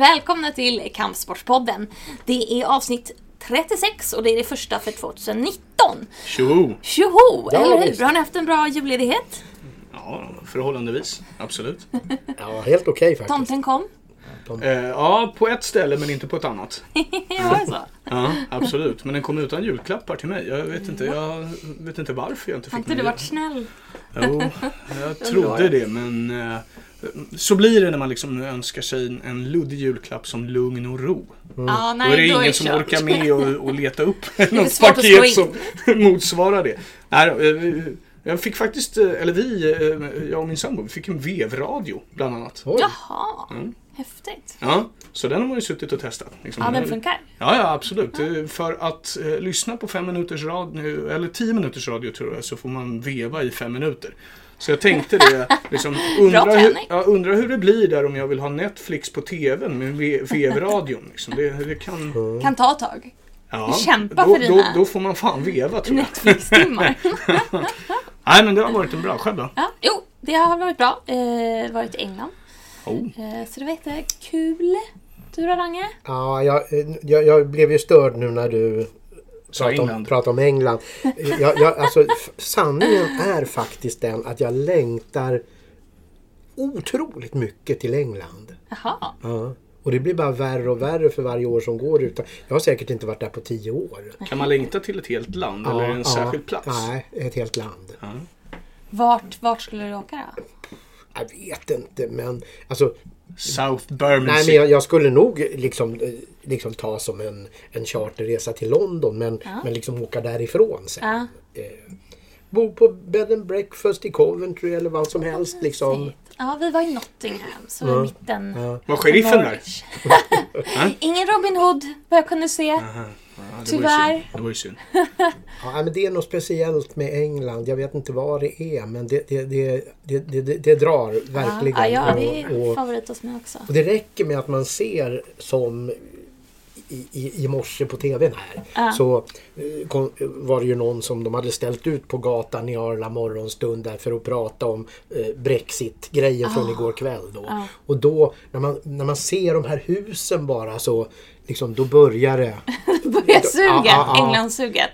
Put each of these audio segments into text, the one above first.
Välkomna till Kampsportspodden. Det är avsnitt 36 och det är det första för 2019. Tjoho! Tjoho! Ja, eller hur? visst. Har ni haft en bra julledighet? Ja, förhållandevis. Absolut. Ja, helt okej faktiskt. Tomten kom? Eh, ja, på ett ställe men inte på ett annat. ja, så. Ja, absolut. Men den kom utan julklappar till mig. Jag vet inte, jag vet inte varför jag inte Har fick inte du varit snäll? Jo, jag trodde det men eh, så blir det när man liksom önskar sig en- luddig julklapp som lugn och ro. Ja, nej, då är det ingen det som kört. orkar med och, och leta upp något paket som motsvarar det. Nej, eh, jag fick faktiskt, eh, eller vi, eh, jag och min sambo, vi fick en vevradio bland annat. Oj. Jaha, Mm. häftigt. Ja, så den har man ju suttit och testat. Liksom. Ja, den funkar. Ja, ja absolut. Eh, För att eh, lyssna på fem minuters radio, eller tio minuters radio tror jag, så får man veva i fem minuter. Så jag tänkte det, liksom, undra, hur, ja, undra hur det blir där om jag vill ha Netflix på TVn med ve- vevradion. Liksom. Det, det kan... Kan ta tag. Ja, Kämpa då, för då, dina- då får man fan veva tror jag. Netflix-timmar. Nej, men det har varit en bra. Själv då? ja, jo, det har varit bra. Eh, varit i England. Oh. Eh, så det var jättekul. Du då, Range? Ja, jag, jag, jag blev ju störd nu när du Sa pratade om, England. pratade om England. Jag, jag, alltså, sanningen är faktiskt den att jag längtar otroligt mycket till England. Jaha. Ja. Och det blir bara värre och värre för varje år som går. Utan, jag har säkert inte varit där på tio år. Kan man längta till ett helt land eller är det en särskild plats? Nej, ett helt land. Ja. Vart, vart skulle du åka då? Jag vet inte men alltså South Nej, Bermondsey. men jag, jag skulle nog liksom, eh, liksom ta som en, en charterresa till London men, men liksom åka därifrån sen. Ja. Bo på bed and breakfast i Coventry eller vad som helst liksom. Ja, vi var i Nottingham, så i mitten. Var sheriffen där? Ingen Robin Hood, vad jag kunde se. Ja, det var ju Tyvärr. synd. Det var ju synd. Ja, men det är något speciellt med England. Jag vet inte vad det är men det, det, det, det, det, det, det drar verkligen. Ja, ja, det och, är och, favorit hos mig också. och det räcker med att man ser som i, i, i morse på tvn här Ja. så eh, kom, var det ju någon som de hade ställt ut på gatan i Arla morgonstund där för att prata om eh, Brexit-grejen från igår kväll. Då. Ja. Och då när man, när man ser de här husen bara så liksom, då börjar det. Börjar sugen, Ja, ja, ja. Englandssugen.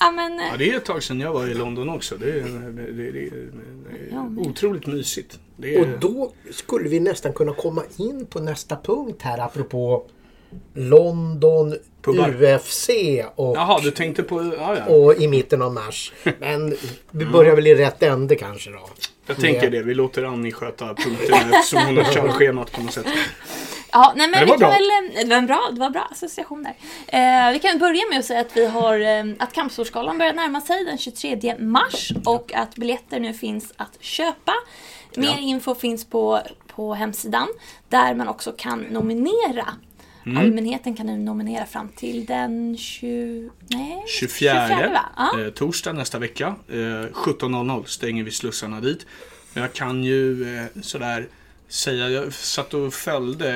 Ja, men... Ja, det är ett tag sedan jag var i London också. Det är, det, det, det, är otroligt mysigt. Det är, Och då skulle vi nästan kunna komma in på nästa punkt här apropå London, Pubbar. UFC och, Jaha, du tänkte på... Ja, ja. och i mitten av mars. Men vi börjar väl i rätt ände kanske då. Jag tänker det. Vi låter Annie sköta punkterna eftersom hon har körschemat på något sätt. Ja, nej men det vi var kan bra. väl... eh, Det var en bra, det var bra association där. Eh, vi kan börja med att säga att vi har... Eh, att Kampsportsgalan börjar närma sig den 23 mars och att biljetter nu finns att köpa. Mer Ja. info finns på, på hemsidan där man också kan nominera. Mm. Allmänheten kan nu nominera fram till den 20... Nej, 24, va? Ja. eh, torsdag nästa vecka. Eh, 17.00 stänger vi slussarna dit. Men Jag kan ju eh, sådär säga, jag satt och följde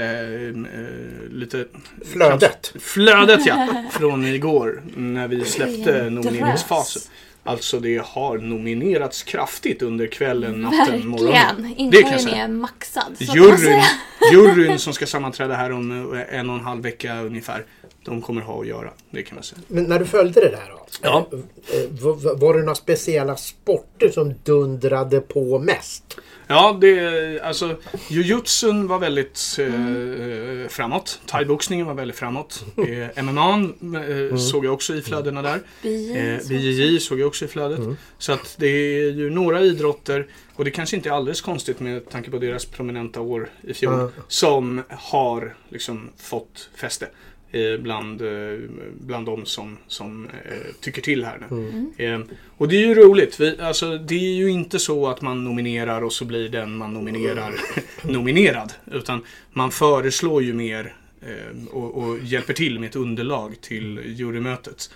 eh, lite... Flödet. Flödet ja! Från igår när vi släppte nomineringsfasen. Alltså det har nominerats kraftigt under kvällen, natten, morgonen. Verkligen. Inkorgen är maxad. Juryn. Juryn som ska sammanträda här om eh, en och en halv vecka ungefär. De kommer ha att göra, det kan man säga. Men när du följde det där då? Ja. eh, eh, Var, det några speciella sporter som dundrade på mest? Ja, det, alltså jujutsun var väldigt eh, framåt. Thaiboxningen var väldigt framåt. Eh, MMA eh, såg jag också i flödena där. BJJ Eh, såg- BJJ såg jag också i flödet. Så att det är ju några idrotter, och det kanske inte är alldeles konstigt med tanke på deras prominenta år i fjol, Mm. som har liksom fått fäste. eh, Bland, eh, bland de som, som eh, tycker till här nu. Eh, och det är ju roligt. Vi, alltså, det är ju inte så att man nominerar och så blir den man nominerar nominerad. Utan man föreslår ju mer och, och hjälper till med ett underlag till jurymötet.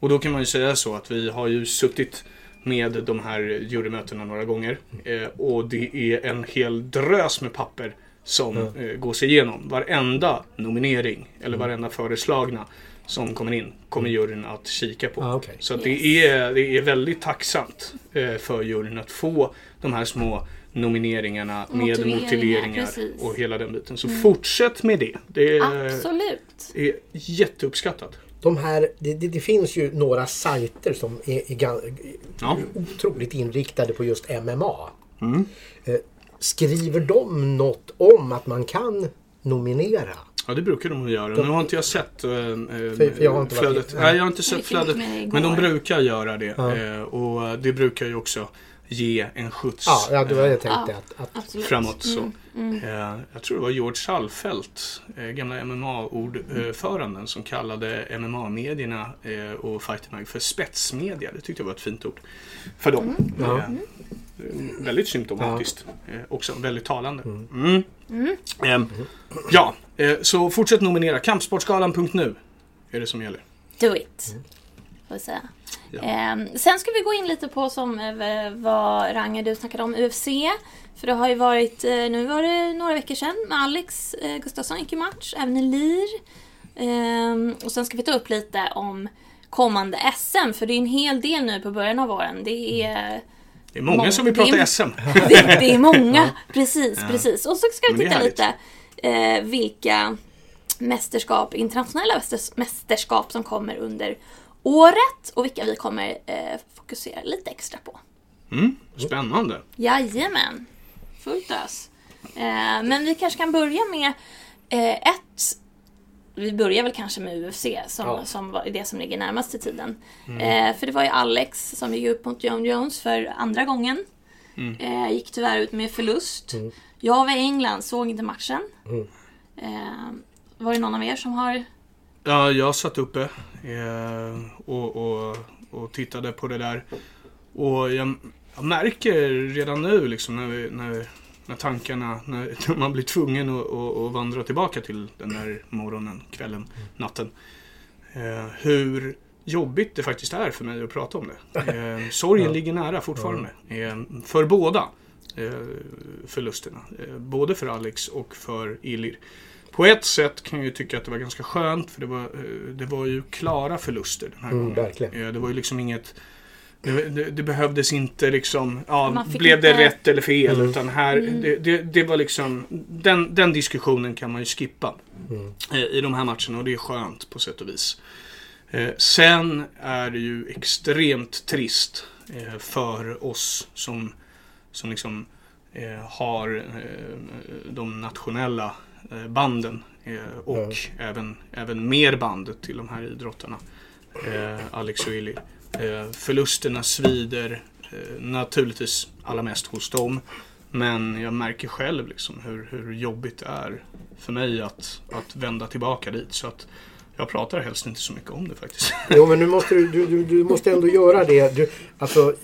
Och då kan man ju säga så att vi har ju suttit med de här jurymötena några gånger. Eh, och det är en hel drös med papper som eh, går sig igenom. Varenda nominering eller varenda föreslagna som kommer in kommer juryn att kika på. Ah, okej. Så att det, är, det är väldigt tacksamt eh, för juryn att få de här små nomineringarna med Motiveringar, motiveringar precis. och hela den biten. Så fortsätt med det. Det är, Absolut. är jätteuppskattat. De här, det, det, det finns ju några sajter som är, är, gan- Ja. otroligt inriktade på just MMA. Mm. Eh, skriver de något om att man kan nominera? Ja, det brukar de göra. Nu har inte jag sett äh, För- för jag har inte flödet. med. Nej, jag har inte sett flödet. Men de brukar göra det. Ja. Eh, och det brukar ju också ge en skjuts Ja, ja det var det jag eh, tänkte. Ja. Att, att, Absolut. framåt. Så. Mm, mm. Eh, jag tror det var George Salfelt, eh, gamla MMA-ordföranden, som kallade MMA-medierna eh, och Fighter Mag för spetsmedia. Det tyckte jag var ett fint ord för dem. Ja. Eh, väldigt symptomatiskt. Också väldigt talande. Mm. Eh, ja, eh, så fortsätt nominera. Kampsportskalan.nu är det som gäller. Do it. Får säga. Ja. Ehm, sen ska vi gå in lite på som eh, vad Ranger du snackade om UFC. För det har ju varit, eh, nu var det några veckor sedan med Alex eh, Gustafsson gick i match, även Elir. Ehm, och sen ska vi ta upp lite om kommande SM, för det är en hel del nu på början av våren. Det är, Det är många Många- som vill det är- prata SM. det, det är många, precis, Ja. precis. Och så ska vi titta lite eh, vilka mästerskap, internationella mästers- mästerskap som kommer under året och vilka vi kommer eh, fokusera lite extra på. Mm, spännande. Jajamän, fullt ös. Eh, men vi kanske kan börja med eh, ett vi börjar väl kanske med UFC som, Ja. som var det som ligger närmast i tiden. Eh, för det var ju Alex som gick upp mot John Jones för andra gången. Eh, gick tyvärr ut med förlust. Jag var i England, såg inte matchen. Eh, var det någon av er som har... Ja, jag satt uppe eh, och, och, och tittade på det där. Och jag, jag märker redan nu liksom när, vi, när, när tankarna, när, när man blir tvungen att, att, att vandra tillbaka till den där morgonen, kvällen, natten. Eh, hur jobbigt det faktiskt är för mig att prata om det. Eh, sorgen ligger nära fortfarande. Eh, för båda eh, förlusterna. Eh, både för Alex och för Ilir. På ett sätt kan jag ju tycka att det var ganska skönt för det var, eh, det var ju klara förluster den här Mm, gången. verkligen. Eh, Det var ju liksom inget det, det, det behövdes inte liksom, ja, blev det inte- rätt eller fel? Mm. Utan här, det, det, det var liksom, den, den diskussionen kan man ju skippa Mm. eh, i de här matcherna och det är skönt på sätt och vis. Eh, sen är det ju extremt trist eh, för oss som, som liksom eh, har eh, de nationella banden eh, och även, även mer band till de här idrottarna. Eh, Alex och Illy. Eh, förlusterna svider eh, naturligtvis allra mest hos dem. Men jag märker själv liksom hur, hur jobbigt det är för mig att, att vända tillbaka dit. Så att jag pratar helst inte så mycket om det faktiskt. Jo, men nu måste du, du, du, du måste ändå göra det. Du, alltså,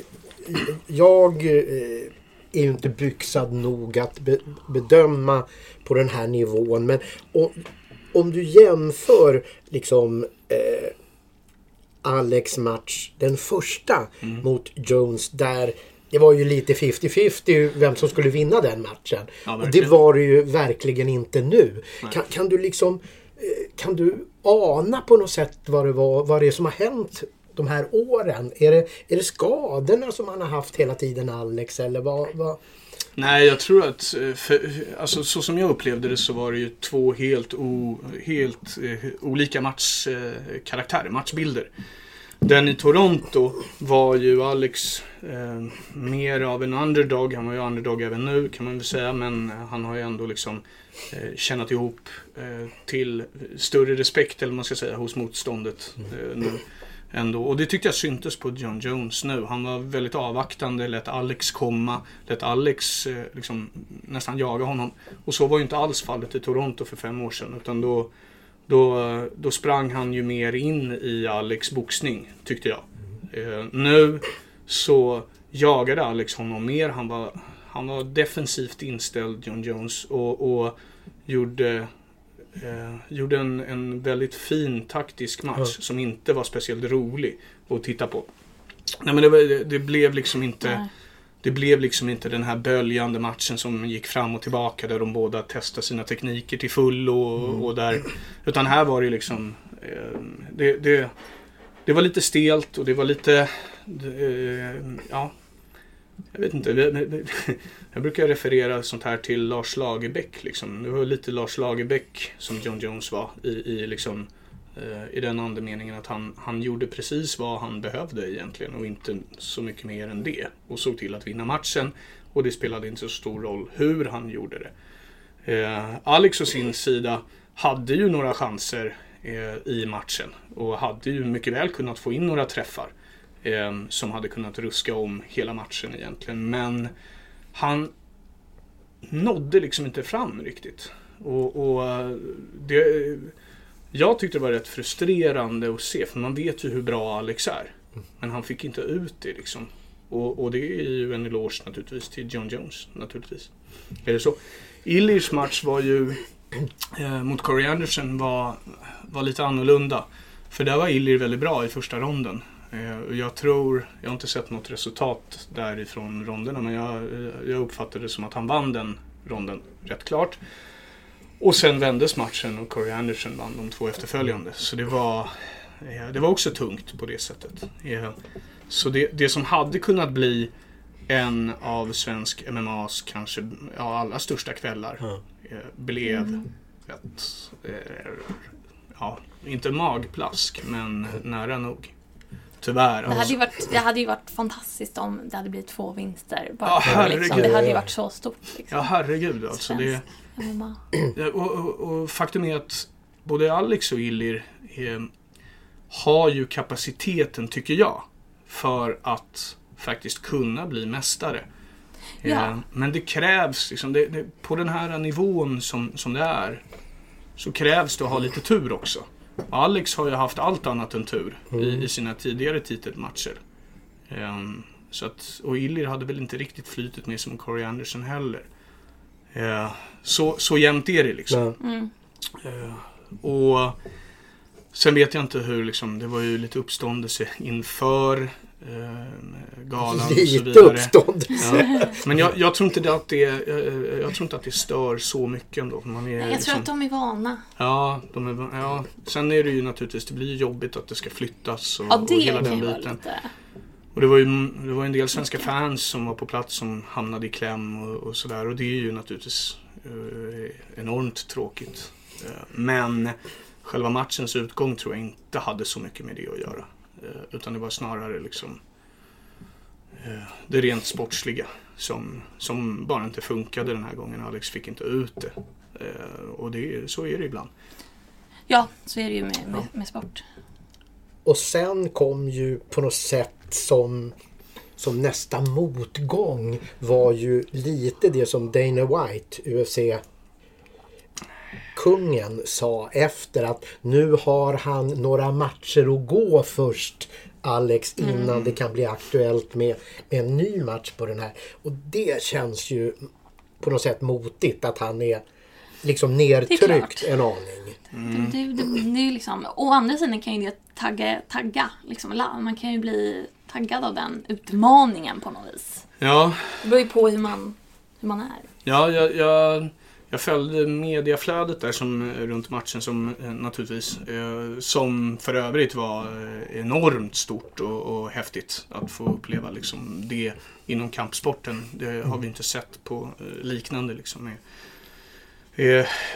jag eh, är ju inte byxad nog att be, bedöma på den här nivån. Men om, om du jämför liksom eh, Alex match, den första mot Jones där det var ju lite 50-50 vem som skulle vinna den matchen. Ja, och det var det ju verkligen inte nu. Kan, kan du liksom eh, kan du ana på något sätt vad det, var, vad det är som har hänt de här åren? Är det, är det skadorna som han har haft hela tiden Alex eller vad? vad? Nej, jag tror att eh, för, alltså, så som jag upplevde det så var det ju två helt, o, helt eh, olika matchkaraktärer, matchbilder. Den i Toronto var ju Alex eh, mer av en underdog. Han var ju underdog även nu kan man väl säga. Men han har ju ändå liksom eh, tjänat ihop eh, till större respekt eller vad man ska säga hos motståndet eh, nu. Ändå. Och det tyckte jag syntes på John Jones nu. Han var väldigt avvaktande, lät Alex komma, lät Alex eh, liksom, nästan jaga honom. Och så var ju inte alls fallet i Toronto för fem år sedan. Utan då, då, eh, då sprang han ju mer in i Alex boxning, tyckte jag. Eh, nu så jagade Alex honom mer. Han var, han var defensivt inställd, John Jones. Och, och gjorde, eh, gjorde en, en väldigt fin taktisk match Ja. som inte var speciellt rolig att titta på. Nej men det, var, det, blev liksom inte Nej. det blev liksom inte den här böljande matchen som gick fram och tillbaka där de båda testade sina tekniker till full och, och där. Utan här var det liksom eh, det, det, det var lite stelt och det var lite eh, ja jag vet inte. Jag brukar referera sånt här till Lars Lagerbäck. Liksom. Det var lite Lars Lagerbäck som John Jones var i, i, liksom, eh, i den andemeningen att han, han gjorde precis vad han behövde egentligen och inte så mycket mer än det. Och såg till att vinna matchen och det spelade inte så stor roll hur han gjorde det. Eh, Alex å sin sida hade ju några chanser eh, i matchen och hade ju mycket väl kunnat få in några träffar eh, Ehm, som hade kunnat ruska om hela matchen egentligen. Men han nådde liksom inte fram riktigt. Och, och eh, det, jag tyckte det var rätt frustrerande att se för man vet ju hur bra Alex är. Men han fick inte ut det liksom. Och, och, det är ju en eloge naturligtvis till John Jones. Naturligtvis. Är det så? Illirs match var ju eh, mot Corey Anderson var, var lite annorlunda. För där var Illir väldigt bra i första ronden. Eh, jag tror, jag har inte sett något resultat därifrån ronderna men jag, eh, jag uppfattade det som att han vann den ronden rätt klart. Och sen vändes matchen och Corey Anderson vann de två efterföljande. Så det var, eh, det var också tungt på det sättet. Så det, det som hade kunnat bli en av svensk MMAs kanske ja, allra största kvällar mm. blev ett, ja, inte magplask, men nära nog. Tyvärr. Det hade, ju varit, det hade ju varit fantastiskt om det hade blivit två vinster. Bara ja, herregud. Liksom. Det hade ju varit så stort. Liksom. Ja, herregud alltså. Det, och, och, och, faktum är att både Alex och Illir eh, har ju kapaciteten, tycker jag, för att faktiskt kunna bli mästare. Ja. Eh, men det krävs, liksom, det, det, på den här nivån som, som det är, så krävs det att ha lite tur också. Alex har ju haft allt annat än tur mm. i, i, sina tidigare titelmatcher. Um, så att, och Illir hade väl inte riktigt flytet med som Corey Anderson heller. Uh, så, så jämnt är det liksom. Mm. Uh, och Sen vet jag inte hur, liksom, det var ju lite uppståndelse inför galan Lite och så vidare. uppståndelse. Ja. Men jag, jag, tror inte att det, jag, jag, tror inte att det stör så mycket ändå. Man är, jag liksom, tror att de är vana. Ja, de är, ja, sen är det ju naturligtvis, det blir jobbigt att det ska flyttas och, ja, det och hela den biten. Lite. Och det var ju det var en del svenska fans som var på plats som hamnade i kläm och, och sådär. Och det är ju naturligtvis eh, enormt tråkigt. Eh, men själva matchens utgång tror jag inte hade så mycket med det att göra. Eh, utan det var snarare liksom eh, det rent sportsliga som, som bara inte funkade den här gången. Alex fick inte ut det. Eh, och det, så är det ibland. Ja, så är det ju med, med, med sport. Och sen kom ju på något sätt som som nästa motgång var ju lite det som Dana White, UFC kungen sa efter att nu har han några matcher att gå först Alex innan mm. det kan bli aktuellt med, med en ny match på den här. Och det känns ju på något sätt motigt att han är liksom nertryckt en aning. Mm. Det, det, det, det är liksom, å andra sidan kan ju det tagga, tagga liksom, man kan ju bli taggad av den utmaningen på något vis. Ja. Det beror ju på hur man, hur man är. Ja, jag, jag jag följde mediaflödet där som, eh, runt matchen som eh, naturligtvis, eh, som för övrigt var enormt stort och, och häftigt att få uppleva liksom det inom kampsporten. Det har vi inte sett på liknande liksom med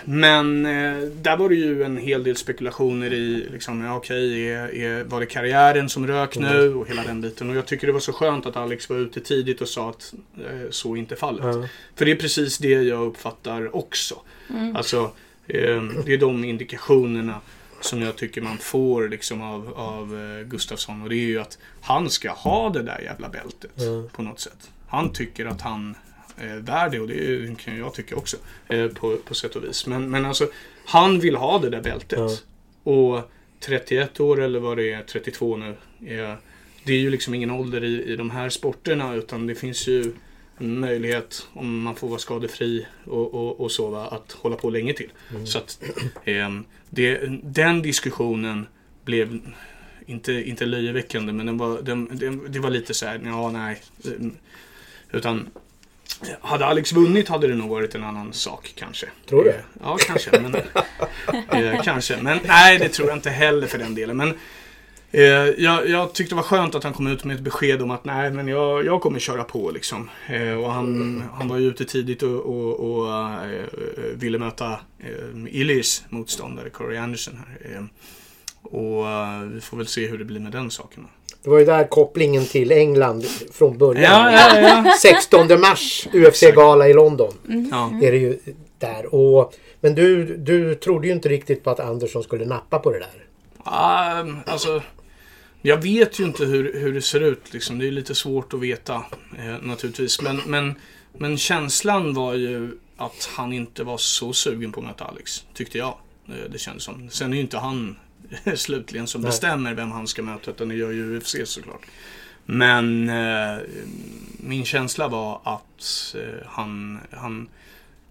men eh, där var det ju en hel del spekulationer i, liksom, ja, okej, är, var det karriären som rök nu mm. och hela den biten. Och jag tycker det var så skönt att Alex var ute tidigt och sa att eh, så inte är fallet. Mm. För det är precis det jag uppfattar också. Mm. Alltså, det är de indikationerna som jag tycker man får liksom av, av Gustafsson. Och det är ju att han ska ha det där jävla bältet mm. på något sätt. Han tycker att han eh, värd det och det kan jag tycka också eh, på, på sätt och vis. Men, men alltså, han vill ha det där bältet. Ja. Och 31 år eller vad det är, 32 nu. Eh, det är ju liksom ingen ålder i, i de här sporterna utan det finns ju en möjlighet om man får vara skadefri och, och, och så att hålla på länge till. Mm. Så att eh, det, den diskussionen blev inte, inte löjeväckande men den var, den, den, det var lite så här, ja nej. Utan hade Alex vunnit hade det nog varit en annan sak kanske. Tror du? Ja, kanske. Men, eh, kanske. Men nej, det tror jag inte heller för den delen. Men Eh, jag, jag tyckte det var skönt att han kom ut med ett besked om att nej, men jag, jag kommer köra på liksom. Eh, och han, han var ju ute tidigt och, och, och eh, ville möta eh, Illirs motståndare Corey Anderson här. Eh, och eh, vi får väl se hur det blir med den saken. Det var ju där kopplingen till England från början. Ja, ja, ja. 16 mars, UFC-gala i London. ja. Är det ju där. Och, men du, du trodde ju inte riktigt på att Andersson skulle nappa på det där. Ah, alltså, jag vet ju inte hur, hur det ser ut. Liksom. Det är lite svårt att veta eh, naturligtvis. Men, men, men känslan var ju att han inte var så sugen på att möta Alex. Tyckte jag. Eh, det kändes som. Sen är ju inte han slutligen som Nej. bestämmer vem han ska möta. Utan det gör ju UFC såklart. Men eh, min känsla var att eh, han, han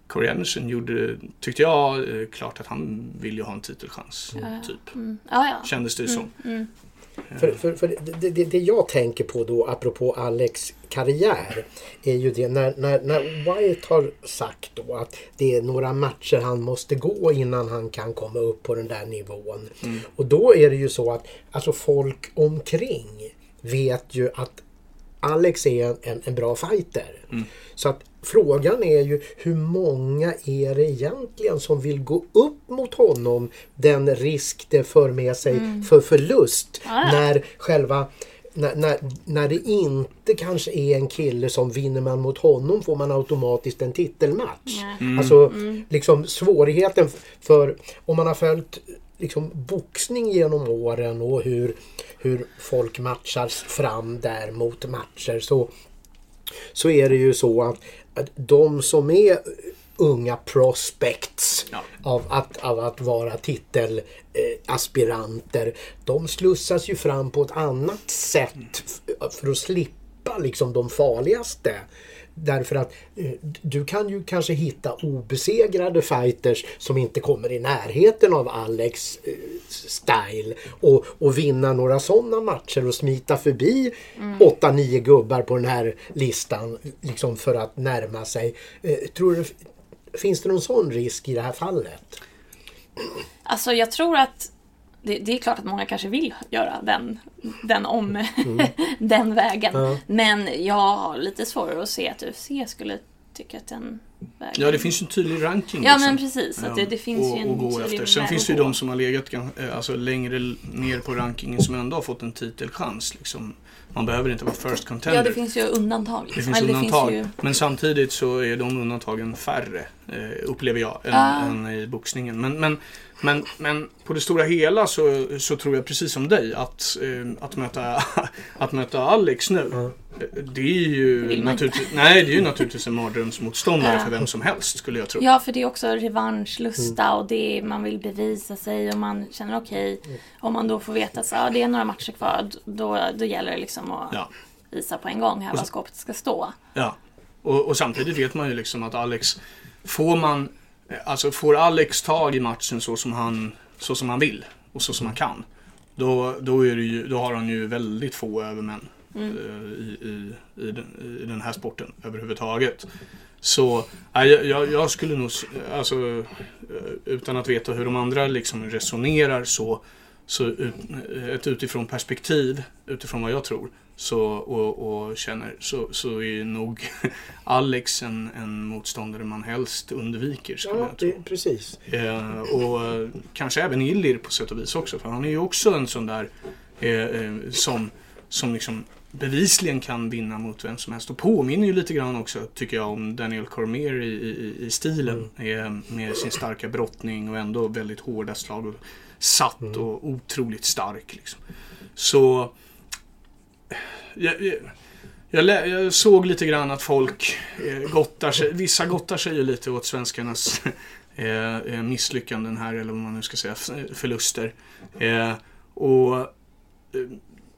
Corey Anderson gjorde, tyckte jag, eh, klart att han vill ju ha en titelchans. Ja. Typ. Mm. Ja, ja. Kändes det som. Mm. För, för, för det, det, det jag tänker på då apropå Alex karriär är ju det när, när, när White har sagt då att det är några matcher han måste gå innan han kan komma upp på den där nivån. Och då är det ju så att alltså folk omkring vet ju att Alex är en, en, en bra fighter. Så att frågan är ju hur många är det egentligen som vill gå upp mot honom den risk det för med sig för förlust ja. när själva när, när, när det inte kanske är en kille som vinner man mot honom får man automatiskt en titelmatch. Nej. Alltså liksom svårigheten för om man har följt liksom boxning genom åren och hur, hur folk matchas fram där mot matcher så, så är det ju så att de som är unga prospects Ja. av, att, av att vara titelaspiranter eh, de slussas ju fram på ett annat sätt för att slippa liksom de farligaste. Därför att eh, du kan ju kanske hitta obesegrade fighters som inte kommer i närheten av Alex eh, style och, och vinna några sådana matcher och smita förbi 8-9 gubbar på den här listan liksom för att närma sig. Eh, tror du, finns det någon sån risk i det här fallet? Alltså jag tror att det, det är klart att många kanske vill göra den, den om den vägen. Ja. Men jag har lite svårare att se att UFC skulle tycka att den vägen... Ja, det finns ju en tydlig ranking. Ja, liksom. men precis. Att det, det finns och, ju en och gå tydlig efter. Sen finns det ju de som har legat eh, alltså, längre ner på rankingen som ändå har fått en titelchans. Liksom. Man behöver inte vara first contender. Ja, det finns ju undantag. Det liksom. finns Eller undantag. ju... Men samtidigt så är de undantagen färre, eh, upplever jag, än, Ah. än i boxningen. Men, men, men, men på det stora hela så, så tror jag precis som dig att, eh, att, möta, att möta Alex nu, eh, det är ju naturligtvis, nej, det är ju naturligtvis en mardrömsmotståndare för vem som helst skulle jag tro. Ja, för det är också revanschlusta och det är, man vill bevisa sig och man känner okej. Om man då får veta att ja, det är några matcher kvar, då, då gäller det liksom att Ja. visa på en gång här var skåpet ska stå. Ja, och, och samtidigt vet man ju liksom att Alex, får man, alltså får Alex tag i matchen så som han, så som han vill och så som han kan. Då, då, är det ju, då har han ju väldigt få övermän eh, i, i, i, den, i den här sporten överhuvudtaget. Så jag, jag, jag skulle nog, alltså eh, utan att veta hur de andra liksom resonerar så, så ut, ett utifrån perspektiv, utifrån vad jag tror, så, och, och känner så, så är nog Alex en, en motståndare man helst undviker. Skulle Ja, jag tro. det, precis. Eh, och eh, kanske även Illir på sätt och vis också. För han är ju också en sån där eh, eh, som, som liksom bevisligen kan vinna mot vem som helst. Och påminner ju lite grann också, tycker jag, om Daniel Cormier i, i, i stilen. Eh, med sin starka brottning och ändå väldigt hårda slag. Och satt och otroligt stark. Liksom. Så jag, jag, jag, jag såg lite grann att folk eh, gottar sig, vissa gottar sig ju lite åt svenskarnas eh, eh, misslyckanden här, eller vad man nu ska säga, förluster. Eh, och eh,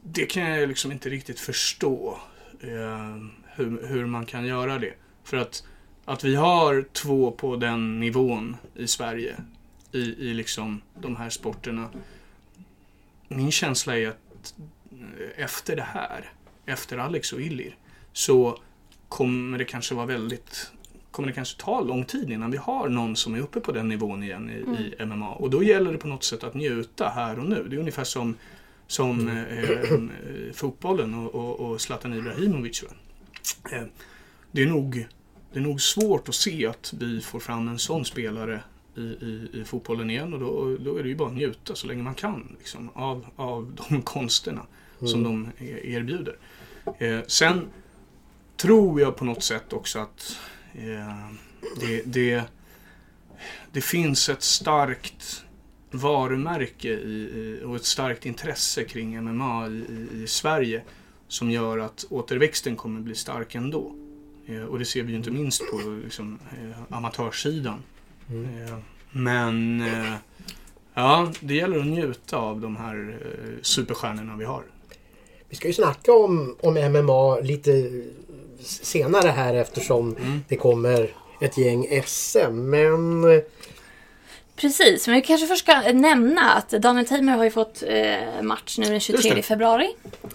det kan jag liksom inte riktigt förstå eh, hur, hur man kan göra det. För att, att vi har två på den nivån i Sverige, i, i liksom de här sporterna. Min känsla är att efter det här, efter Alex och Illir, så kommer det kanske vara väldigt kommer det kanske ta lång tid innan vi har någon som är uppe på den nivån igen i, i MMA. Och då gäller det på något sätt att njuta här och nu. Det är ungefär som, som eh, eh, fotbollen och, och, och Zlatan Ibrahimovic. Eh, det, är nog, det är nog svårt att se att vi får fram en sån spelare i, i, i fotbollen igen och då, då är det ju bara att njuta så länge man kan liksom, av, av de konsterna som de e- erbjuder. Eh, sen tror jag på något sätt också att eh, det, det, det finns ett starkt varumärke i, och ett starkt intresse kring MMA i, i, i Sverige som gör att återväxten kommer bli stark ändå. Eh, och det ser vi ju inte minst på liksom, eh, amatörsidan. Eh, men eh, ja, det gäller att njuta av de här eh, superstjärnorna vi har. Vi ska ju snacka om, om MMA lite senare här eftersom det kommer ett gäng SM. Men eh, Precis, men vi kanske först ska nämna att Daniel Tamer har ju fått eh, match nu den Just 23 det. februari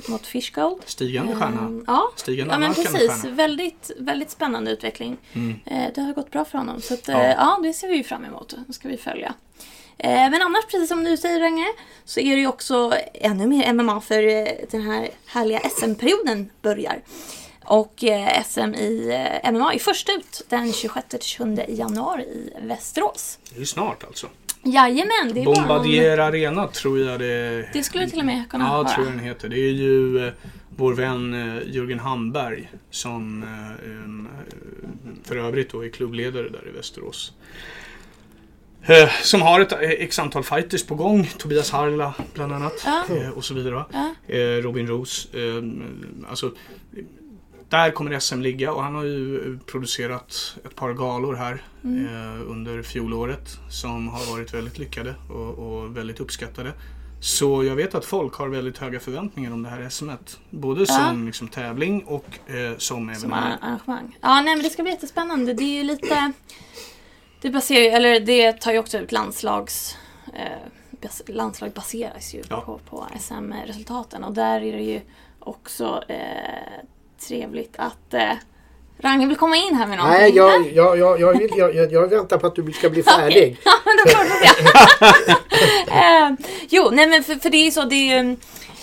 mot Fishgold. Stigande stjärna. Mm, ja, Stigande ja men precis. stjärna. Väldigt, väldigt spännande utveckling. Mm. Eh, det har gått bra för honom. Så att, eh, Ja. ja. det ser vi ju fram emot. Det ska vi följa. Eh, men annars, precis som du säger Range, så är det ju också ännu mer MMA för eh, den här härliga SM-perioden börjar. Och eh, SM i MMA är först ut den 26-27 januari i Västerås. Det är snart alltså. Jajamän, det är bara Bombardier Arena tror jag det Det skulle till och med kunna Ja, vara. tror jag den heter. Det är ju vår vän Jörgen Hamberg som för övrigt då är klubbledare där i Västerås. Eh, som har ett eh, x antal fighters på gång. Tobias Harla bland annat. Ja. Eh, och så vidare. Ja. Eh, Robin Roos. Eh, alltså, där kommer SM ligga och han har ju eh, producerat ett par galor här Mm. eh, under fjolåret som har varit väldigt lyckade och, och väldigt uppskattade. Så jag vet att folk har väldigt höga förväntningar om det här SMet. Både som liksom, tävling och som Som evenemang. arrangemang. Ja, nej men det ska bli jättespännande. Det är ju lite... Det baserar eller det tar ju också ut landslags... Eh, bas, landslag baseras ju Ja. på, på SM-resultaten och där är det ju också eh, trevligt att eh, Ragnhild vill komma in här med någonting. nej, jag, jag, jag, jag, vill, jag, jag, jag väntar på att du ska bli färdig. Ja, men då fortsätter jag. eh, jo, nej men för, för det är ju så, det är ju,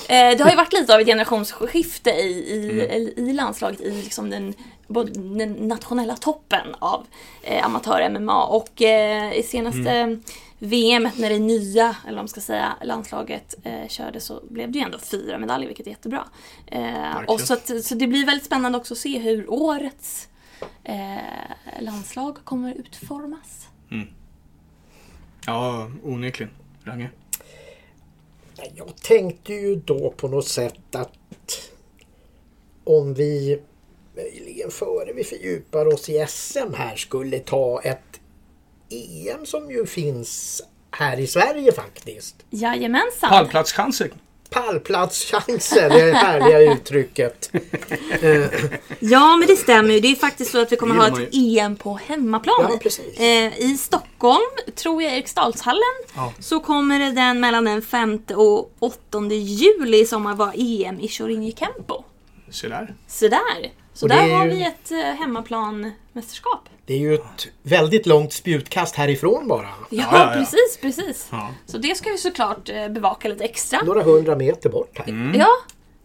eh, det har ju varit lite av ett generationsskifte i, i, i landslaget i liksom den, den nationella toppen av eh, amatör-MMA och eh, i senaste VM när det nya, eller vad man ska säga, landslaget eh, körde så blev det ju ändå fyra medaljer vilket är jättebra. Eh, och så, att, så det blir väldigt spännande också att se hur årets eh, landslag kommer utformas. Ja, onekligen. Range. Jag tänkte ju då på något sätt att om vi möjligen före vi fördjupar oss i SM här skulle ta ett EM som ju finns här i Sverige faktiskt. Jajamensan. Pallplatschanser. Pallplatschanser, det härliga uttrycket. Ja, men det stämmer ju. Det är faktiskt så att vi kommer ha ett EM på hemmaplan. Ja, precis. Eh, I Stockholm, tror jag, Eriksdalshallen, Ja. så kommer det den mellan den 5 och 8 juli i sommar vara EM i Shorinji Kempo. Se där. Så där. Så Och där är har ju- vi ett eh, hemmaplanmästerskap. Det är ju ett väldigt långt spjutkast härifrån bara. Ja, ja, ja. precis, precis. Ja. Så det ska vi såklart eh, bevaka lite extra. Några hundra meter bort här. Mm. Ja.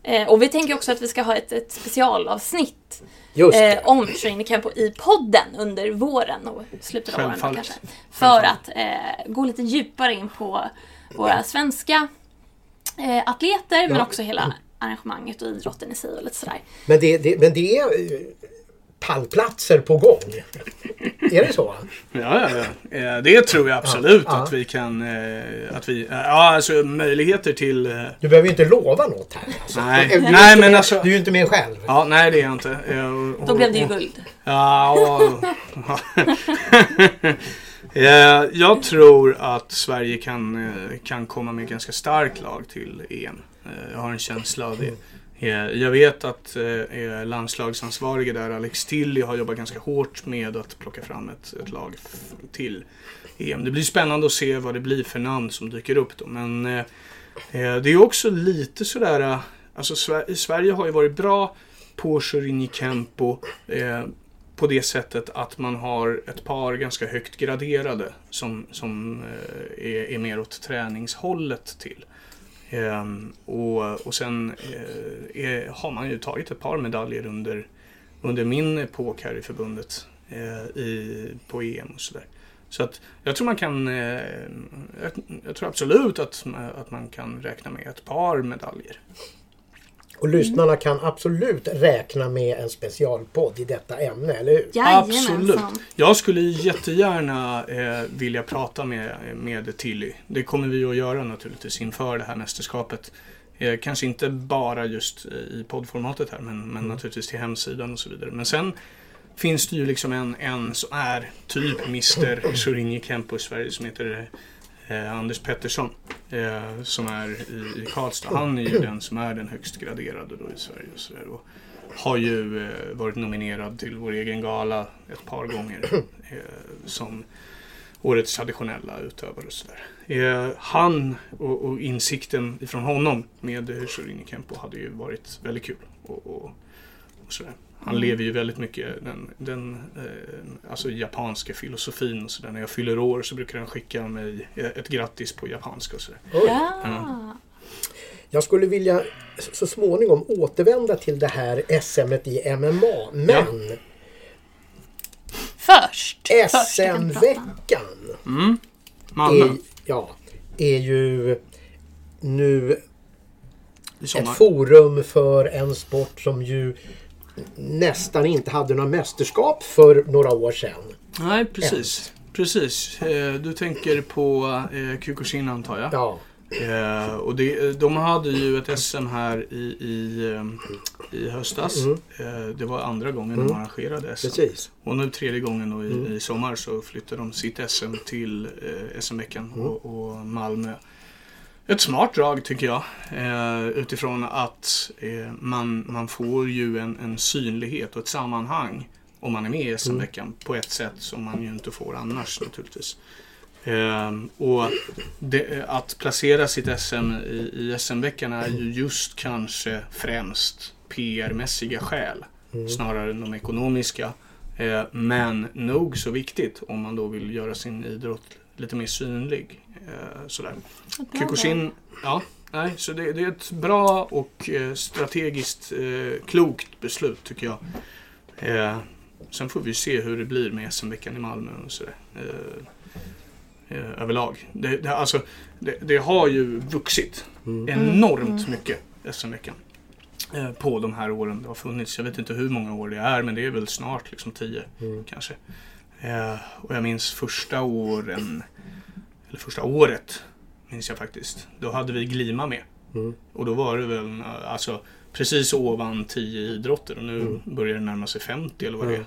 Eh, och vi tänker också att vi ska ha ett, ett specialavsnitt Just eh, om Training Camp i podden under våren och slutet av våren Självfallet. kanske. För att eh, gå lite djupare in på våra svenska eh, atleter men Ja. också hela arrangemanget och idrotten i sig och lite sådär. Men det, det, men det är eh, pallplatser på gång. Är det så? Ja, ja, ja. Eh, Det tror jag absolut Ja, ja. att vi kan... eh, Att vi, eh, ja, alltså möjligheter till... Du behöver ju inte lova något här. Alltså. Nej. Du Nej, inte men med, alltså- Du är ju inte med själv. Ja, nej det är jag inte. Och- Då blev det ju guld. Ja, och, jag tror att Sverige kan, kan komma med ganska starkt lag till EM. Jag har en känsla av det. Eh, jag vet att eh, landslagsansvarige där, Alex Tilly, har jobbat ganska hårt med att plocka fram ett, ett lag till EM. Det blir spännande att se vad det blir för namn som dyker upp då. Men eh, eh det är också lite sådär, eh, alltså Sver- Sverige har ju varit bra på Shorini Kempo. Eh, på det sättet att man har ett par ganska högt graderade som, som eh, är, är mer åt träningshållet till. Ehm, och, och sen eh, är, har man ju tagit ett par medaljer under, under min epok här i förbundet eh, i, på EM och sådär. Så att jag tror man kan, eh, jag, jag tror absolut att, att man kan räkna med ett par medaljer. Och lyssnarna kan absolut räkna med en specialpodd i detta ämne, eller hur? Jajamensan. Absolut. Jag skulle jättegärna eh, vilja prata med, med Tilly. Det kommer vi att göra naturligtvis inför det här mästerskapet. Eh, kanske inte bara just i poddformatet här, men, men naturligtvis till hemsidan och så vidare. Men sen finns det ju liksom en, en som är typ Mr. Sorinje Kempo i Sverige som heter eh, Anders Pettersson. Eh, som är i, i Karlstad. Han är ju den som är den högst graderade då i Sverige. Och så där. Och har ju eh, varit nominerad till vår egen gala ett par gånger. Eh, som årets traditionella utövare och sådär. Eh, han och, och insikten ifrån honom med eh, Shorin Kempo hade ju varit väldigt kul. Och, och, och sådär. Han Mm. lever ju väldigt mycket den, den eh, alltså japanska filosofin och sådär. När jag fyller år så brukar han skicka mig eh, ett grattis på japanska och sådär. Ja. Jag skulle vilja så småningom återvända till det här SM i MMA. Men Först. först. SM-veckan Mm. Är, ja, är ju nu ett forum för en sport som ju nästan inte hade några mästerskap för några år sedan. Nej, precis. Precis. Eh, du tänker på eh, Kyokushin antar jag? Ja, Eh, och det, de hade ju ett SM här i, i, i höstas. Eh, det var andra gången de arrangerade SM. precis. Och nu tredje gången då i, i sommar så flyttar de sitt SM till eh, SM-veckan och, och Malmö. Ett smart drag tycker jag. Eh, utifrån att eh, man, man får ju en, en synlighet och ett sammanhang om man är med i SM-veckan på ett sätt som man ju inte får annars naturligtvis. Ehm, och det, att placera sitt SM i, i SM-veckan är ju just kanske främst PR-mässiga skäl. Snarare än de ekonomiska. Eh, men nog så viktigt om man då vill göra sin idrott lite mer synlig. Eh, sådär. Bra Kyokushin, ja, nej, så det, det är ett bra och eh, strategiskt eh, klokt beslut tycker jag. Eh, sen får vi se hur det blir med SM-veckan i Malmö och sådär. Eh, eh, överlag. Det, det, alltså, det, det har ju vuxit enormt mycket SM-veckan. Eh, på de här åren det har funnits. Jag vet inte hur många år det är men det är väl snart liksom tio kanske. Eh, och jag minns första åren, eller första året minns jag faktiskt. Då hade vi Glima med. Mm. Och då var det väl alltså precis ovan 10 idrotter och nu börjar det närma sig 50 eller vad det är.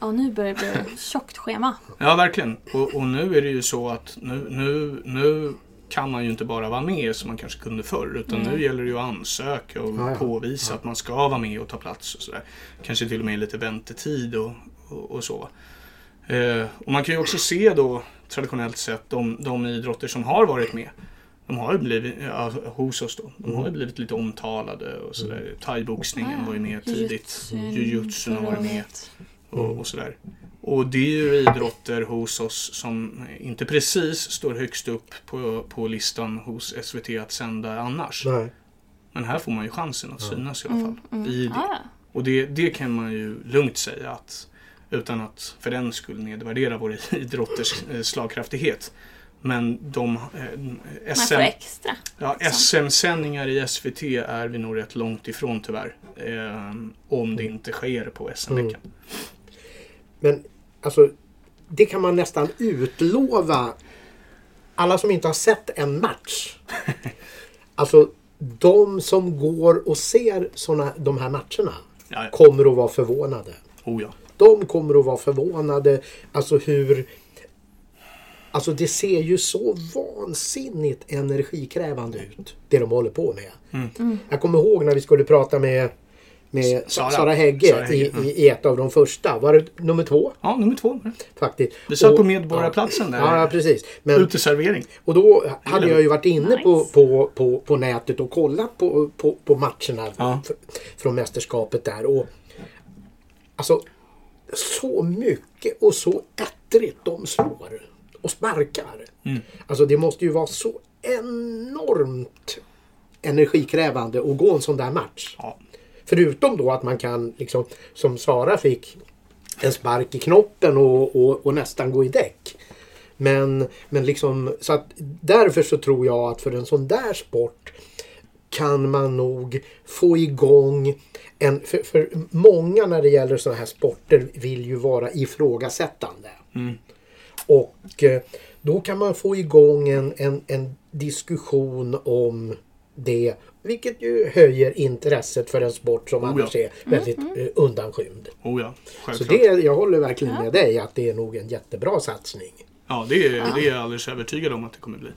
Ja, nu börjar det bli ett tjockt schema. Ja, verkligen. Och, och nu är det ju så att nu, nu, nu kan man ju inte bara vara med som man kanske kunde förr. Utan nu gäller det ju att ansöka och Ja, ja. påvisa att man ska vara med och ta plats och sådär. Kanske till och med lite väntetid och, och, och så. Eh, och man kan ju också se då traditionellt sett de, de idrotter som har varit med. De har ju blivit, ja, hos oss då, de har ju blivit lite omtalade och sådär. Thaiboxningen var ju med tidigt. Jujutsun har varit med och, och sådär. Och det är ju idrotter hos oss som inte precis står högst upp på, på listan hos SVT att sända annars. Nej. Men här får man ju chansen att synas i alla fall. Mm. I det. Ja, Och det, det kan man ju lugnt säga att utan att för den skull nedvärdera vår idrotters eh, slagkraftighet. Men de eh, man SM, får extra. ja, SM-sändningar i SVT är vi nog rätt långt ifrån tyvärr. Eh, om det inte sker på SM-veckan. Men alltså, det kan man nästan utlova. Alla som inte har sett en match. Alltså, de som går och ser såna, de här matcherna Ja, ja. kommer att vara förvånade. Oh ja. De kommer att vara förvånade. Alltså hur... Alltså det ser ju så vansinnigt energikrävande ut. Det de håller på med. Mm. Jag kommer ihåg när vi skulle prata med, med Sara. Sara, Hägge, Sara Hägge, i, mm. i, i ett av de första. Var det nummer två? Ja, nummer två. Faktiskt. Vi satt Och- på Medborgarplatsen där. Ja, precis. Men, Uteservering. och då hade jag ju varit inne Nice. på, på, på, på nätet och kollat på, på, på matcherna Ja. från mästerskapet där. Och, alltså, så mycket och så ettrigt de slår och sparkar. Mm. Alltså det måste ju vara så enormt energikrävande att gå en sån där match. Ja. Förutom då att man kan, liksom, som Sara fick, en spark i knoppen och, och, och nästan gå i däck. Men, men liksom, så att därför så tror jag att för en sån där sport kan man nog få igång en... För, för många när det gäller sådana här sporter vill ju vara ifrågasättande. Mm. Och eh, då kan man få igång en, en, en diskussion om det. Vilket ju höjer intresset för en sport som Oh ja. annars är väldigt eh, undanskymd. Oh ja, Så det, jag håller verkligen med dig att det är nog en jättebra satsning. Ja, det är, det är jag alldeles övertygad om att det kommer bli.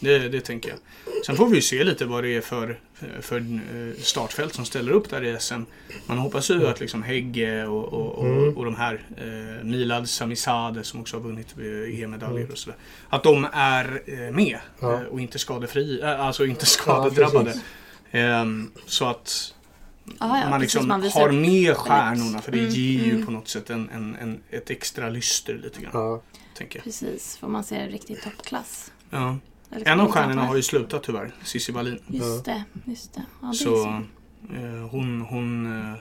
Det, det tänker jag. Sen får vi ju se lite vad det är för, för eh, startfält som ställer upp där i SM. Man hoppas ju att liksom Hägge och, och, och, Mm. och de här eh, Milad Samisade som också har vunnit eh, EM-medaljer Mm. och sådär. Att de är eh, med Ja. eh, och inte skadefri, eh, alltså inte skadedrabbade. precis. Ehm, så att Ah, ja, man precis, liksom man visar har med stjärnorna för det Mm, ger ju mm. på något sätt en, en, en, ett extra lyster lite grann. Ja. Tänker jag. Precis, får man se riktigt toppklass. Ja. Eller En av stjärnorna har ju slutat tyvärr, Cissi Wallin. Just det, just det. Ja, det är Så eh, hon, hon eh,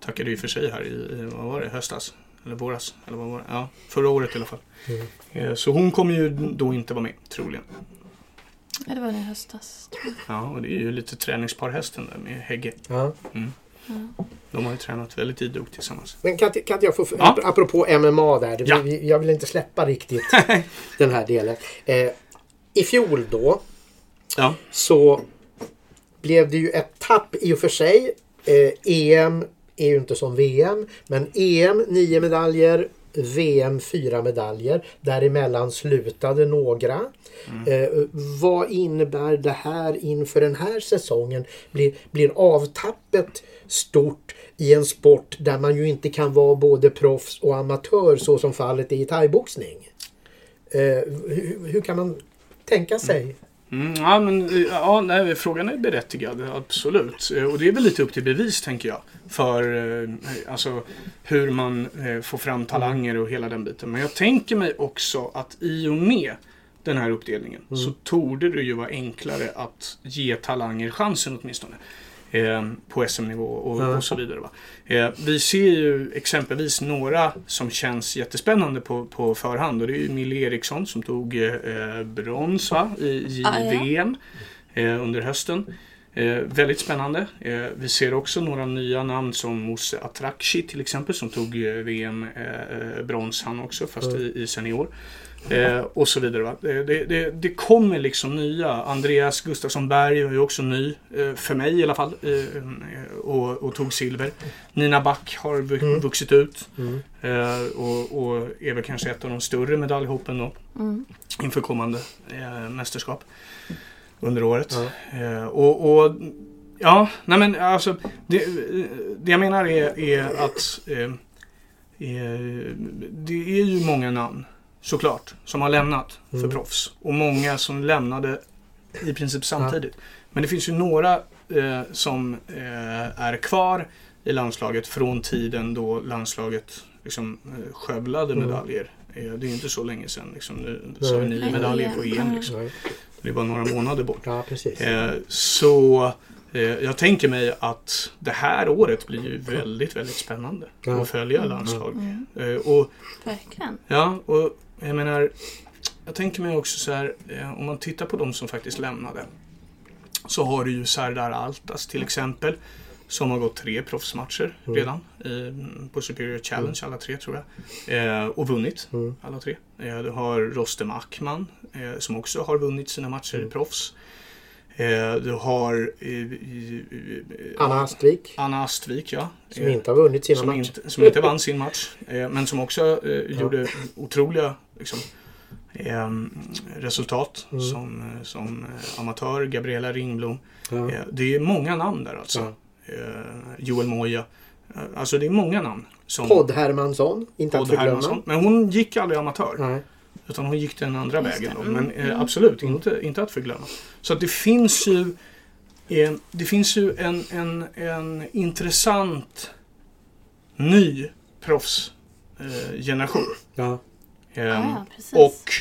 tackade ju för sig här i, i vad var det, höstas? Eller våras? Eller vad var det? Ja, förra året i alla fall. Mm. Eh, så hon kommer ju då inte vara med, troligen. Ja, det var i höstas. Ja, och det är ju lite träningsparhästen där med Hägge. Ja. Ja. De har ju tränat väldigt idogt tillsammans. Men kan, kan jag få, Ja. apropå MMA där. Ja. vi- Jag vill inte släppa riktigt den här delen. Eh, I fjol då Ja, så blev det ju ett tapp i och för sig. Eh, EM är ju inte som VM. Men EM 9 medaljer. VM 4 medaljer. Däremellan slutade några. Eh, vad innebär det här inför den här säsongen? Blir, blir avtappet stort i en sport där man ju inte kan vara både proffs och amatör så som fallet är i thaiboxning? Eh, hur, hur kan man tänka sig? Mm, ja, men eh, ja, nej, frågan är berättigad, absolut. Eh, Och det är väl lite upp till bevis, tänker jag. För eh, alltså, hur man får fram talanger och hela den biten. Men jag tänker mig också att i och med den här uppdelningen så torde det ju vara enklare att ge talanger chansen åtminstone. Eh, på SM-nivå och, Ja. och så vidare. Va? Eh, vi ser ju exempelvis några som känns jättespännande på, på förhand. Och det är ju Mille Eriksson som tog eh, brons va? i, i Ah, ja. Eh, under hösten. Eh, väldigt spännande. Eh, vi ser också några nya namn som Mousse Atrakci till exempel som tog eh, VM eh, eh, han också fast i, i senior. Eh, och så vidare. Va? Det, det, det, det kommer liksom nya. Andreas Gustafsson Berg är ju också ny. Eh, för mig i alla fall. Eh, och, och tog silver. Nina Back har Mm. vuxit ut. Mm. Eh, och, och är väl kanske ett av de större medaljhoppen då Mm. inför kommande eh, mästerskap under året. Eh, och, och ja, nej men alltså det, det jag menar är, är att eh, eh, det är ju många namn såklart som har lämnat för Mm. proffs och många som lämnade i princip samtidigt. Men det finns ju några eh, som eh, är kvar i landslaget från tiden då landslaget liksom, eh, skövlade Mm. medaljer. Eh, det är ju inte så länge sedan. Liksom, nu så har vi Nej. nio medaljer på EM. Liksom. Det är bara några månader bort. Ja, precis. Eh, så eh, jag tänker mig att det här året blir ju väldigt, väldigt spännande Ja. att följa landslag. Mm. Eh, och Verkligen. ja, och jag menar, jag tänker mig också så här, eh, om man tittar på de som faktiskt lämnade. Så har du ju Serdar Altas till exempel. Som har gått tre proffsmatcher Mm. redan eh, på Superior Challenge, alla tre tror jag. Eh, och vunnit Mm. alla tre. Eh, du har Rostem Ackman eh, som också har vunnit sina matcher Mm. i proffs. Eh, du har i- i- Anna Astvik Anna Astvik, ja. som inte har vunnit sina som, matcher. inte, som inte vann sin match. Men som också gjorde otroliga liksom, eh, resultat Mm. som, eh, som eh, amatör. Gabriella Ringblom. Ja. Eh, det är många namn där alltså. Ja. Eh, Joel Moya. Eh, alltså det är många namn. Som Podd Hermansson, inte att Podd förglömma. Hermansson. Men hon gick aldrig amatör. Nej. Utan hon gick den andra Just vägen. Då. Men eh, mm. absolut, Mm. inte, inte att förglömma. Så att det finns ju eh, Det finns ju en, en, en intressant ny proffsgeneration. Eh, generation. Ja. Eh, ja, precis. och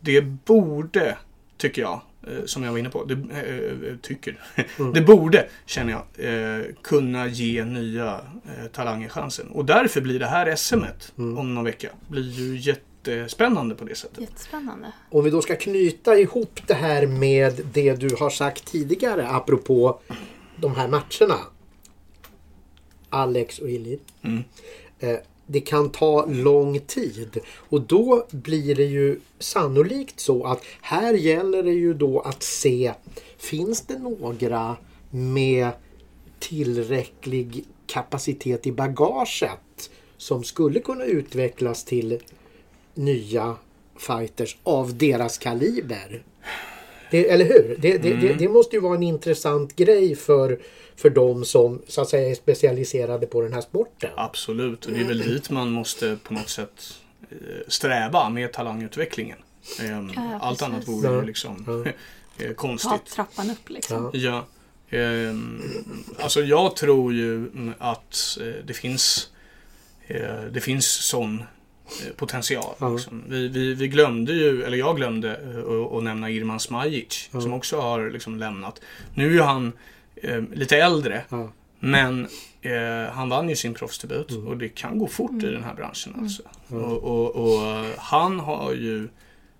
det borde, tycker jag, eh, som jag var inne på, det, eh, tycker, det borde, känner jag, eh, kunna ge nya eh, talanger chansen. Och därför blir det här SMet om någon vecka, blir ju jättespännande på det sättet. Jättespännande. Om vi då ska knyta ihop det här med det du har sagt tidigare apropå de här matcherna. Alex och Ilid. Mm. Det kan ta lång tid och då blir det ju sannolikt så att här gäller det ju då att se finns det några med tillräcklig kapacitet i bagaget som skulle kunna utvecklas till nya fighters av deras kaliber. Det, eller hur? Det, det, det, det måste ju vara en intressant grej för, för de som så att säga är specialiserade på den här sporten. Absolut, och det är väl dit man måste på något sätt eh, sträva med talangutvecklingen. Ehm, Ja, Allt annat vore ju Ja. liksom eh, Ta konstigt. trappan upp liksom. Ja. Ja. Ehm, alltså jag tror ju mm, att eh, det finns eh, det finns sån eh, potential. Ja. Liksom. Vi, vi, vi glömde ju, eller jag glömde eh, att- nämna Irman Smajic Ja. som också har liksom lämnat. Nu är ju han eh, lite äldre Ja. men eh, han vann ju sin proffsdebut Mm. och det kan gå fort i den här branschen. Alltså. Ja. Och, och, och han har ju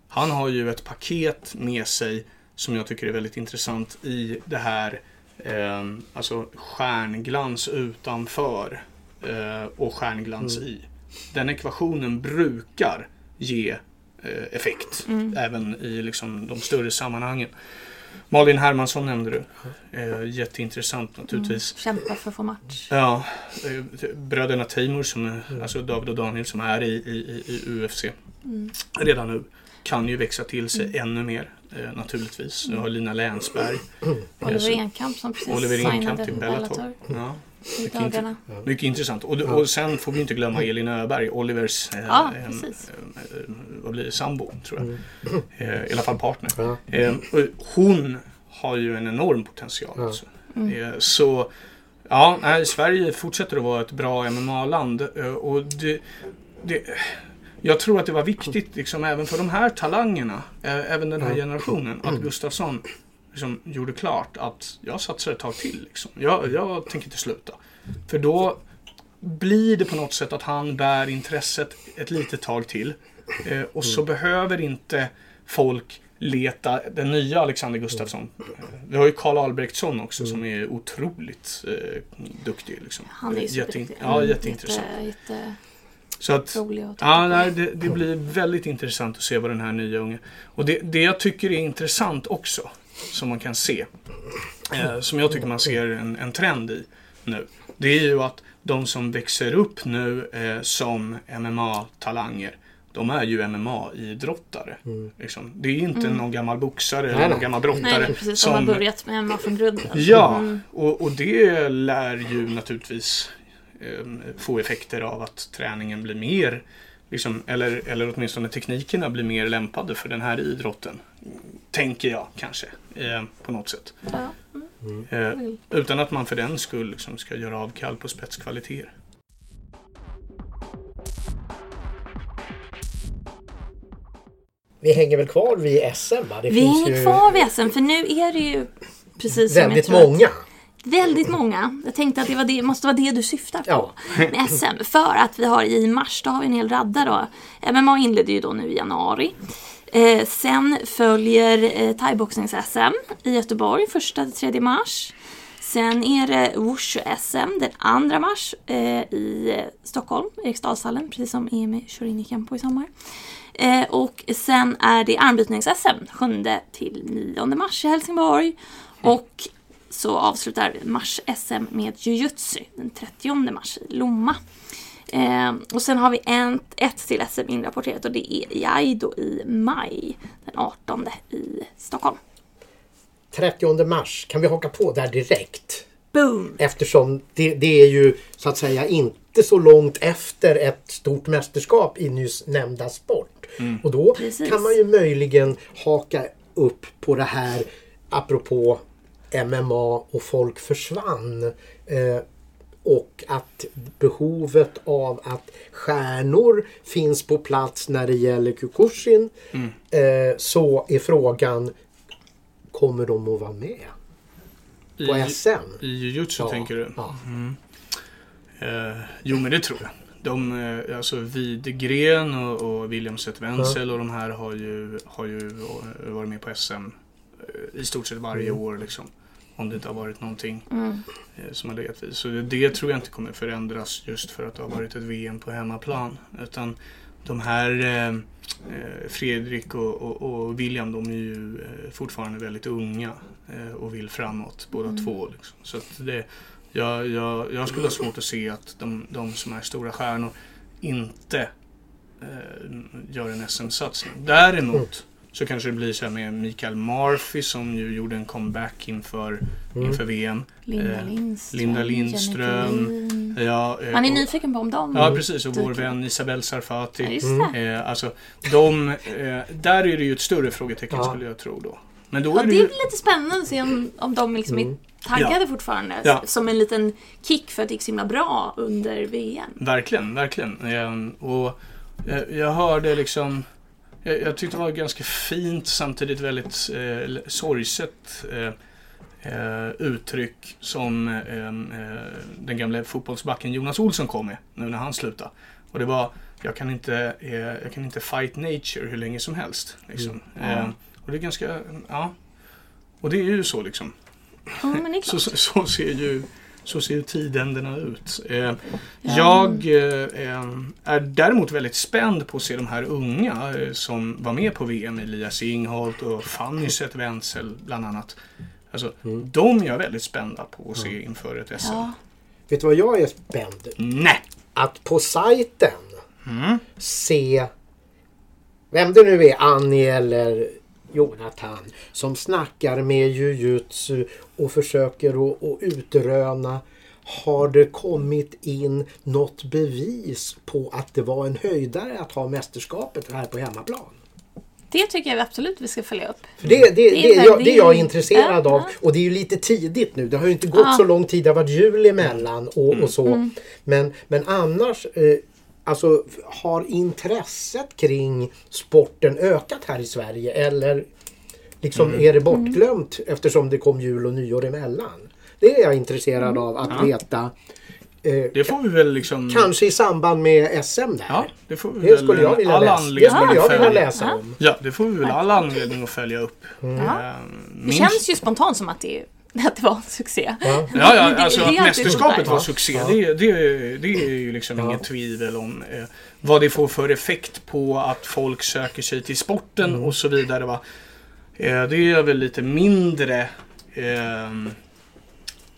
han har ju ett paket med sig som jag tycker är väldigt intressant i det här eh, alltså stjärnglans utanför eh, och stjärnglans Mm. i. Den ekvationen brukar ge eh, effekt Mm. även i liksom, de större sammanhangen. Malin Hermansson nämnde du. Eh, jätteintressant naturligtvis. Kämpa för att få match. Ja, eh, bröderna Teimur, som, är- alltså David och Daniel som är i, i, i UFC Mm. redan nu, kan ju växa till sig ännu mer eh, naturligtvis. Nu har Lina Länsberg, Oliver Enkamp som precis Oliver Enkamp signade till Bellator Bellator. Ja, i Mycket dagarna. mycket intressant. Och, och sen får vi inte glömma Elin Öberg, Olivers eh, Ja, eh, eh, eh, vad blir det, sambo, tror jag. Mm. Eh, I alla fall partner. Ja. Eh, hon har ju en enorm potential. Ja. Alltså. Eh, så ja, nej, Sverige fortsätter att vara ett bra MMA-land. Eh, och det, det, jag tror att det var viktigt liksom, även för de här talangerna, eh, även den här generationen, att Gustafsson liksom, gjorde klart att jag satsar ett tag till. Liksom. Jag, jag tänker inte sluta. För då blir det på något sätt att han bär intresset ett litet tag till. Eh, och så behöver inte folk leta den nya Alexander Gustafsson. Eh, Vi har ju Karl Albrektsson också som är otroligt eh, duktig. Liksom. Han är ju Jätte- superduktig. Ja, Mm, jätteintressant. Jätte, jätte Så att, Ja, nej, det, det blir väldigt intressant att se vad den här nya unge... Och det, det jag tycker är intressant också, som man kan se, eh, som jag tycker man ser en, en trend i nu, det är ju att de som växer upp nu eh, som MMA-talanger, de är ju MMA-idrottare. Liksom. Det är inte någon gammal boxare Nej, eller någon nej. gammal Nej, brottare men precis. De har som börjat med MMA från grunden. Ja, Mm. och, och det lär ju naturligtvis eh, få effekter av att träningen blir mer, liksom, eller, eller åtminstone teknikerna blir mer lämpade för den här idrotten. Tänker jag kanske, eh, på något sätt. Ja. Eh, Mm. utan att man för den skull liksom, ska göra avkall på spetskvaliteter. Vi hänger väl kvar vid SM va? Det Vi finns hänger ju kvar vid SM för nu är det ju precis som jag väldigt tror att- många. Väldigt många. Jag tänkte att det, var det måste vara det du syftar på Ja. med SM. För att vi har i mars, då har vi en hel radda då. MMA inledde ju då nu i januari. Eh, sen följer eh, thaiboxnings-SM i Göteborg 1-3 mars. Sen är det Wushu-SM den 2 mars eh, i eh, Stockholm, Eriksdalshallen, precis som EM kör in i Campo i sommar. Eh, och sen är det armbrytnings-SM 7 till 9 mars i Helsingborg. Och så avslutar mars-SM med jujutsu den 30 mars i Lomma. Eh, och sen har vi en, ett till SM inrapporterat och det är i Aido i maj den 18 i Stockholm. 30 mars, kan vi haka på där direkt? Boom! Eftersom det, det är ju så att säga inte så långt efter ett stort mästerskap i nyss nämnda sport. Och då Precis. kan man ju möjligen haka upp på det här apropå MMA och folk försvann. Eh, och att behovet av att stjärnor finns på plats när det gäller Kukushin. Eh, så är frågan kommer de att vara med på I, SM? i jujutsu Ja, tänker du? ja. Mm. Eh, jo men det tror jag. De, eh, alltså Widgren och, och William Seth Wenzel och de här har ju, har ju varit med på SM eh, i stort sett varje Mm. år. Liksom, om det inte har varit någonting Mm. eh, som har legat vid. Så det, tror jag inte kommer förändras just för att det har varit ett VM på hemmaplan. Utan de här eh, eh, Fredrik och, och, och William de är ju eh, fortfarande väldigt unga eh, och vill framåt båda Mm. två. Liksom. Så det, jag, jag, jag skulle ha svårt att se att de, de som är stora stjärnor inte eh, gör en SM-satsning. Däremot så kanske det blir så här med Mikael Murphy som ju gjorde en comeback inför, Mm. inför VM. Linda Eh, Lindström. Linda Lindström. Ja, eh, Man är och- nyfiken på om de Ja precis och vår vän Isabelle Sarfati. Ja, just Mm. det. Alltså, de, där är det ju ett större frågetecken Ja. skulle jag tro då. Men då Ja, är det det ju... är lite spännande att se om, om de liksom Mm. är taggade fortfarande. Ja. Som en liten kick för att det gick så himla bra under VM. Verkligen, verkligen. Och jag, jag hörde liksom... Jag, jag tyckte det var ganska fint samtidigt väldigt eh, sorgset eh, eh, uttryck som eh, eh, den gamla fotbollsbacken Jonas Olsson kom med nu när han slutade. Och det var jag kan inte, eh, jag kan inte fight nature hur länge som helst. Liksom. Mm. Eh, och det är ganska, ja. Och det är ju så liksom. Ja, men det är Så, så, så ser ju så ser ju tidänderna ut. Eh, Ja. Jag eh, eh, är däremot väldigt spänd på att se de här unga eh, som var med på VM. Elias Ingholt och Fanny Seth Wenzel bland annat. Alltså, Mm. De är jag väldigt spända på att se inför ett SM. Ja. Vet du vad jag är spänd? Nej! Att på sajten Mm. se vem det nu är, Annie eller Jonathan, som snackar med jujutsu och försöker att, att utröna har det kommit in något bevis på att det var en höjdare att ha mästerskapet här på hemmaplan? Det tycker jag absolut vi ska följa upp. För det, det, det, Det är jag, det är jag intresserad Ja, av och det är ju lite tidigt nu. Det har ju inte gått Ja. så lång tid. Det har varit jul emellan och, och så. Mm. Men, men annars eh, alltså, har intresset kring sporten ökat här i Sverige eller liksom Mm. är det bortglömt eftersom det kom jul och nyår emellan? Det är jag intresserad Mm. av att Ja. veta. Eh, Det får vi väl liksom... Kanske i samband med SM där. Ja, det får vi Det väl skulle jag vilja läsa, det skulle jag vilja följa. läsa Ja. om. Ja, det får vi väl all anledning att följa upp. Mm. Ja. Eh, Det känns ju spontant som att det, att det var en succé. Ja. Ja, ja alltså det att mästerskapet var succé, Ja. det, det, det är ju liksom Ja. inget tvivel om eh, vad det får för effekt på att folk söker sig till sporten Mm. och så vidare. Va? Eh, det är jag väl lite mindre... ehm,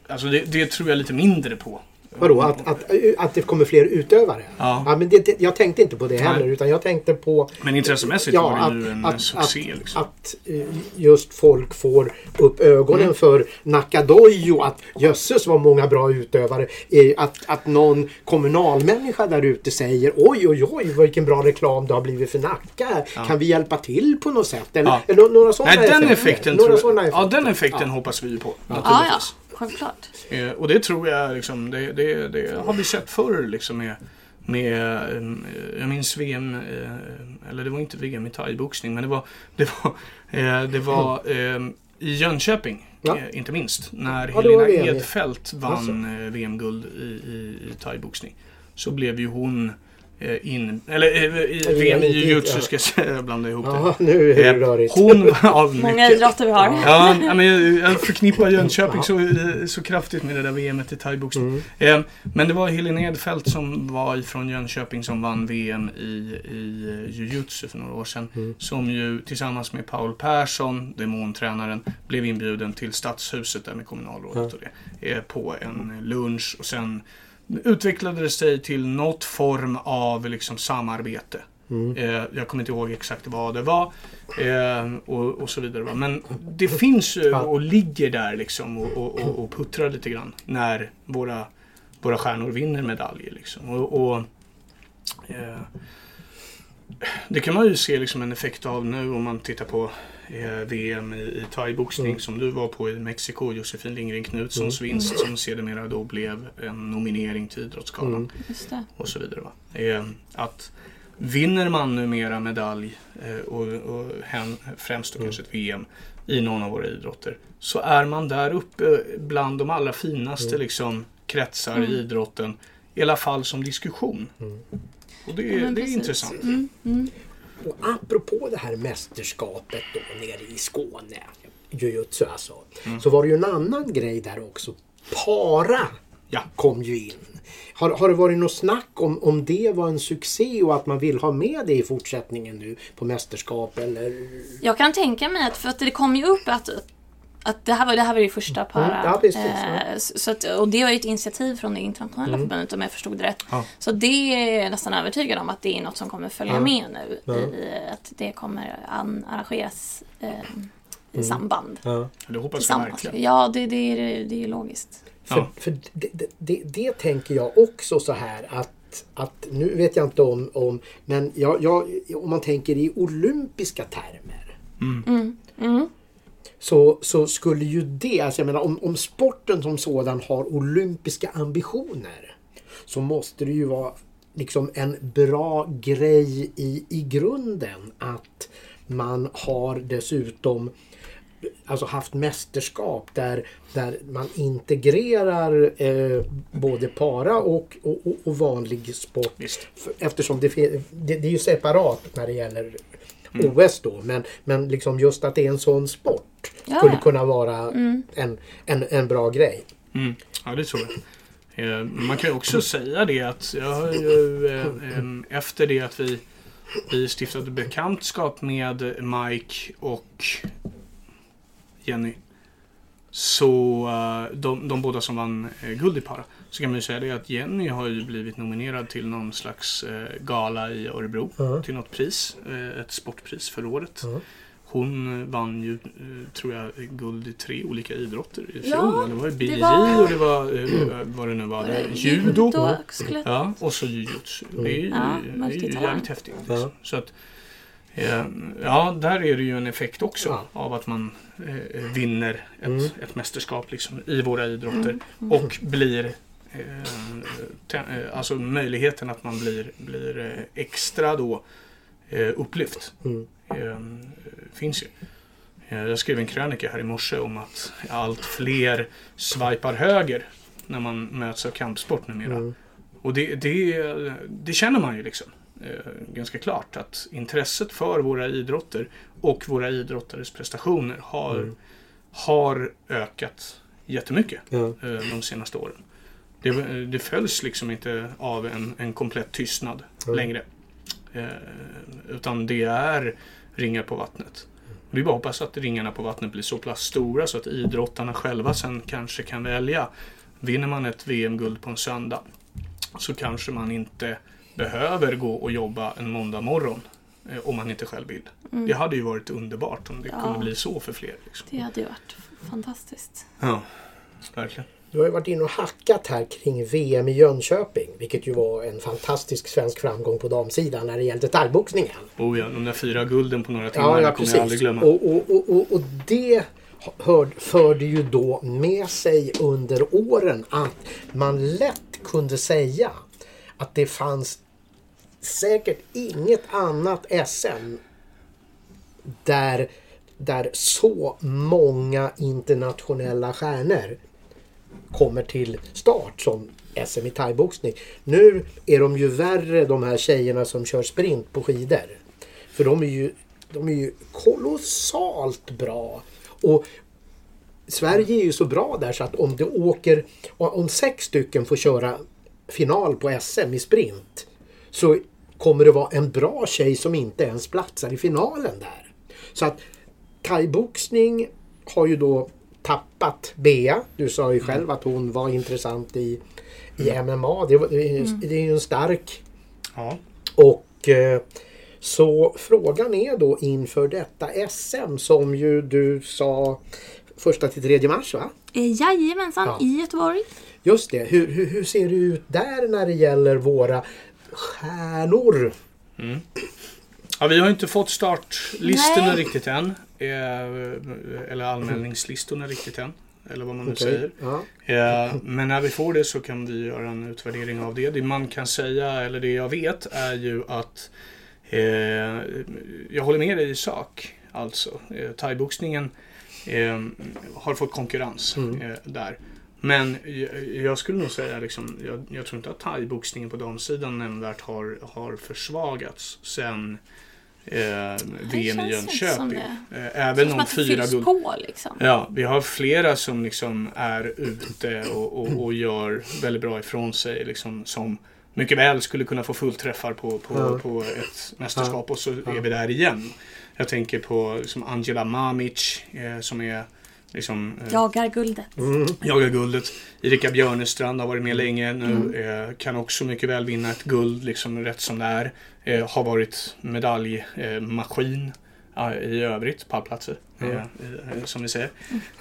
alltså det, det tror jag lite mindre på. Vadå, att, att, att det kommer fler utövare? Ja. men det, jag tänkte inte på det heller Nej. utan jag tänkte på Men intressemässigt Ja, var det ju att- en att- succé. liksom. att eh, just folk får upp ögonen Mm. för Nakadojo. Att jösses vad många bra utövare. Eh, Att, att någon kommunalmänniska där ute säger oj oj oj vilken bra reklam det har blivit för Nacka. Ja. Kan vi hjälpa till på något sätt? Eller, Ja. eller några sådana Nej, den effekter. effekten, några sådana ja, den effekten Ja. hoppas vi på. Ja, ja. Självklart. Eh, och det tror jag liksom, det, det, det har vi sett förr liksom med, med eh, jag minns VM, eh, eller det var inte VM i thaiboxning, men det var, det var, eh, det var eh, i Jönköping, Ja. eh, inte minst, när Ja, Helena VM. Edfeldt vann eh, VM-guld i, i, i thaiboxning. Så blev ju hon in, eller eh, i, Ja, VM i jujutsu ja. ska jag blandade ihop Ja, det. nu är det Eh, rörigt. Hon, ja, Många idrotter vi har. Ja, ja, men jag, förknippar Jönköping så, så kraftigt med det där VMet i thaiboxning. Mm. Eh, men det var Helene Edfeldt som var ifrån Jönköping som vann VM i, i eh, jujutsu för några år sedan. Mm. Som ju tillsammans med Paul Persson, demontränaren, blev inbjuden till Stadshuset där med kommunalrådet och det. Eh, på en lunch och sen utvecklade det sig till något form av liksom samarbete. Mm. Eh, jag kommer inte ihåg exakt vad det var. Eh, och, och så vidare. Men det finns ju Ja. och ligger där liksom och, och, och, puttrar lite grann. När våra, våra stjärnor vinner medaljer. Liksom. Och, eh, det kan man ju se liksom en effekt av nu om man tittar på eh, VM i, i thaiboxning Mm. som du var på i Mexiko. Josefin Lindgren Knutssons vinst som sedermera då blev en nominering till Idrottsgalan Mm. Och så vidare. Va? Eh, att vinner man numera medalj eh, och, och hen, främst då Mm. kanske ett VM i någon av våra idrotter så är man där uppe bland de allra finaste Mm. liksom, kretsar Mm. i idrotten. I alla fall som diskussion. Mm. Och det, Ja, det är intressant. Och apropå det här mästerskapet då nere i Skåne, jujutsu alltså, Mm. så var det ju en annan grej där också. Para Ja. kom ju in. Har, har det varit något snack om, om det var en succé och att man vill ha med det i fortsättningen nu på mästerskap eller? Jag kan tänka mig att, för att det kom ju upp att att det här var det här var ju första para. Mm, ja, precis, eh, ja. så så att, och det var ju ett initiativ från det internationella förbundet om jag förstod det rätt. Ja. Så det är jag nästan övertygad om att det är något som kommer följa Ja. med nu. Ja. I, att det kommer an, arrangeras eh, i samband. Ja. Det hoppas jag verkligen. Ja, det, det, är, det är logiskt. För, Ja. för det, det, det, det tänker jag också så här att, att nu vet jag inte om, om men jag, jag, om man tänker i olympiska termer. Mm. Mm. Så, så skulle ju det, alltså jag menar om, om sporten som sådan har olympiska ambitioner så måste det ju vara liksom en bra grej i, i grunden att man har dessutom alltså haft mästerskap där, där man integrerar eh, både para och, och, och- vanlig sport. Visst. Eftersom det, det, det är ju separat när det gäller OS då. Men, men liksom just att det är en sån sport Ja, skulle ja. kunna vara en, en, en bra grej. Mm. Ja, det tror jag. Eh, Man kan ju också säga det att jag har ju, eh, efter det att vi, vi stiftade bekantskap med Mike och Jenny. Så eh, de, de båda som vann guld i para. Så kan man ju säga det att Jenny har ju blivit nominerad till någon slags gala i Örebro. Ja. Till något pris. Ett sportpris för året. Ja. Hon vann ju, eh, tror jag, guld i tre olika idrotter i fjol. Ja, det var ju bileri var- och det var, eh, vad det nu var, det, judo. skulle... Ja, och så jujutsu. Det är ju, Ja, det är ju jävligt häftigt. Ja. Liksom. Så att, eh, ja, där är det ju en effekt också Ja. av att man eh, vinner ett, Mm. ett mästerskap liksom, i våra idrotter och blir eh, eh, alltså möjligheten att man blir, blir eh, extra då eh, upplyft Mm. eh, finns ju. Eh, Jag skrev en krönika här i morse om att allt fler swipar höger när man möts av kampsport numera. Mm. Och det, det, det känner man ju liksom eh, ganska klart att intresset för våra idrotter och våra idrottares prestationer har, Mm. har ökat jättemycket Ja. eh, de senaste åren. Det, det följs liksom inte av en, en komplett tystnad Mm. längre. Eh, utan det är ringar på vattnet. Och det är bara att hoppas att ringarna på vattnet blir så pass stora så att idrottarna själva sen kanske kan välja. Vinner man ett VM-guld på en söndag så kanske man inte behöver gå och jobba en måndag morgon eh, om man inte själv vill. Det hade ju varit underbart om det Ja. kunde bli så för fler. Liksom. Det hade ju varit fantastiskt. Ja, verkligen. Du har ju varit inne och hackat här kring VM i Jönköping. Vilket ju var en fantastisk svensk framgång på damsidan när det gällde thaiboxningen. Oh ja, de där fyra gulden på några timmar Ja, ja kommer jag aldrig glömma. Och, och, och, och, och det hör, förde ju då med sig under åren att man lätt kunde säga att det fanns säkert inget annat SM där, där så många internationella stjärnor kommer till start som SM i thaiboxning. Nu är de ju värre de här tjejerna som kör sprint på skidor. För de är ju, de är ju kolossalt bra. Och Sverige är ju så bra där så att om det åker, om sex stycken får köra final på SM i sprint så kommer det vara en bra tjej som inte ens platsar i finalen där. Så att thaiboxning har ju då tappat Bea. Du sa ju själv att hon var intressant i, i MMA. Det, var- det, är, ju- en stark Ja. och eh, så frågan är då inför detta SM som ju du sa första till tredje mars va? Eh, Jajamensan, Ja. i Göteborg. Just det. Hur, hur, hur ser det ut där när det gäller våra stjärnor? Ja, vi har inte fått startlistorna riktigt än. Eh, Eller anmälningslistorna riktigt än. Eller vad man nu Okej. säger. Ja. Eh, Men när vi får det så kan vi göra en utvärdering av det. Det man kan säga, eller det jag vet, är ju att eh, jag håller med dig i sak. Alltså, eh, thaiboxningen eh, har fått konkurrens Mm. eh, där. Men jag, jag skulle nog säga liksom, jag, jag tror inte att thaiboxningen på damsidan nämnvärt har, har försvagats sen eh, VM i känns inte som Jönköping. det. Eh, Det även om fyra guld på liksom. Ja, vi har flera som liksom är ute och, och, och gör väldigt bra ifrån sig. Liksom, som mycket väl skulle kunna få fullträffar på, på, Ja. på ett mästerskap Ja. och så Ja. är vi där igen. Jag tänker på liksom Angela Mamic eh, som är liksom, eh, Jagar guldet. Mm. jagar guldet. Erika Björnestrand har varit med länge nu. Mm. Eh, kan också mycket väl vinna ett guld liksom rätt som det är. Eh, har varit medaljmaskin eh, i övrigt, pallplatser. Mm. Eh, eh, som vi säger.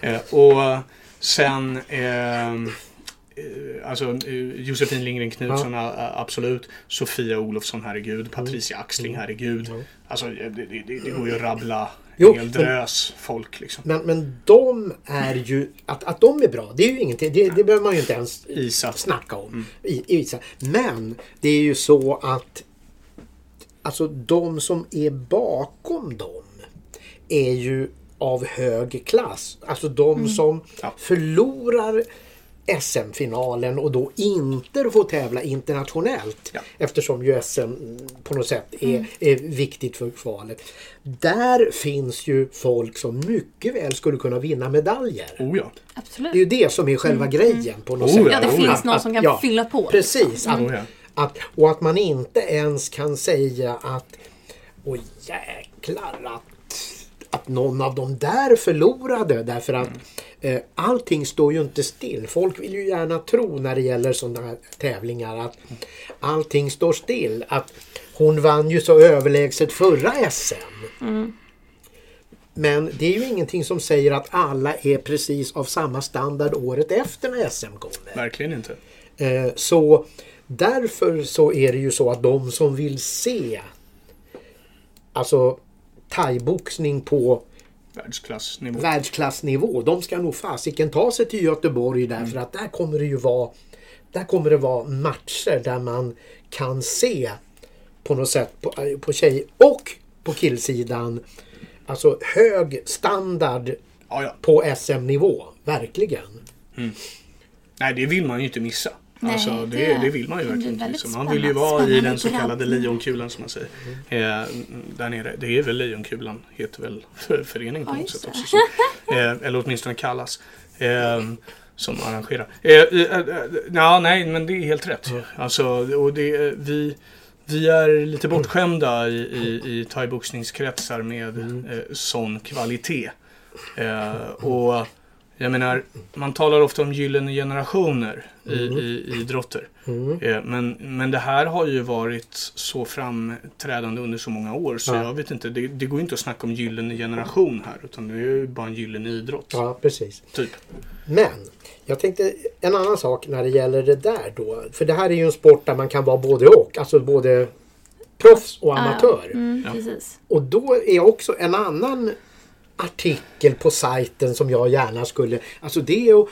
Eh, och sen eh, eh, Alltså eh, Josefin Lindgren Knutsson, a- absolut. Sofia Olofsson, herregud. Patricia Axling, herregud. Mm. Alltså det, det, det, går ju att rabbla Jo, en hel men- drös folk liksom. Men, men de är ju, att, att de är bra, det är ju ingenting. Det, det behöver man ju inte ens Isa. snacka om. I, i, vissa. men det är ju så att alltså de som är bakom dem är ju av hög klass. Alltså de som Ja. förlorar SM-finalen och då inte får tävla internationellt Ja. eftersom ju SM på något sätt är, är viktigt för kvalet. Där finns ju folk som mycket väl skulle kunna vinna medaljer. Oh ja. Absolut. Det är ju det som är själva grejen på något Oh, sätt. ja, det Oh, finns någon som kan fylla på. Precis. Att, Oh. Att, och att man inte ens kan säga att Åh jäklar att, att någon av dem där förlorade därför att eh, allting står ju inte still. Folk vill ju gärna tro när det gäller sådana här tävlingar att allting står still. Att hon vann ju så överlägset förra SM. Men det är ju ingenting som säger att alla är precis av samma standard året efter när SM kommer. Verkligen inte. Eh, Så därför så är det ju så att de som vill se alltså thaiboxning på Världsklassnivå. världsklassnivå. De ska nog fasiken ta sig till Göteborg därför att där kommer det ju vara där kommer det vara matcher där man kan se på något sätt på, på tjej och på killsidan alltså hög standard Ja, ja. på SM-nivå. Verkligen. Nej, det vill man ju inte missa. Nej, alltså, det, det- det vill man ju verkligen inte missa. Man vill ju spännande- vara i den så kallade lejonkulan som man säger. Eh, där nere. Det är väl lejonkulan, heter väl för, föreningen på något sätt också. Så, eh, eller åtminstone kallas. Eh, som arrangerar. Eh, eh, eh, ja, nej, men det är helt rätt. Alltså, och det, vi, vi är lite bortskämda i, i, i thaiboxningskretsar med eh, sån kvalitet. Eh, och jag menar, man talar ofta om gyllene generationer i, i, i idrotter. Mm. Eh, men, men det här har ju varit så framträdande under så många år så Ja. jag vet inte, det, det går ju inte att snacka om gyllene generation här utan det är ju bara en gyllene idrott. Ja, precis. Typ. Men jag tänkte en annan sak när det gäller det där då. För det här är ju en sport där man kan vara både och. Alltså både proffs och amatör. Mm, Ja. precis. Och då är också en annan artikel på sajten som jag gärna skulle... Alltså det är att,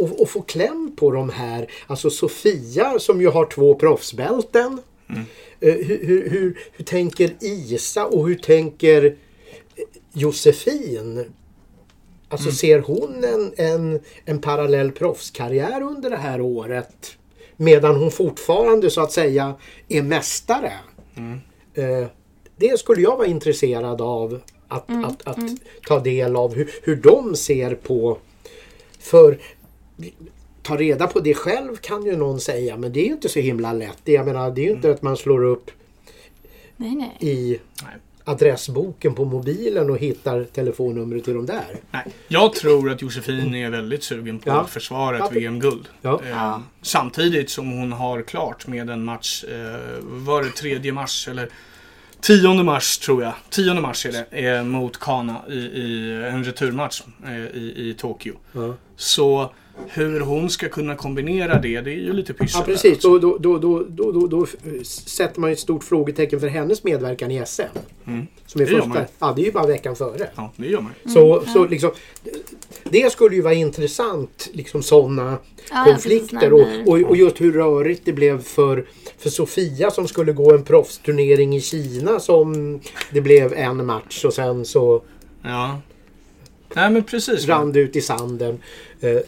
att, att få kläm på de här. Alltså Sofia som ju har två proffsbälten. Eh, Hur, hur, hur, hur tänker Isa och hur tänker Josefin? Alltså ser hon en, en, en parallell proffskarriär under det här året? Medan hon fortfarande så att säga är mästare. Eh, det skulle jag vara intresserad av att, att, att ta del av hur, hur de ser på. För ta reda på det själv kan ju någon säga men det är ju inte så himla lätt. Det, jag menar, det är ju inte att man slår upp Nej, nej. i Nej. adressboken på mobilen och hittar telefonnumret till de där. Nej. Jag tror att Josefin är väldigt sugen på Ja. att försvara ett Ja. VM-guld. Ja. Eh, samtidigt som hon har klart med en match, eh, var det 3 mars eller 10 mars tror jag. 10 mars är det, eh, mot Kana i, i en returmatch eh, i, i Tokyo. Ja, Så hur hon ska kunna kombinera det, det är ju lite pyssel. ja precis. också. Då, då, då, då, då, då, då sätter man ju ett stort frågetecken för hennes medverkan i SM. Mm. Som är Det gör första. man. Ja, det är ju bara veckan före. Ja, det gör man. Så, så liksom, det skulle ju vara intressant, liksom sådana Ja, konflikter. Och, och, och just hur rörigt det blev för, för Sofia som skulle gå en proffsturnering i Kina som det blev en match och sen så Ja, Nej men precis. rann ut i sanden. Eh,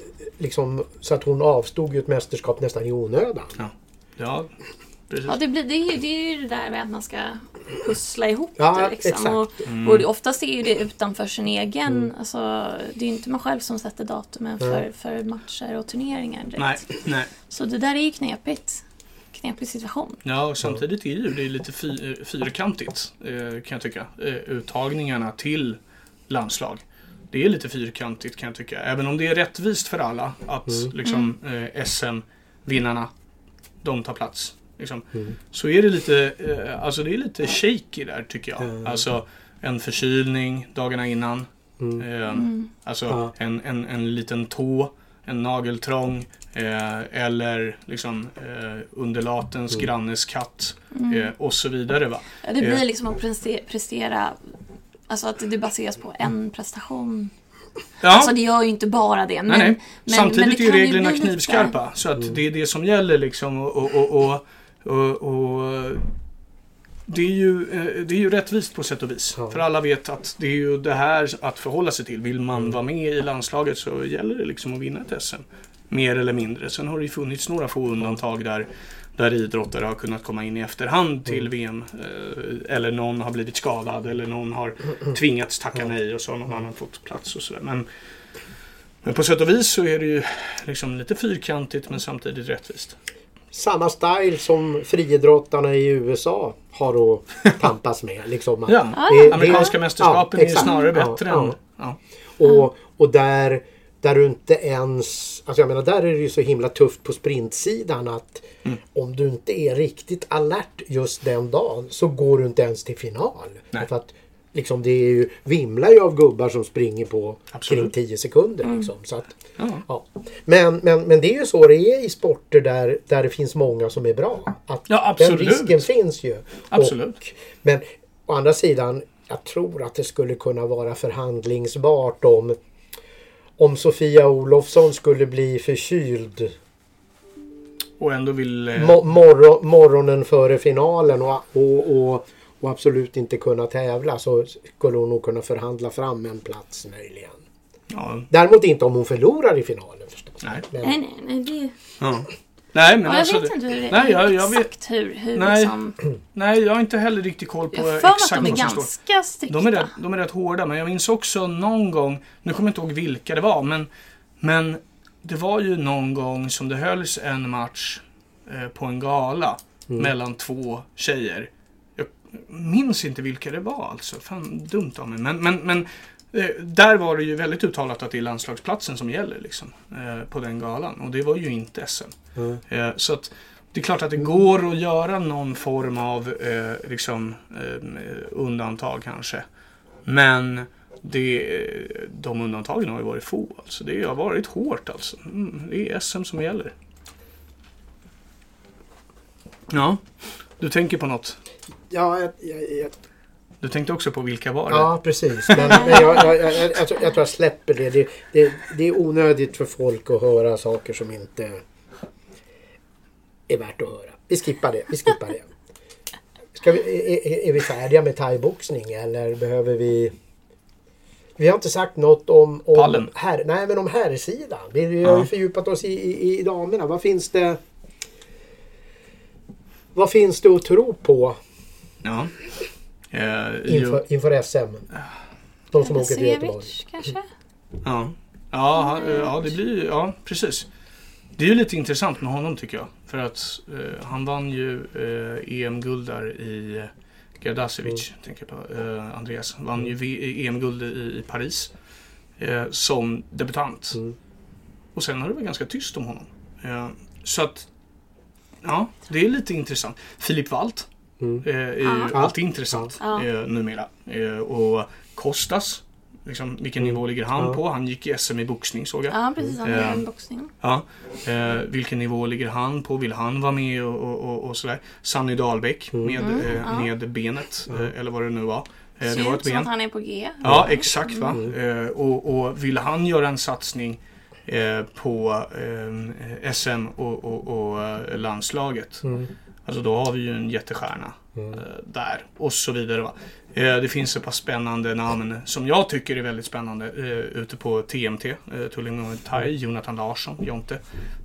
liksom, så att hon avstod ju ett mästerskap nästan i onödan. Ja, precis. Ja, det, blir, det, är, ju- det är ju det där med att man ska pussla ihop Ja, det. Liksom. exakt. Och, Mm. och det, oftast är ju det utanför sin egen... Mm. Alltså, det är ju inte man själv som sätter datumen för, för matcher och turneringar direkt. Nej, nej. Så det där är ju knepigt. Knepig situation. Ja, och samtidigt är ju det lite fy, fyrkantigt eh, kan jag tycka. Eh, uttagningarna till landslag. Det är lite fyrkantigt kan jag tycka. Även om det är rättvist för alla att Mm. liksom, eh, SM-vinnarna, de tar plats. Liksom. Mm. Så är det lite, eh, alltså det är lite shaky där tycker jag. Mm. Alltså en förkylning dagarna innan. Mm. Eh, Mm. Alltså Ja. en, en, en liten tå, en nageltrång eh, eller liksom eh, underlatens Mm. grannes katt Mm. eh, och så vidare. Va? Ja, det blir eh. liksom att prestera Alltså att det baseras på en prestation. Ja, Alltså det gör ju inte bara det. Men, nej, nej. men- Samtidigt men det är ju kan ju reglerna knivskarpa. Så att Mm. det är det som gäller liksom. Och, och, och, och, och, och det, är ju, eh, det är ju rättvist på sätt och vis. Ja. För alla vet att det är ju det här att förhålla sig till. Vill man Mm. vara med i landslaget så gäller det liksom att vinna ett SM. Mer eller mindre. Sen har det ju funnits några få undantag där där idrottare har kunnat komma in i efterhand till Mm. VM. eh, Eller någon har blivit skadad eller någon har tvingats tacka nej och så har någon annan fått plats och sådär. Men, men på sätt och vis så är det ju liksom lite fyrkantigt men samtidigt rättvist. Samma style som friidrottarna i USA har att tampas med. Liksom. Ja, Det- amerikanska det- mästerskapen ja, är ju snarare bättre ja. än... Ja. Och, och där, där du inte ens... Alltså jag menar, där är det ju så himla tufft på sprintsidan att Mm. om du inte är riktigt alert just den dagen så går du inte ens till final. Nej. För att liksom, det är ju, vimlar ju av gubbar som springer på Absolut. kring 10 sekunder. Liksom. Så att, Ja. ja. men, men, men det är ju så det är i sporter där, där det finns många som är bra. Att Ja, absolut. Den risken finns ju. Absolut. Och, men å andra sidan, jag tror att det skulle kunna vara förhandlingsbart om om Sofia Olofsson skulle bli förkyld Och ändå vill... eh, mo- morgon, morgonen före finalen och, och, och, och absolut inte kunna tävla så skulle hon nog kunna förhandla fram en plats möjligen. Ja, Däremot inte om hon förlorar i finalen förstås. nej. Men, Nej, nej, nej. Det, Ja. Nej, men ja, jag alltså... vet det- inte hur det, nej, jag- jag vet- exakt hur, hur Nej. liksom... Nej, jag har inte heller riktigt koll på Jag exakt de är vad som står. ganska strikta. De är, rätt, de är rätt hårda, men jag minns också någon gång, nu kommer jag inte ihåg vilka det var, men, men det var ju någon gång som det hölls en match eh, på en gala Mm. mellan två tjejer. Jag minns inte vilka det var alltså, fan dumt av mig. Men, men, men där var det ju väldigt uttalat att det är landslagsplatsen som gäller liksom, eh, på den galan. Och det var ju inte SM. Mm. Eh, så att det är klart att det går att göra någon form av eh, liksom, eh, undantag kanske. Men det, de undantagen har ju varit få. Alltså. Det har varit hårt alltså. Mm, det är SM som gäller. Ja, du tänker på något. ja, jag, jag, jag, Du tänkte också på vilka var det? ja, precis. Men, men jag, jag, jag, jag, tror, jag släpper det. Det, det. det är onödigt för folk att höra saker som inte är värt att höra. Vi skippar det. Vi skippar det. Ska vi, är, är- vi färdiga med thaiboxning eller behöver vi... Vi har inte sagt något om... om Pallen. Här, nej, men om herrsidan. Vi har ju fördjupat oss i, i, i damerna. Vad finns det... Vad finns det att tro på Ja. Eh, inför, inför SM? De som åker till Göteborg. Kanske? ja. Ja, ja, det blir ju- ja, precis. Det är ju lite intressant med honom tycker jag. För att eh, han vann ju eh, EM-guld där i Gardasevic, tänker jag på. Eh, Andreas. Vann ju EM-guld i, i Paris. Eh, som debutant. Mm. Och sen har det varit ganska tyst om honom. Eh, så att, ja, det är lite intressant. Filip Walt Mm. eh, är ju Ja. alltid intressant Ja. eh, numera. Eh, och Kostas, liksom, vilken Mm. nivå ligger han Ja. på? Han gick i SM i boxning såg jag. Ja, precis. Han Eh, boxning. Ja. Eh, vilken nivå ligger han på? Vill han vara med och, och, och, och sådär? Sanny Dahlbäck Mm. med, Mm, eh, ja. med benet, Ja. eh, eller vad det nu var. Eh, Ser det var ut ett som att han är på G. Ja, exakt va. Mm. Eh, och, och vill han göra en satsning eh, på eh, SM och, och, och landslaget. Mm. Alltså då har vi ju en jättestjärna eh, där och så vidare. Va? Eh, det finns ett par spännande namn som jag tycker är väldigt spännande eh, ute på TMT. Eh, Tulling Muay Thai, Jonathan Larsson, Jonte.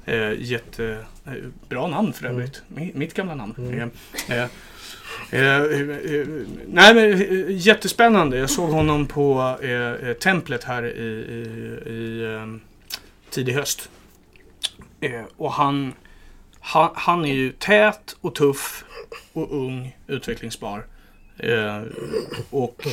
Eh, jättebra namn för övrigt. Mi- Mitt gamla namn. Eh, eh, Eh, eh, eh, nej men eh, jättespännande. Jag såg honom på eh, eh, templet här i, i, i eh, tidig höst. Eh, och han, han, han är ju tät och tuff och ung, utvecklingsbar. Eh, och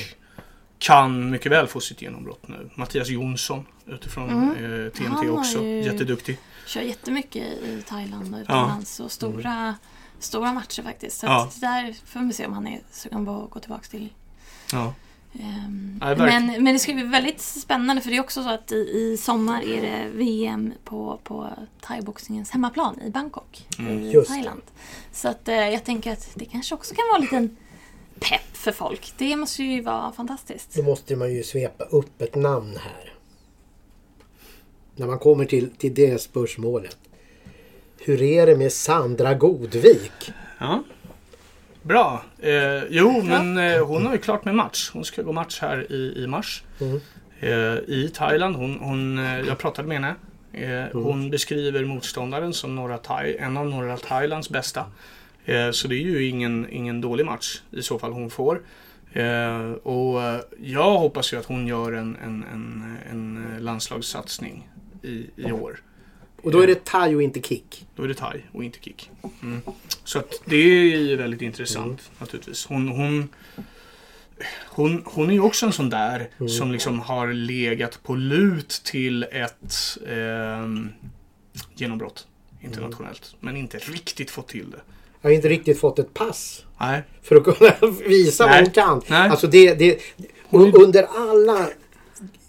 kan mycket väl få sitt genombrott nu. Mattias Jonsson utifrån eh, TNT också. ju- Jätteduktig. Kör jättemycket i Thailand och utomlands och stora, stora matcher faktiskt. Så Ja. där får vi se om han är sugen på att gå tillbaka till. Ja. Ehm, men, men det ska bli väldigt spännande för det är också så att i, i sommar är det VM på, på thaiboxningens hemmaplan i Bangkok Mm. i Just. Thailand. Så att eh, jag tänker att det kanske också kan vara en liten pepp för folk. Det måste ju vara fantastiskt. Då måste man ju svepa upp ett namn här. När man kommer till, till det spörsmålet. Hur är det med Sandra Godvik? Ja. Bra. Eh, jo, men eh, hon har ju klart med match. Hon ska gå match här i, i mars. Mm. Eh, I Thailand. Hon, hon, eh, jag pratade med henne. Eh, hon beskriver motståndaren som norra Thai, en av norra Thailands bästa. Eh, så det är ju ingen, ingen dålig match i så fall hon får. Och jag hoppas ju att hon gör en, en, en, en landslagssatsning i, i år. Och då är det thai och inte kick. Då är det thai och inte kick. Mm. Så att det är ju väldigt intressant naturligtvis. Hon, hon, hon, hon är ju också en sån där som liksom har legat på lut till ett ehm, genombrott internationellt. Men inte riktigt fått till det. Jag har inte riktigt fått ett pass. Nej. För att kunna visa Nej. vad hon kan. Nej. Alltså det, det, Hon- under alla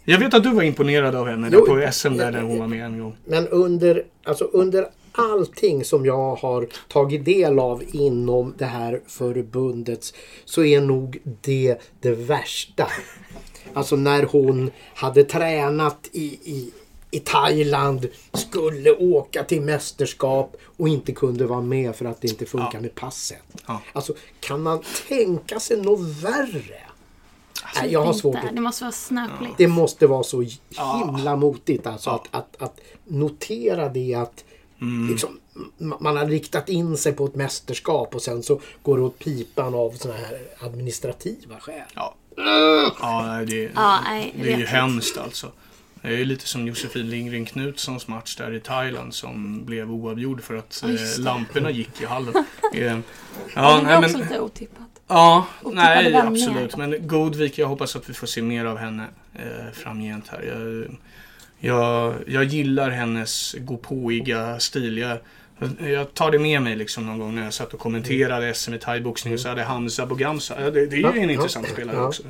Jag vet att du var imponerad av henne Jo, på SM där när hon var med en gång. Men under, alltså under allting som jag har tagit del av inom det här förbundet så är nog det det värsta. Alltså när hon hade tränat i, i, i Thailand, skulle åka till mästerskap och inte kunde vara med för att det inte funkar Ja. med passet. Ja. Alltså kan man tänka sig något värre? Nej, jag har svårt att Det måste vara snöpligt. det måste vara så Ja. himla motigt alltså Ja. att, att, att notera det att Mm. liksom, man har riktat in sig på ett mästerskap och sen så går det åt pipan av såna här administrativa skäl. Ja. Ja, det, Ja, nej, det är ju hemskt alltså. Det är ju lite som Josefin Lindgren Knutssons match där i Thailand som blev oavgjord för att eh, lamporna gick i hallen. Eh, Ja, ja, det var också men, lite otippat. Ja, nej absolut. Men Godvik, jag hoppas att vi får se mer av henne eh, framgent här. Jag, jag, jag gillar hennes gåpåiga stil. Jag, jag tar det med mig liksom någon gång när jag satt och kommenterade SM i thaiboxning och så hade Hamza Bogamsa, ja, det, det är ju Ja, en ja, intressant spelare ja. också.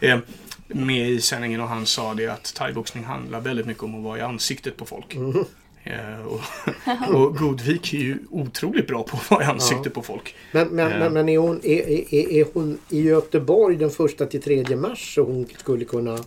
Eh, med i sändningen och han sa det att thaiboxning handlar väldigt mycket om att vara i ansiktet på folk. Mm. Eh, och, och Godvik är ju otroligt bra på att vara i ansiktet på folk. Men, men, Ja. men, men är, hon, är, är, är hon i Göteborg den första till tredje mars så hon skulle kunna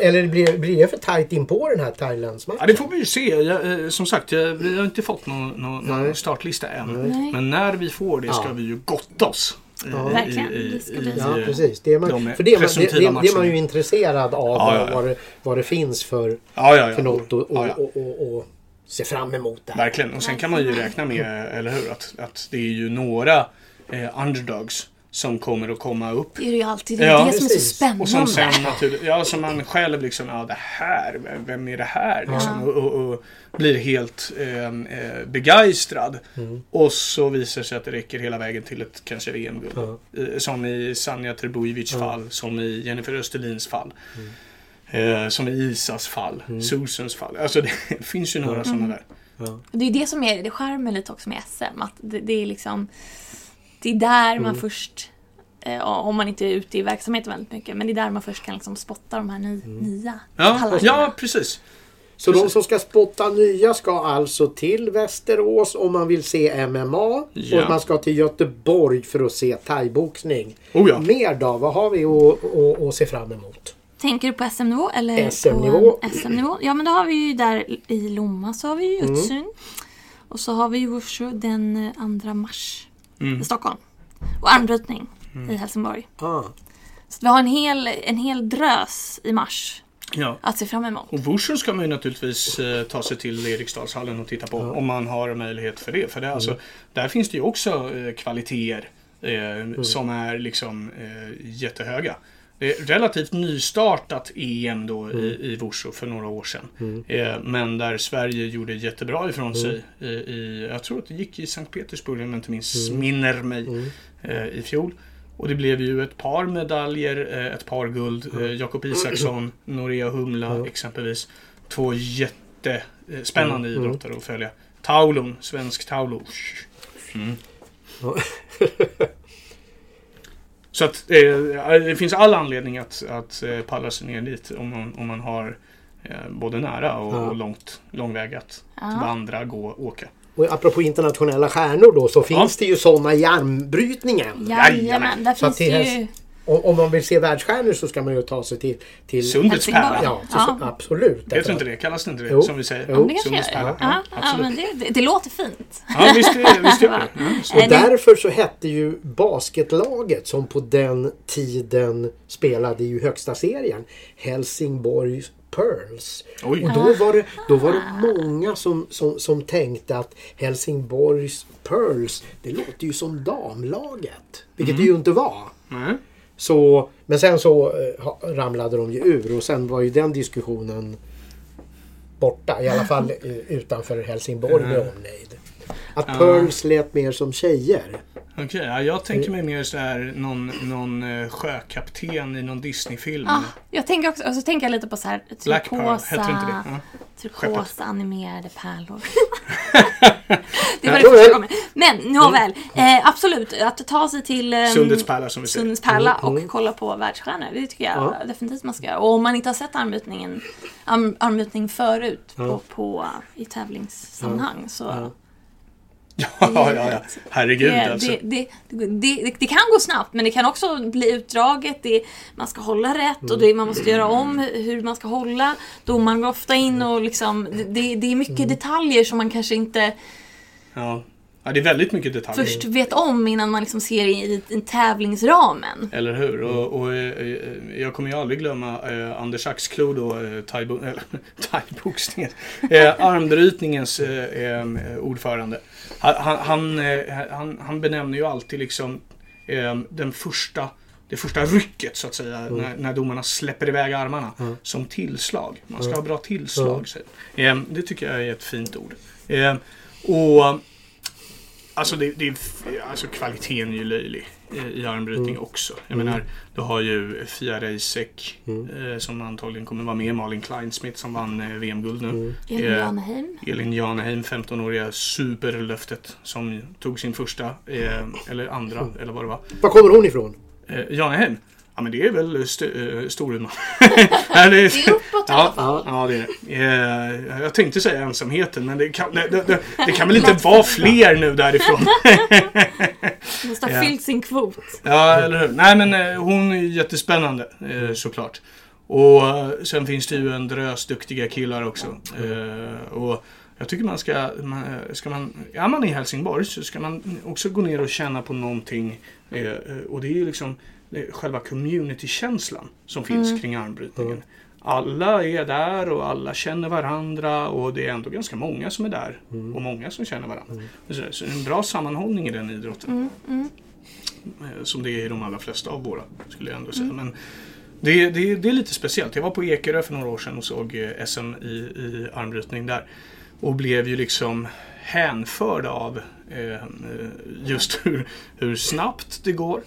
eller blir, blir det för tajt in på den här Thailandsmatchen? Ja, det får vi ju se. Jag, eh, som sagt, jag, vi har inte fått någon, någon, startlista än. Nej. Men när vi får det ska Ja. vi ju gotta oss. I- Ja. i- Verkligen, i- det ska i- bli i- Ja, precis. Det är man, de för det är man, det, det, det är man ju intresserad av Ja, ja, ja. Vad, det, vad det finns för, Ja, ja, ja. för något och, och, ja, ja. och, och, och se fram emot där. Verkligen. Och sen kan man ju räkna med, eller hur, att, att det är ju några eh, underdogs som kommer att komma upp. Det är ju alltid det, är Ja, det som är så precis. spännande. Och som sen naturligt, ja som man själv liksom, ja det här, vem- är det här? Liksom, och, och, och blir helt eh, eh, begeistrad. Mm. Och så visar sig att det räcker hela vägen till ett kanske VM-guld. Ja. Eh, Som i Sanja Trebojevics Ja. fall, som i Jennifer Österlins fall. Mm. Eh, som i Isas fall, Susans fall. Alltså det finns ju några sådana där. Det är det som är det charmen lite också med SM. Att det, det är liksom Det är där Mm. man först eh, om man inte är ute i verksamheten väldigt mycket. Men det är där man först kan liksom spotta de här ny, nya Mm. Ja, talangerna. ja precis. Så de som ska spotta nya ska alltså till Västerås om man vill se MMA. Ja. Och man ska till Göteborg för att se thaiboxning. Oh ja. Mer då? Vad har vi att, att, att se fram emot? Tänker du på SM-nivå eller SM-nivå. SM-nivå? Ja men då har vi ju där i Lomma så har vi Mm. ju Utsyn. Och så har vi ju Wushu den eh, 2 mars. Mm. i Stockholm. Och armbrytning i Helsingborg. Ah. Så vi har en hel, en hel drös i mars Ja. att se fram emot. Och Wushu ska man ju naturligtvis eh, ta sig till Eriksdalshallen och titta på om man har möjlighet för det. För det är alltså, där finns det ju också eh, kvaliteter eh, som är liksom eh, jättehöga. Det är relativt nystartat EM då i, i Wushu för några år sedan. Eh, men där Sverige gjorde jättebra ifrån sig. I, i, jag tror att det gick i Sankt Petersburg om jag inte minns, minner mig, eh, i fjol. Och det blev ju ett par medaljer, eh, ett par guld. Eh, Jakob Isaksson, Norea Humla exempelvis. Två jättespännande idrottare att följa. Taulon, svensk Taulo. Ja. Så att eh, det finns all anledning att, att eh, palla sig ner dit om man, om man har eh, både nära och, Ja. och långt, lång väg att Ja. vandra, gå, åka. Och apropå internationella stjärnor då så finns det ju sådana i armbrytningen. Jajamän, där finns det ju... Om, man vill se världsstjärnor så ska man ju ta sig till... till Sundets pärla. ja, så, Ja. så, absolut. Heter det inte det? Kallas det inte det? Jo. Som vi säger. Jo. Det Sundets pärla. ja, ja, absolut. men det, det, det låter fint. Ja, visst, är- visst gör det. Ja. Eh, Och därför så hette ju basketlaget som på den tiden spelade i högsta serien Helsingborg Pearls. Oj. Och då var det, då var det många som, som, som tänkte att Helsingborgs Pearls, det låter ju som damlaget. Vilket det ju inte var. Nej. Så, men sen så eh, ramlade de ju ur och sen var ju den diskussionen borta. I alla fall eh, utanför Helsingborg med omnejd. Att Pearls lät mer som tjejer. Okej, ja, jag tänker mig mer så här någon, någon eh, sjökapten i någon Disney-film. Ja, jag tänker också, och så tänker jag lite på så här Black Pearl, turkosa, heter inte det? Ja. turkosa animerade pärlor. det var det första gången. Men nåväl, eh, absolut att ta sig till eh, Sundets pärla som vi säger. Sundets pärla Mm, och kolla på världsstjärnor. Det tycker jag Ja. definitivt man ska göra. Och om man inte har sett armbrytningen, arm, armbrytning förut på, på, i tävlingssammanhang så Ja, ja, ja. Herregud det, alltså. det, det, det, kan gå snabbt men det kan också bli utdraget. Man ska hålla rätt och det, man måste göra om hur man ska hålla. Domaren går ofta in och liksom, det, det är mycket detaljer som man kanske inte Ja. Ja, det är väldigt mycket detaljer. först vet om innan man liksom ser i, i, i tävlingsramen. Eller hur? Och, och eh, eh, jag kommer ju aldrig glömma eh, Anders Axklo då, eh, thaiboxningen, eh, armbrytningens eh, eh, ordförande. Han, han, han, eh, han, han benämner ju alltid liksom eh, den första det första rycket så att säga när, när domarna släpper iväg armarna som tillslag. Man ska ha bra tillslag. Eh, det tycker jag är ett fint ord. Eh, och Alltså, det, det, är- alltså kvaliteten är ju löjlig i, armbrytning också. Jag menar, du har ju Fia Reisek eh, som antagligen kommer vara med. Malin Kleinsmith som vann eh, VM-guld nu. Elin Eh, Janheim. Elin Janheim, 15-åriga superlöftet som tog sin första, eh, eller andra, eller vad det var. Var kommer hon ifrån? Eh, Janheim? Ja men det är väl st äh, Storuman. Nej, det, Det är uppåt i alla ja, fall. ja, det är det. Eh, jag tänkte säga ensamheten men det kan, det, det, det kan väl inte vara fler nu därifrån. Måste ha Ja. fyllt sin kvot. Ja, eller hur? Nej, men eh, hon är jättespännande eh, såklart. Och eh, sen finns det ju en drös duktiga killar också. Eh, och jag tycker man ska, man, eh, ska man, är man i Helsingborg så ska man också gå ner och känna på någonting. Eh, eh, och det är ju liksom eh, själva communitykänslan som finns kring armbrytningen. Alla är där och alla känner varandra och det är ändå ganska många som är där. Och många som känner varandra. Så, så en bra sammanhållning i den idrotten. Eh, Som det är i de allra flesta av våra, skulle jag ändå säga. Men det, det, det är lite speciellt. Jag var på Ekerö för några år sedan och såg eh, SM i, i armbrytning där. Och blev ju liksom hänförd av eh, just hur, hur snabbt det går,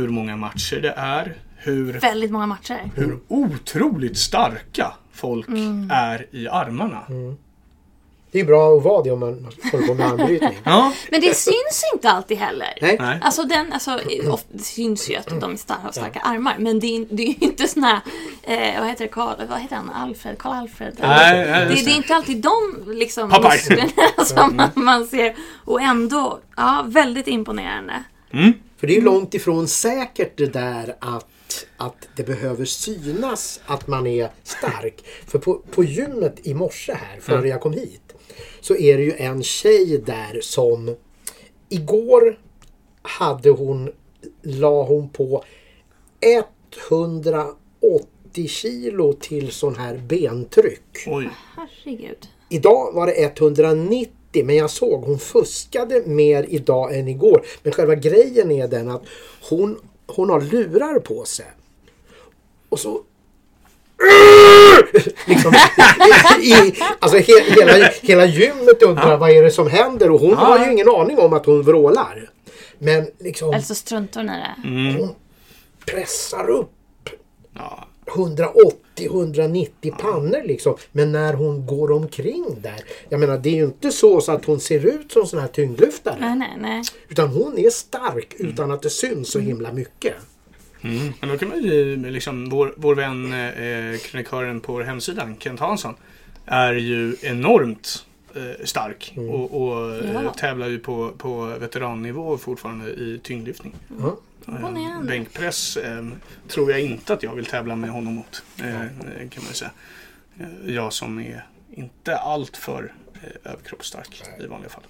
hur många matcher det är, hur, Väldigt många matcher. hur otroligt starka folk är i armarna. Det är bra att vara det om man håller på med armbrytning. Ja, Men det syns inte alltid heller. Nej. Alltså, den, alltså ofta, det syns ju att de har starka armar. Men det är, det är ju inte såna här, eh, vad heter det, Karl, vad heter han, Alfred, Karl Alfred? Nej, nej, det, just det är det. inte alltid de liksom musklerna som man, man ser. Och ändå, ja, väldigt imponerande. För det är ju långt ifrån säkert det där att, att det behöver synas att man är stark. För på, på gymmet i morse här, före jag kom hit, så är det ju en tjej där som igår hade hon, la hon på 180 kilo till sån här bentryck. Oj. Herregud. Idag var det 190 men jag såg hon fuskade mer idag än igår. Men själva grejen är den att hon, hon har lurar på sig. Och så liksom, i, alltså he, hela, hela gymmet undrar vad är det som händer och hon har ju ingen aning om att hon vrålar. Men liksom Eller så struntar hon i det. hon pressar upp Ja. 180-190 pannor liksom. Men när hon går omkring där. Jag menar det är ju inte så, så att hon ser ut som sån här tyngdlyftare. Nej, nej, nej. Utan hon är stark utan att det syns så himla mycket. Mm. Men då kan man ju liksom, vår, vår vän eh, krönikören på vår hemsida, Kent Hansson, är ju enormt eh, stark och, och eh, Ja. tävlar ju på, på veterannivå fortfarande i tyngdlyftning. Ja. Imponerande. Bänkpress eh, tror jag inte att jag vill tävla med honom mot. Eh, kan man säga. Jag som är inte allt för eh, överkroppsstark i vanliga fall.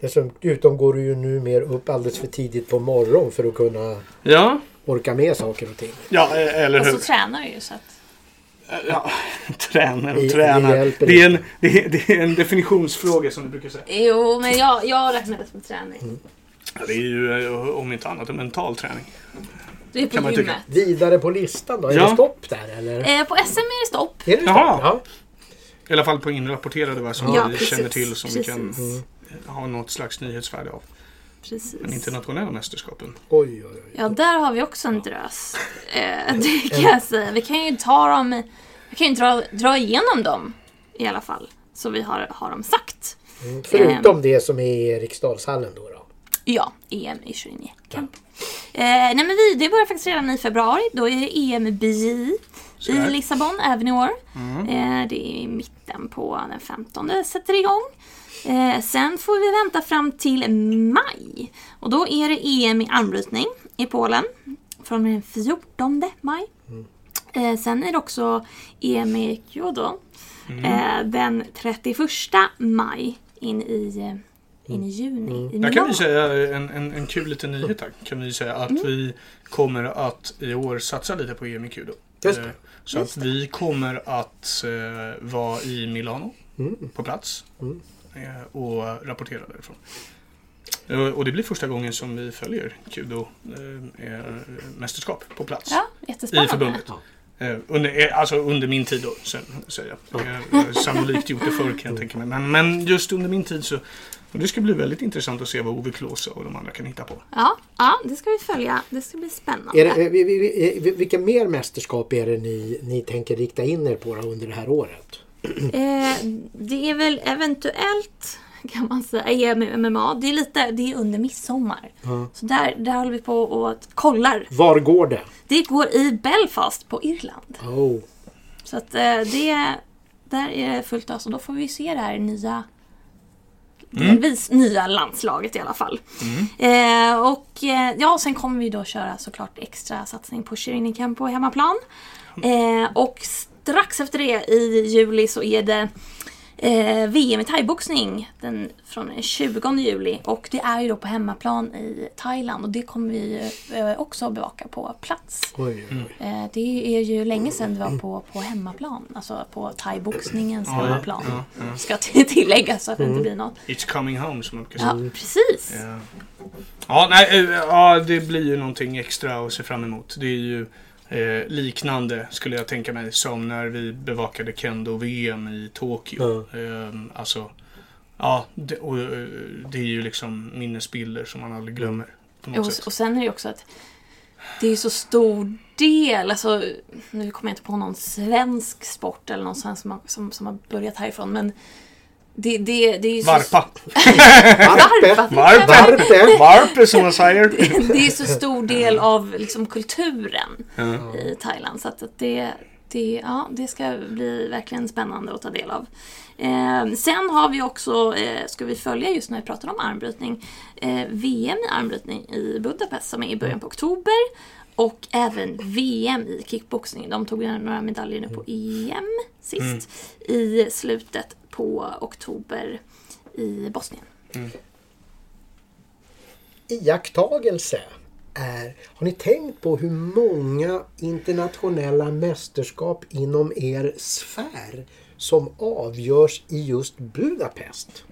Dessutom går du ju nu mer upp alldeles för tidigt på morgonen för att kunna Ja, orka med saker och ting. ja eller Och hur. så tränar du ju så att... Ja, tränar och Det- det Det är, en, det, är, det är en definitionsfråga som du brukar säga. Jo, men jag, jag räknar det som träning. Ja, Det är ju eh, om inte annat en mental träning. Du är på Kan man gymmet. tycka. Vidare på listan då? Är Ja. det stopp där eller? Eh, på SM är det stopp. Är det stopp? Jaha. Ja. I alla fall på inrapporterade som Ja, vi precis. känner till som vi kan Precis. eh, ha något slags nyhetsvärde av. Precis. Men internationella mästerskapen. Oj, oj, oj. Ja, där har vi också en drös. Eh, det kan jag säga. Vi kan ju ta dem... Vi kan ju dra, dra igenom dem i alla fall. Så vi har, har dem sagt. Mm. Förutom det som är i Eriksdalshallen då. då. Ja, EM i Sjörinje Camp. Eh, nej men vi, det börjar faktiskt redan i februari. Då är det EM där. i Lissabon även i år. Eh, det är i mitten på den 15 sätter igång. Eh, sen får vi vänta fram till maj. Och då är det EM i armbrytning i Polen. Från den 14 maj. Eh, sen är det också EM i Kyoto. Eh, den 31 maj in i, eh, in i juni. I Där kan vi säga en, en, en kul liten nyhet här. Kan vi säga att vi kommer att i år satsa lite på EM i Kudo. Just det. Eh, Så att vi kommer att eh, vara i Milano på plats eh, och rapportera därifrån. Eh, Och det blir första gången som vi följer Kudo eh, eh, mästerskap på plats Ja, i förbundet. Eh, under, eh, alltså under min tid då, sen, säger jag. Eh, Jag har sannolikt gjort det förr kan jag tänka mig. Men, men just under min tid så och det ska bli väldigt intressant att se vad Ove Klose och de andra kan hitta på. Ja, ja, det ska vi följa. Det ska bli spännande. Är det, eh, vi- vi- vi- vilka mer mästerskap är det ni, ni tänker rikta in er på under det här året? Eh, det är väl eventuellt kan man säga i MMA. Det är lite, det är under midsommar. Så där, där håller vi på och kollar. Var går det? Det går i Belfast på Irland. Oh. Så att eh, det, där är det fullt ös och då får vi se det här nya Delvis nya landslaget i alla fall. Eh, och eh, ja, sen kommer vi då köra såklart extra satsning på Camp på hemmaplan. Eh, och strax efter det i juli så är det eh, VM i thaiboxning den, från den 20 juli. Och det är ju då på hemmaplan i Thailand och det kommer vi eh, också bevaka på plats. Oj, oj, oj. Eh, det är ju länge sedan det var på, på hemmaplan. Alltså på thaiboxningens hemmaplan. ja, ja. Ska till- tilläggas så att det inte blir något. It's coming home som man brukar säga. Ja, precis. Ja. Ja, nej, eh, ja, det blir ju någonting extra att se fram emot. Det är ju eh, liknande, skulle jag tänka mig, som när vi bevakade Kendo-VM i Tokyo. Eh, alltså, ja, det, och, eh, det är ju liksom minnesbilder som man aldrig glömmer. På något Och, sätt. och sen är det också att det är så stor del, alltså nu kommer jag inte på någon svensk sport eller någon svensk som, har- som, som har börjat härifrån men det, det, det är ju så... Varpa! Varpe! Varpe! Varpe! Varpe som man säger! Det är så stor del av liksom, kulturen Ja. i Thailand. Så att det, det, ja, det ska bli verkligen spännande att ta del av. Eh, sen har vi också, eh, ska vi följa just när vi pratar om armbrytning, eh, VM i armbrytning i Budapest som är i början på oktober. Och även VM i kickboxning. De tog ju några medaljer nu på EM sist. I slutet på oktober i Bosnien. iakttagelse är, har ni tänkt på hur många internationella mästerskap inom er sfär som avgörs i just Budapest?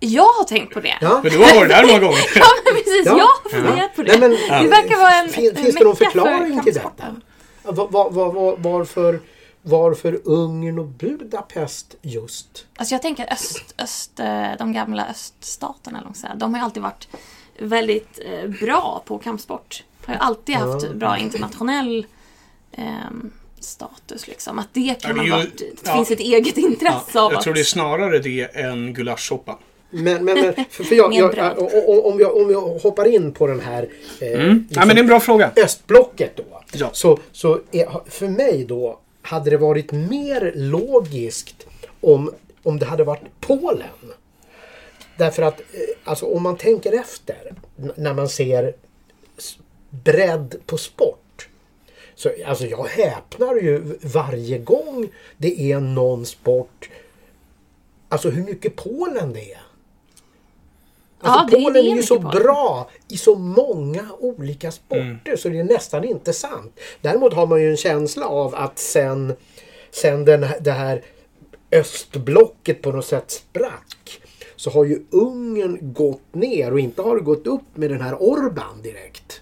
Jag har tänkt på det. Ja. Men du har varit där några gånger. Ja, men precis. Ja. Jag har funderat på det. Nej, men, Det verkar vara en fin, en Finns det någon mecka för förklaring till detta? Var, var, var, varför, varför Ungern och Budapest just? Alltså jag tänker öst, öst, eh, de gamla öststaterna, eller säga, de har ju alltid varit väldigt eh, bra på kampsport. Har ju alltid haft Ja. bra internationell ehm, status liksom. Att det kan Ja, ha ju- varit, det ja. finns ett eget intresse Ja, av jag tror det är snarare det än gulaschsoppan. Men, men, men för, för jag, jag, o- om, jag, om jag hoppar in på den här eh, Mm. Ja, liksom men det är en bra fråga. östblocket då. Ja. Så, så är, för mig då hade det varit mer logiskt om, om det hade varit Polen. Därför att eh, alltså, om man tänker efter när man ser bredd på sport. Så, alltså jag häpnar ju varje gång det är någon sport. Alltså hur mycket Polen det är. Alltså Ja, Polen det är är ju så Polen. bra i så många olika sporter så det är nästan inte sant. Däremot har man ju en känsla av att sen, sen den, det här östblocket på något sätt sprack så har ju Ungern gått ner och inte har gått upp med den här Orban direkt.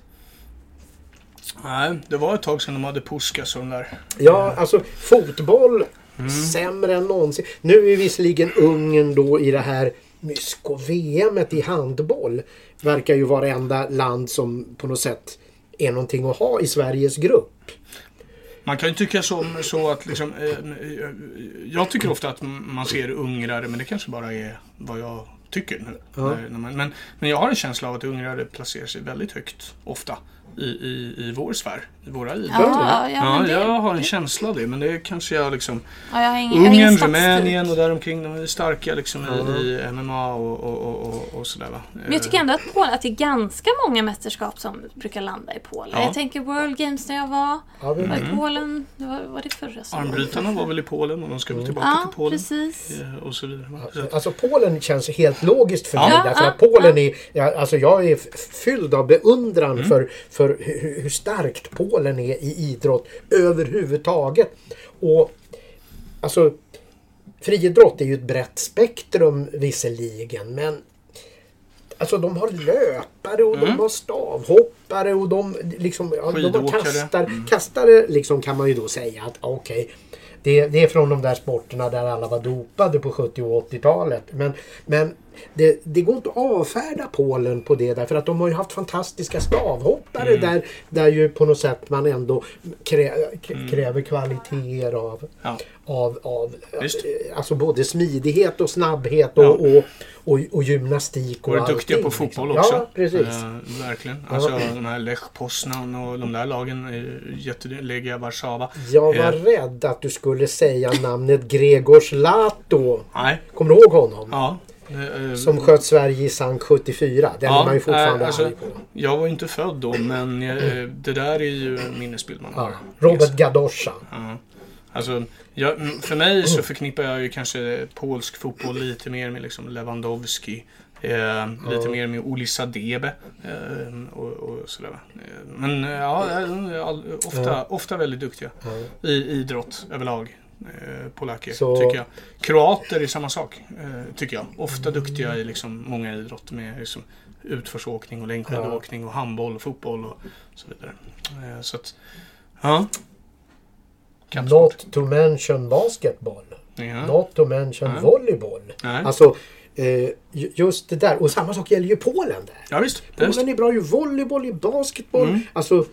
Nej, det var ett tag sedan de hade Puskas och där. Ja, alltså fotboll sämre än någonsin. Nu är visserligen Ungern då i det här Mysko-VM i handboll. Verkar ju vara det enda land som på något sätt är någonting att ha i Sveriges grupp. Man kan ju tycka så, så att liksom, eh, eh, Jag tycker ofta att man ser ungrare, men det kanske bara är vad jag tycker nu. Ja. Man, men, men jag har en känsla av att ungrare placerar sig väldigt högt, ofta, i, i, i vår sfär, våra idrotter. Ja, ja, Ja, det, jag har en känsla av det, men det kanske jag liksom... ja, jag har ingen, jag har ingen Ungern. Rumänien och däromkring, de är starka liksom i, i MMA och, och, och, och, och sådär va. Men jag tycker ändå att, Polen, att det är ganska många mästerskap som brukar landa i Polen. Ja. Jag tänker World Games när jag var, Ja, var Mm. i Polen. Det var, var det förra sommaren? Armbrytarna var väl i Polen och de ska väl tillbaka Ja, till Polen. precis. eh, Och så vidare. Så Alltså Polen känns helt logiskt för Ja. mig. Ja, därför ja, att Polen är, ja, alltså jag är fylld av beundran för, för hur, hur starkt Polen är i idrott överhuvudtaget. Och alltså friidrott är ju ett brett spektrum visserligen men Alltså de har löpare och de har stavhoppare och de liksom ja, de kastar, kastare liksom kan man ju då säga att okej det, det är från de där sporterna där alla var dopade på 70 och 80-talet. Men, men det, det går inte att avfärda Polen på det därför att de har ju haft fantastiska stavhoppare där, där ju på något sätt man ändå krä, k- kräver kvaliteter av, Ja. av, av alltså både smidighet och snabbhet och, Ja. och, och, och gymnastik och Varit duktiga allting, på fotboll liksom. också. Ja, precis. Eh, verkligen. Alltså de här Lech Poznan och de där lagen. är jätte- Legia Warszawa. Jag var Eh, rädd att du skulle säga namnet Gregor Zlato. Nej. Kommer du ihåg honom? Ja. Eh, eh, Som sköt Sverige i sank 74. Den Ja, är man ju fortfarande eh, alltså, arg på. Jag var inte född då, men eh, det där är ju en minnesbild man har. Ja. Robert Gadosza. Ja. Alltså, jag, m- för mig så förknippar jag ju kanske polsk fotboll lite mer med liksom Lewandowski. Eh, lite mer med Olisa Debe. Eh, och, och sådär. Eh, men eh, ja, eh, ofta, ofta väldigt duktiga i idrott överlag. Eh, polacker, Så- tycker jag. Kroater är samma sak, eh, tycker jag. Ofta duktiga i liksom många idrotter med liksom utförsåkning och längdskidåkning och handboll och fotboll och så vidare. Eh, så att, ja. Kampsport. Not to mention basketboll. Ja. Not to mention Ja. volleyboll. Nej. Alltså ju- just det där. Och samma sak gäller ju Polen där. Ja visst. Ja, visst. Polen är bra i volleyboll, i basketboll. Mm. Alltså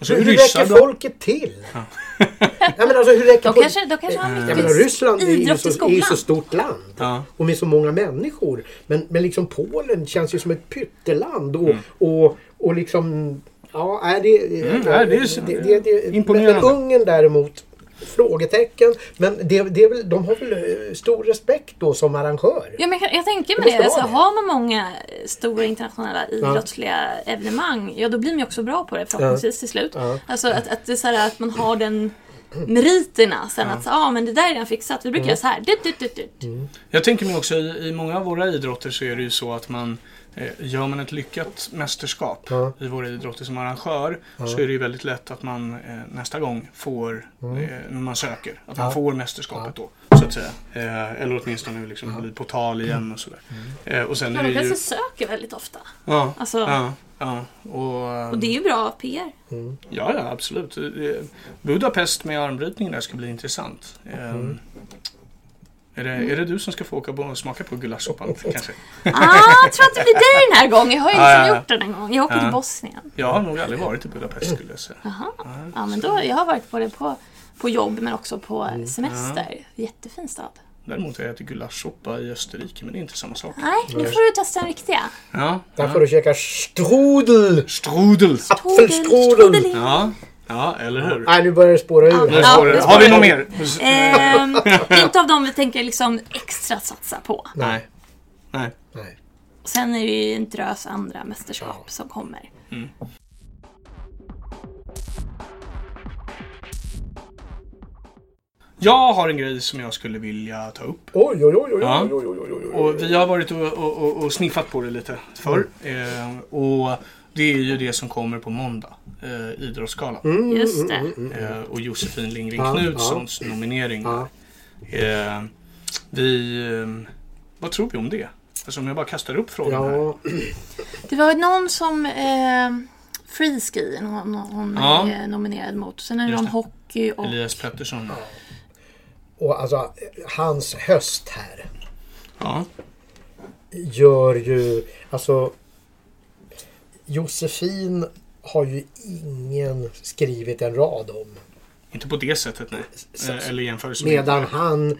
Och så hur, är hur ryssar räcker bra. folket till? Nej, men alltså, hur räcker De folk- kanske, de kanske har mycket menar Ryssland är ju, så, är ju skolan. så stort land. Ja. Och med så många människor. Men, men liksom Polen känns ju som ett pytteland. Och, Mm. och, och liksom... Ja, är det, Mm, det är- det, det, det, imponerande. Men Ungern däremot, frågetecken. Men det, det är väl, de har väl eh, stor respekt då som arrangör? Ja, men jag, jag tänker Det med det, alltså, det. har man många stora internationella idrottsliga evenemang, ja då blir man ju också bra på det förhoppningsvis till slut. Ja. Alltså att, att, det är så här, att man har den meriterna sen att ja ah, men det där är redan fixat, vi brukar göra så här. Dut, dut, dut. Mm. Jag tänker mig också i, i många av våra idrotter så är det ju så att man eh, gör man ett lyckat mästerskap Ja. i våra idrotter som arrangör Ja. så är det ju väldigt lätt att man eh, nästa gång får, Mm. eh, när man söker, att man Ja. får mästerskapet då. Så att säga. Eh, eller åtminstone liksom bli på tal igen och sådär. Eh, och sen Ja, är de det ju... kanske söker väldigt ofta. Ja, Alltså, ja, ja. Och, Och det är ju bra PR. Mm. Ja, ja, absolut. Eh, Budapest med armbrytning där ska bli intressant. Eh, Mm. Är det, är det du som ska få åka på och smaka på gulaschsoppan kanske? Ah, jag tror att det blir dig den här gången. Jag har ju Ja, liksom ja, ja. gjort den en gång. Jag åker Ja. till Bosnien. Jag har nog aldrig varit i Budapest skulle jag säga. Jaha. Ja, Ja, men då, jag har varit både på, på jobb men också på Mm. semester. Jättefin stad. Däremot har jag ätit gulaschsoppa i Österrike, men det är inte samma sak. Nej, nu får du testa den riktiga. Ja, Där får du käka strudel! Strudel! Apfelstrudel! Ja, ja, eller hur? Nej, nu börjar det spåra ur. Ja, ja. det Har vi något mer? Ehm, inte av dem vi tänker liksom extra satsa på. Nej. Nej. Nej. Sen är det ju en drös andra mästerskap som kommer. Jag har en grej som jag skulle vilja ta upp. Oj, oj, oj, oj, Ja. oj, oj, oj, oj, oj. Och vi har varit och, och, och, sniffat på det lite förr. Eh, och det är ju det som kommer på måndag. Eh, Idrottsgalan. Mm, Just det. mm, mm, mm. Eh, och Josefin Lindgren Ja, Knutssons nominering. Ja. Eh, vi... Eh, vad tror vi om det? Alltså om jag bara kastar upp frågan här. Ja, Det var någon som... Eh, Freeski, hon, hon Ja. är nominerad mot. Sen är det Just någon det. hockey och... Elias Pettersson. och alltså hans höst här Ja. gör ju, alltså Josefin har ju ingen skrivit en rad om. Inte på det sättet nej. Så- eller jämförelse med... Medan han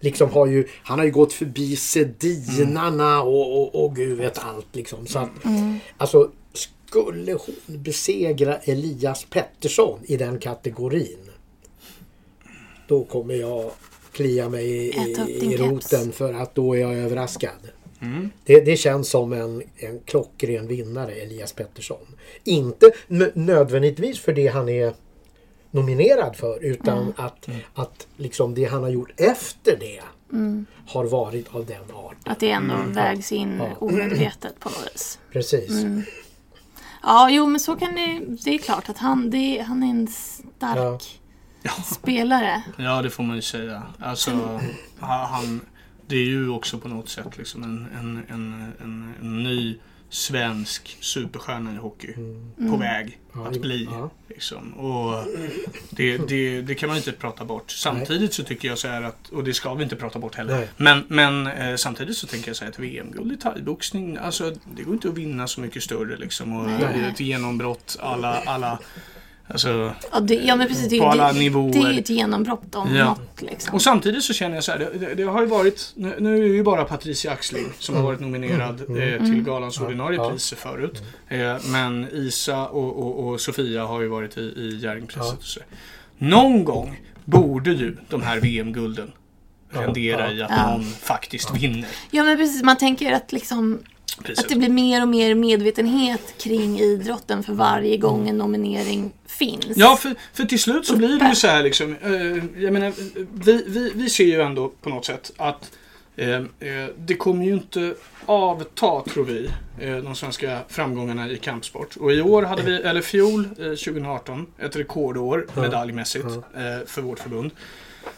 liksom har ju, han har ju gått förbi Sedinarna och, och, och gud vet allt liksom. Så att, alltså skulle hon besegra Elias Pettersson i den kategorin. Då kommer jag klia mig i, i, roten för att då är jag överraskad. Mm. Det, det känns som en, en klockren vinnare, Elias Pettersson. Inte nö- nödvändigtvis för det han är nominerad för utan att, att liksom det han har gjort efter det har varit av den arten. Att det ändå vägs in Ja. omedvetet på något vis. Precis. Ja, jo men så kan det Det är klart att han, det, han är en stark spelare. Ja, det får man ju säga. Alltså, ha- han, det är ju också på något sätt liksom en, en, en, en, en ny svensk superstjärna i hockey på väg Ja, att bli. ja. Liksom. Och det, det, det kan man inte prata bort. Samtidigt så tycker jag så här att, och det ska vi inte prata bort heller. Nej. Men, men eh, samtidigt så tänker jag så här att VM-guld i thaiboxning, alltså det går inte att vinna så mycket större liksom. Och det är ett genombrott, alla, alla Alltså, Ja, det, ja men precis. Det, På alla det, nivåer. det är ju ett genombrott om Ja. något liksom. Och samtidigt så känner jag så här, det, det, det har ju varit, nu, nu är det ju bara Patricia Axling som har varit nominerad eh, till galans ordinarie Ja. priser förut. Eh, men Isa och, och, och Sofia har ju varit i, i Jerringpriset. Någon gång borde ju de här VM-gulden rendera ja. i att Ja. någon faktiskt vinner Ja men precis, man tänker att liksom priset. att det blir mer och mer medvetenhet kring idrotten för varje gång en nominering finns. Ja, för, för till slut så blir det ju så här liksom. Eh, jag menar, vi, vi, vi ser ju ändå på något sätt att eh, eh, det kommer ju inte avta, tror vi, eh, de svenska framgångarna i kampsport. Och i år hade vi, eller fjol, eh, 2018, ett rekordår medaljmässigt eh, för vårt förbund.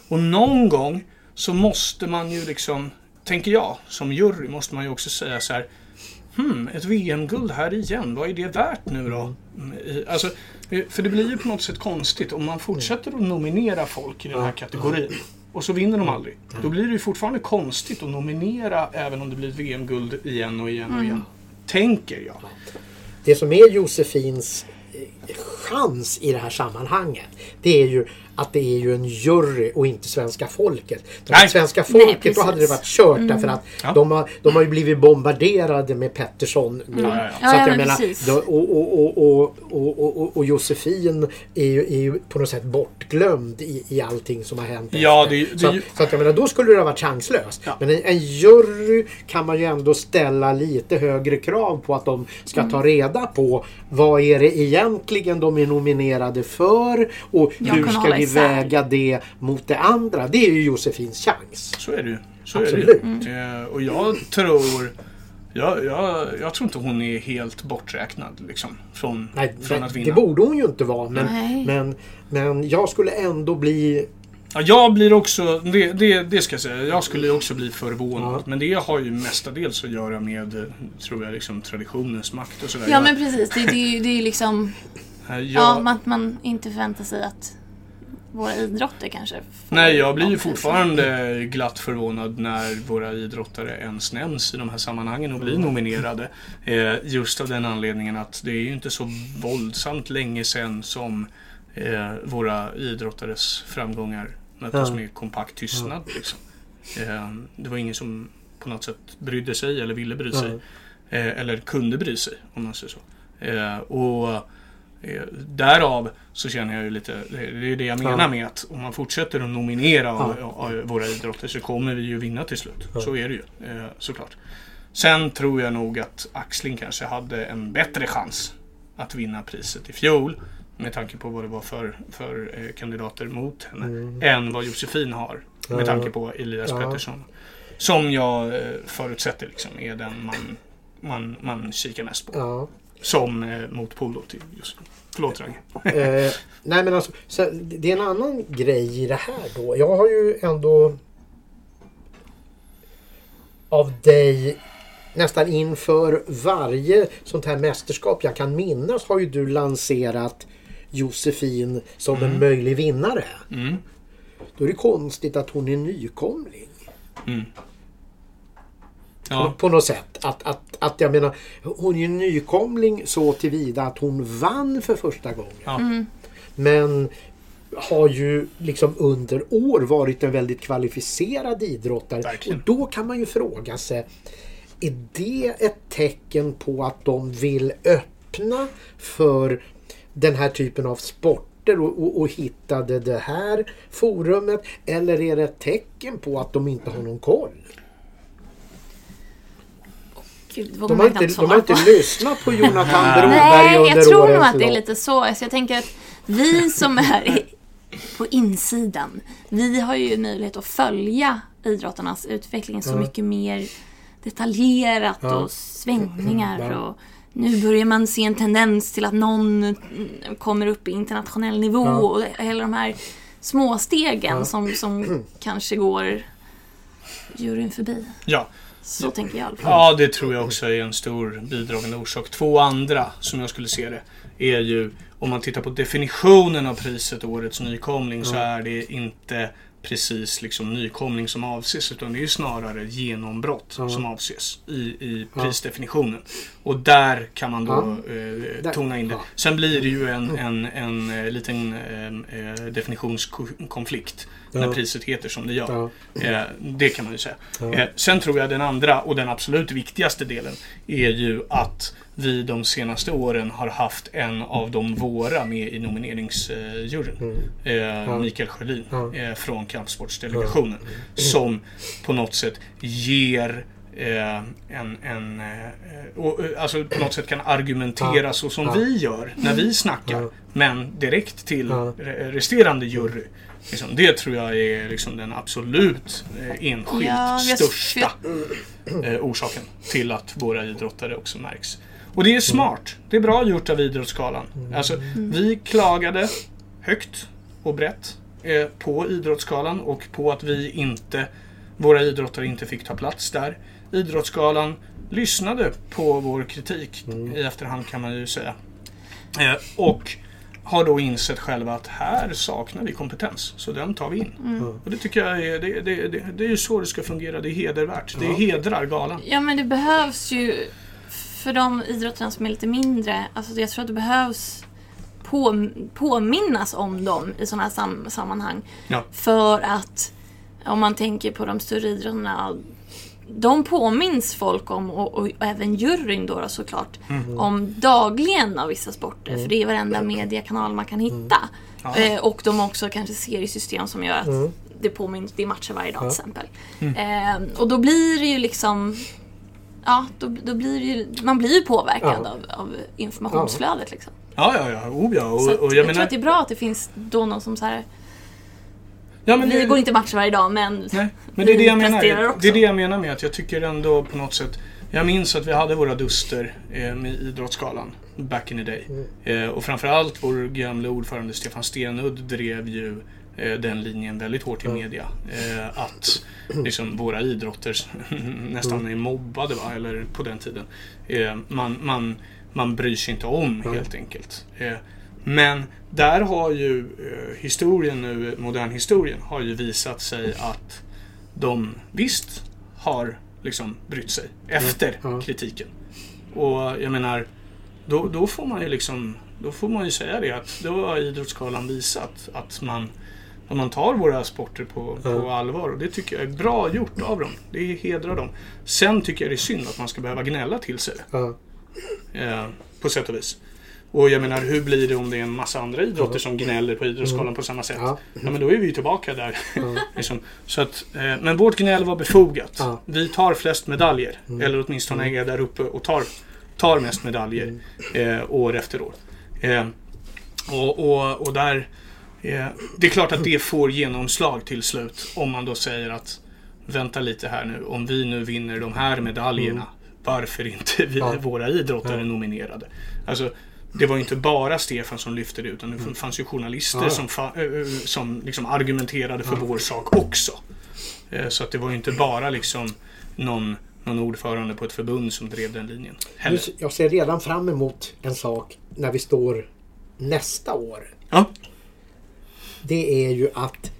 Och någon gång så måste man ju liksom, tänker jag, som jury måste man ju också säga så här. Hmm, ett VM-guld här igen, vad är det värt nu då? Mm, i- Alltså, eh, för det blir ju på något sätt konstigt om man fortsätter att nominera folk i den här kategorin och så vinner de aldrig. Då blir det ju fortfarande konstigt att nominera även om det blir ett VM-guld igen och igen och igen. Tänker jag. Det som är Josefins eh, chans i det här sammanhanget. Det är ju att det är ju en jury och inte svenska folket. Nej. Svenska folket, Nej, då hade det varit kört mm. därför att ja. de, har, de har ju blivit bombarderade med Pettersson. Och, Josefin är ju, är ju, på något sätt bortglömd i, i allting som har hänt. Ja, det, det, så, att, så att jag menar, då skulle det ha varit chanslöst. Men en, en, jury kan man ju ändå ställa lite högre krav på att de ska mm. ta reda på vad är det egentligen de är nominerade för och Ja, hur ska vi isär. väga det mot det andra. Det är ju Josefins chans. Så är det ju. Så Absolut. är det ju. Eh, och jag tror... Jag, jag, jag tror inte hon är helt borträknad liksom, från, Nej, från det, att vinna. det borde hon ju inte vara. Men, Nej. men, men jag skulle ändå bli... Ja, jag blir också, det, det, det ska jag säga, jag skulle ju också bli förvånad. Ja. Men det har ju mestadels att göra med, tror jag, liksom, traditionens makt och sådär. Ja men precis, det, det, är ju- det är ju liksom ja, man, att man inte förväntar sig att våra idrotter kanske Nej, jag blir ju fortfarande glatt förvånad när våra idrottare ens nämns i de här sammanhangen och blir nominerade. Eh, just av den anledningen att det är ju inte så våldsamt länge sedan som eh, våra idrottares framgångar möttes Ja. med kompakt tystnad. Liksom. Eh, det var ingen som på något sätt brydde sig eller ville bry sig. Eh, eller kunde bry sig, om man säger så. Eh, och eh, Därav så känner jag ju lite, det är det jag menar Ja. med att om man fortsätter att nominera Ja. våra idrotter så kommer vi ju vinna till slut. Så är det ju såklart. Sen tror jag nog att Axling kanske hade en bättre chans att vinna priset i fjol. Med tanke på vad det var för, för eh, kandidater mot henne. Än vad Josefin har. Med tanke på Elias Ja. Pettersson. Som jag eh, förutsätter liksom är den man, man, man kikar mest på. Ja. Som eh, motpol till just Förlåt Ragge. Eh, nej men alltså, så, det är en annan grej i det här då. Jag har ju ändå av dig nästan inför varje sånt här mästerskap jag kan minnas har ju du lanserat Josefin som en möjlig vinnare. Mm. Då är det konstigt att hon är nykomling. Mm. På, Ja, på något sätt. Att, att, att jag menar, hon är ju nykomling så tillvida att hon vann för första gången. ja. Men har ju liksom under år varit en väldigt kvalificerad idrottare. Verkligen. Och då kan man ju fråga sig, är det ett tecken på att de vill öppna för den här typen av sporter och, och, och hittade det här forumet? Eller är det ett tecken på att de inte har någon koll? Gud, De man har inte, de har inte lyssnat på Jonathan Broberg Nej, under jag tror nog att det är lite så. Alltså jag tänker att vi som är på insidan, vi har ju möjlighet att följa idrottarnas utveckling så mycket mer detaljerat och svängningar Ja. och nu börjar man se en tendens till att någon mm, kommer upp i internationell nivå Ja. och hela de här små stegen Ja. som, som kanske går juryn förbi. ja. Så tänker jag i alla fall. Ja, det tror jag också är en stor bidragande orsak. Två andra, som jag skulle se det, är ju om man tittar på definitionen av priset Årets nykomling så är det inte precis liksom nykomling som avses utan det är ju snarare genombrott Ja. som avses i, i prisdefinitionen. Och där kan man då eh, tona in det. Sen blir det ju en, en, en, eh, liten eh, eh, definitionskonflikt när priset heter som det gör. Eh, det kan man ju säga. Eh, sen tror jag den andra och den absolut viktigaste delen är ju att vi de senaste åren har haft en av de våra med i nomineringsjuryn. Eh, Mikael Sjölin Mm. Eh, från Kampsportsdelegationen. Som på något sätt ger eh, en, en eh, och, eh, alltså på något sätt kan argumentera så som Ja. vi gör när vi snackar. Ja. Men direkt till Ja. re- resterande jury. Liksom, det tror jag är liksom den absolut eh, enskilt Ja, jag- största eh, orsaken till att våra idrottare också märks. Och det är smart. Det är bra gjort av Idrottsgalan. Alltså, vi klagade högt och brett eh, på Idrottsgalan och på att vi inte, våra idrottare inte fick ta plats där. Idrottsgalan lyssnade på vår kritik i efterhand kan man ju säga. Eh, och har då insett själva att här saknar vi kompetens, så den tar vi in. Och det tycker jag är, det, det, det, det är ju så det ska fungera. Det är hedervärt. Det hedrar galan. Ja men det behövs ju för de idrotterna som är lite mindre. Alltså jag tror att det behövs på, påminnas om dem i sådana här sam, sammanhang. Ja. För att om man tänker på de större idrotterna. De påminns folk om och, och, även juryn då, då såklart. Om dagligen av vissa sporter. För det är varenda mediekanal man kan hitta. Ja. Eh, och de också kanske seriesystem som gör att Mm. det påminns, det är matcher varje dag till exempel. Mm. Eh, och då blir det ju liksom Ja, då, då blir ju, man blir ju påverkad Ja. av, av informationsflödet. Liksom. Ja, ja, ja. Oh, ja. Så Och, att och jag, jag tror menar... att det är bra att det finns då någon som så här, Ja, men vi det, går inte matcher varje dag men Nej, men det är det jag menar. också. Det är det jag menar med att jag tycker ändå på något sätt Jag minns att vi hade våra duster eh, med Idrottsgalan back in the day. Eh, och framförallt vår gamla ordförande Stefan Stenudd drev ju den linjen väldigt hårt i media. Eh, att liksom, våra idrotter nästan är mobbade, va? eller på den tiden. Eh, man, man, man bryr sig inte om helt enkelt. Eh, men där har ju eh, historien nu, modern historien, har ju visat sig att de visst har liksom brytt sig efter kritiken. Och jag menar, då, då får man ju liksom då får man ju säga det att då har Idrottsgalan visat att man, att man tar våra sporter på, på Ja. allvar. Och det tycker jag är bra gjort av dem. Det hedrar dem. Sen tycker jag det är synd att man ska behöva gnälla till sig. Ja. Eh, på sätt och vis. Och jag menar, hur blir det om det är en massa andra idrotter som gnäller på Idrottsgalan på samma sätt? Ja. Ja, men då är vi ju tillbaka där. Ja. liksom. Så att, eh, men vårt gnäll var befogat. Ja. Vi tar flest medaljer. Eller åtminstone är där uppe och tar, tar mest medaljer eh, år efter år. Eh, och, och, och där... Eh, det är klart att det får genomslag till slut om man då säger att vänta lite här nu. Om vi nu vinner de här medaljerna, varför inte vi, Ja. våra idrottare Ja. nominerade? Alltså, det var ju inte bara Stefan som lyfte det utan det fanns ju journalister Ja. som, ö, ö, som liksom argumenterade för vår sak också. Eh, Så att det var ju inte bara liksom någon, någon ordförande på ett förbund som drev den linjen. Nu, Heller. jag ser redan fram emot en sak när vi står nästa år. Ja. Det är ju att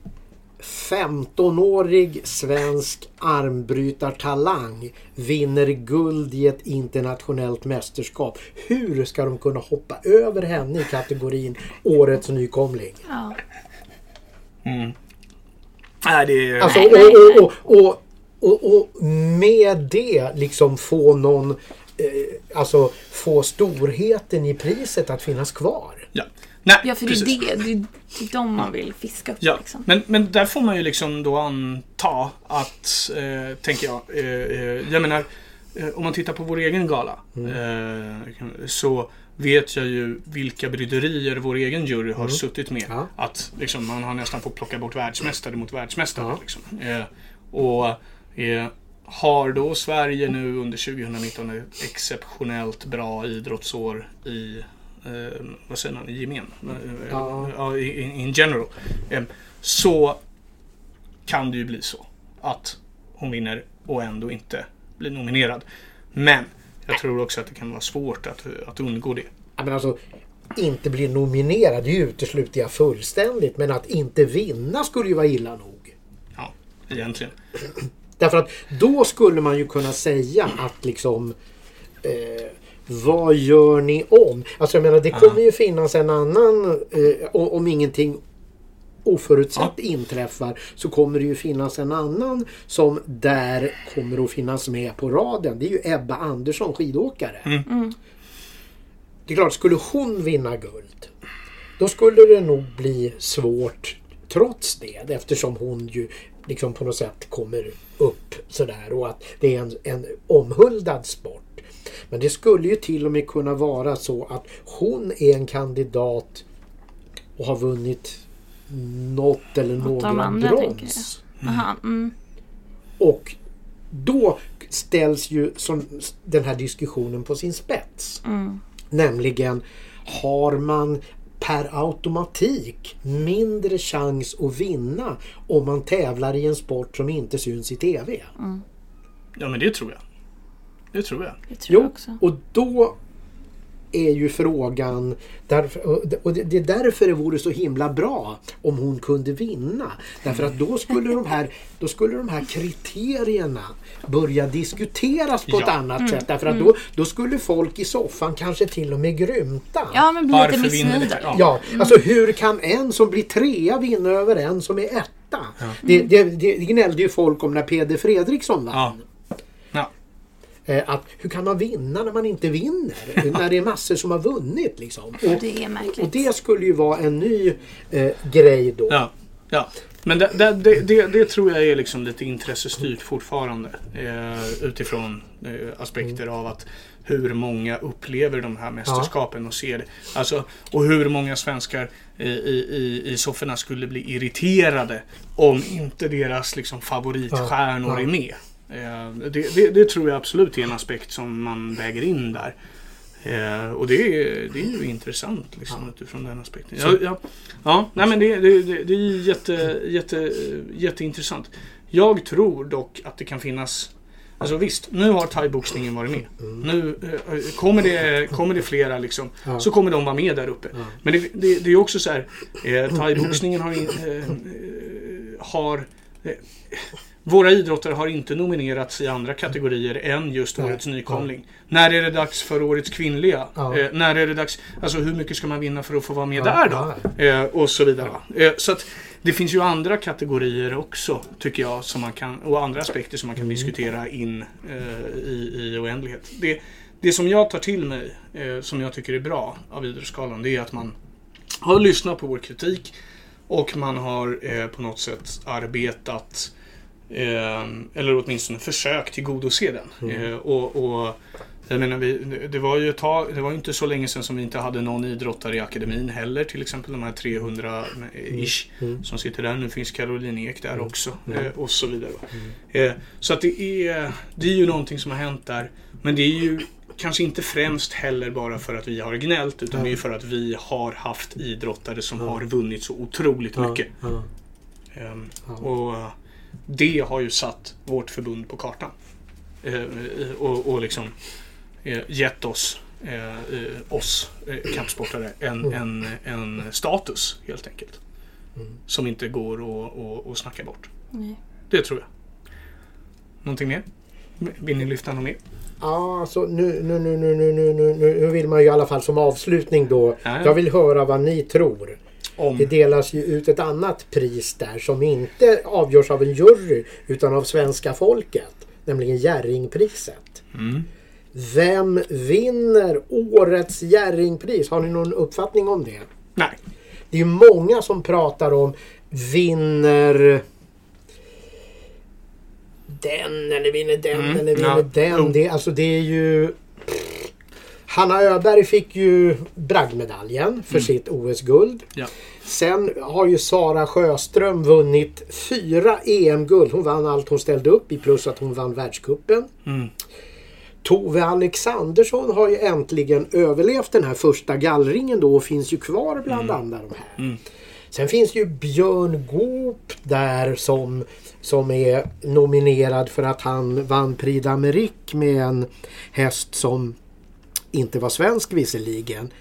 15-årig svensk armbrytartalang vinner guld i ett internationellt mästerskap. Hur ska de kunna hoppa över henne i kategorin Årets nykomling? Ja. Mm. Nej, det är... Alltså, och, och, och, och med det liksom få någon eh, Alltså få storheten i priset att finnas kvar. Ja. Nej, ja, för det precis. är det. Det är det de man vill fiska upp. Ja, Liksom. men, men där får man ju liksom då anta att, eh, tänker jag, eh, eh, jag menar, eh, om man tittar på vår egen gala eh, så vet jag ju vilka bryderier vår egen jury har suttit med. Ja. Att liksom, man har nästan fått plocka bort världsmästare mot världsmästare. Ja. Liksom. Eh, och eh, har då Sverige nu under 2019 ett exceptionellt bra idrottsår i eh, vad säger man, gemen? Eh, Ja. in, in general. Eh, så kan det ju bli så att hon vinner och ändå inte blir nominerad. Men jag tror också att det kan vara svårt att, att undgå det. Ja, men alltså, inte bli nominerad, det utesluter jag fullständigt. Men att inte vinna skulle ju vara illa nog. Ja, egentligen. Därför att då skulle man ju kunna säga att liksom eh, vad gör ni om? Alltså jag menar det kommer ju finnas en annan eh, om ingenting oförutsett inträffar så kommer det ju finnas en annan som där kommer att finnas med på raden. Det är ju Ebba Andersson, skidåkare. Det är klart, skulle hon vinna guld då skulle det nog bli svårt trots det eftersom hon ju liksom på något sätt kommer upp sådär och att det är en, en omhuldad sport. Men det skulle ju till och med kunna vara så att hon är en kandidat och har vunnit något eller några andra, brons. Aha, mm. Och då ställs ju som den här diskussionen på sin spets. Mm. Nämligen har man per automatik mindre chans att vinna om man tävlar i en sport som inte syns i TV. Ja, men det tror jag. Det tror jag. Det tror jag Jo, också. och då är ju frågan, därför, och det är därför det vore så himla bra om hon kunde vinna. Därför att då skulle de här, då skulle de här kriterierna börja diskuteras på ett Ja. annat sätt. Därför att då, då skulle folk i soffan kanske till och med grymta. Ja, men bli lite missnöjda. här? Ja, alltså hur kan en som blir trea vinna över en som är etta? Det, det, det gnällde ju folk om när Peder Fredriksson vann. Eh, Att hur kan man vinna när man inte vinner? när det är massor som har vunnit liksom. Och, Det är märkligt. och det skulle ju vara en ny eh, grej då. Ja, ja. Men det, det, det, det, tror jag är liksom lite intressestyrt fortfarande. Eh, utifrån eh, aspekter av att hur många upplever de här mästerskapen och ser det. Alltså, och hur många svenskar i, i, i, i sofforna skulle bli irriterade om inte deras liksom, favoritstjärnor Ja, ja. är med. Eh, det, det, det tror jag absolut är en aspekt som man väger in där. Eh, och det är, det är ju intressant liksom, Ja. utifrån den aspekten. Ja, ja, ja, nej, men det, det, det, är jätte, jätte, jätteintressant. Jag tror dock att det kan finnas Alltså visst, nu har thaiboxningen varit med. Nu eh, kommer, det, kommer det flera liksom, Ja. så kommer de vara med där uppe. Men det, är också så här, eh, thaiboxningen har, in- eh, eh, har våra idrottare har inte nominerats i andra kategorier än just Nej. årets nykomling. När är det dags för årets kvinnliga? Ja. Eh, när är det dags? Alltså hur mycket ska man vinna för att få vara med Ja, där då? ja. Eh, och så vidare. Eh, så att det finns ju andra kategorier också, tycker jag, som man kan, och andra aspekter som man kan diskutera in eh, i, i oändlighet. Det, det som jag tar till mig, eh, som jag tycker är bra av Idrottsgalan, det är att man har lyssnat på vår kritik och man har eh, på något sätt arbetat eh, eller åtminstone försökt tillgodose den. Eh, och, och jag menar, vi, det var ju tag, det var inte så länge sedan som vi inte hade någon idrottare i akademin heller. Till exempel de här 300-ish som sitter där. Nu finns Caroline Ek där också. Eh, och så vidare. Eh, så att det är, det är ju någonting som har hänt där. Men det är ju kanske inte främst heller bara för att vi har gnällt. Utan det är för att vi har haft idrottare som har vunnit så otroligt mycket. Ehm. Och eh, det har ju satt vårt förbund på kartan. Eh, och, och liksom eh, gett oss, eh, eh, oss eh, kampsportare en, en, en status helt enkelt. Som inte går att, att, att snacka bort. Nej. Det tror jag. Någonting mer? Vill ni lyfta något mer? Ja, alltså nu, nu, nu, nu, nu, nu, nu, vill man ju i alla fall som avslutning då. Ja. Jag vill höra vad ni tror. Om... Det delas ju ut ett annat pris där som inte avgörs av en jury utan av svenska folket. Nämligen Jerringpriset. Mm. Vem vinner årets Jerringpris? Har ni någon uppfattning om det? Nej. Det är många som pratar om vinner den eller vinner den Mm, eller vinner ja, den. Det, alltså det är ju... Hanna Öberg fick ju bragdmedaljen för sitt OS-guld. Ja. Sen har ju Sara Sjöström vunnit fyra EM-guld. Hon vann allt hon ställde upp i plus att hon vann världscupen. Mm. Tove Alexandersson har ju äntligen överlevt den här första gallringen då och finns ju kvar bland alla de här. Mm. Sen finns ju Björn Goop där som, som är nominerad för att han vann Prix d'Amérique med en häst som inte var svensk visserligen.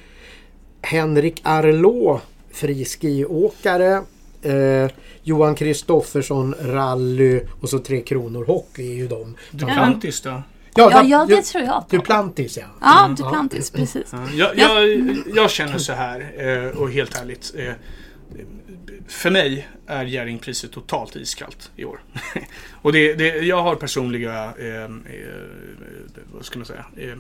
Henrik Arlå, friskiåkare. Eh, Johan Kristoffersson, rally och så Tre Kronor Hockey är ju de. Duplantis då? Ja, ja, det tror jag på. Duplantis ja. Ja, Mm, Duplantis, precis. Ja, jag, jag, jag känner så här eh, och helt ärligt. eh, För mig är Jerringpriset totalt iskallt i år. och det, det, jag har personliga, eh, eh, vad ska man säga, eh,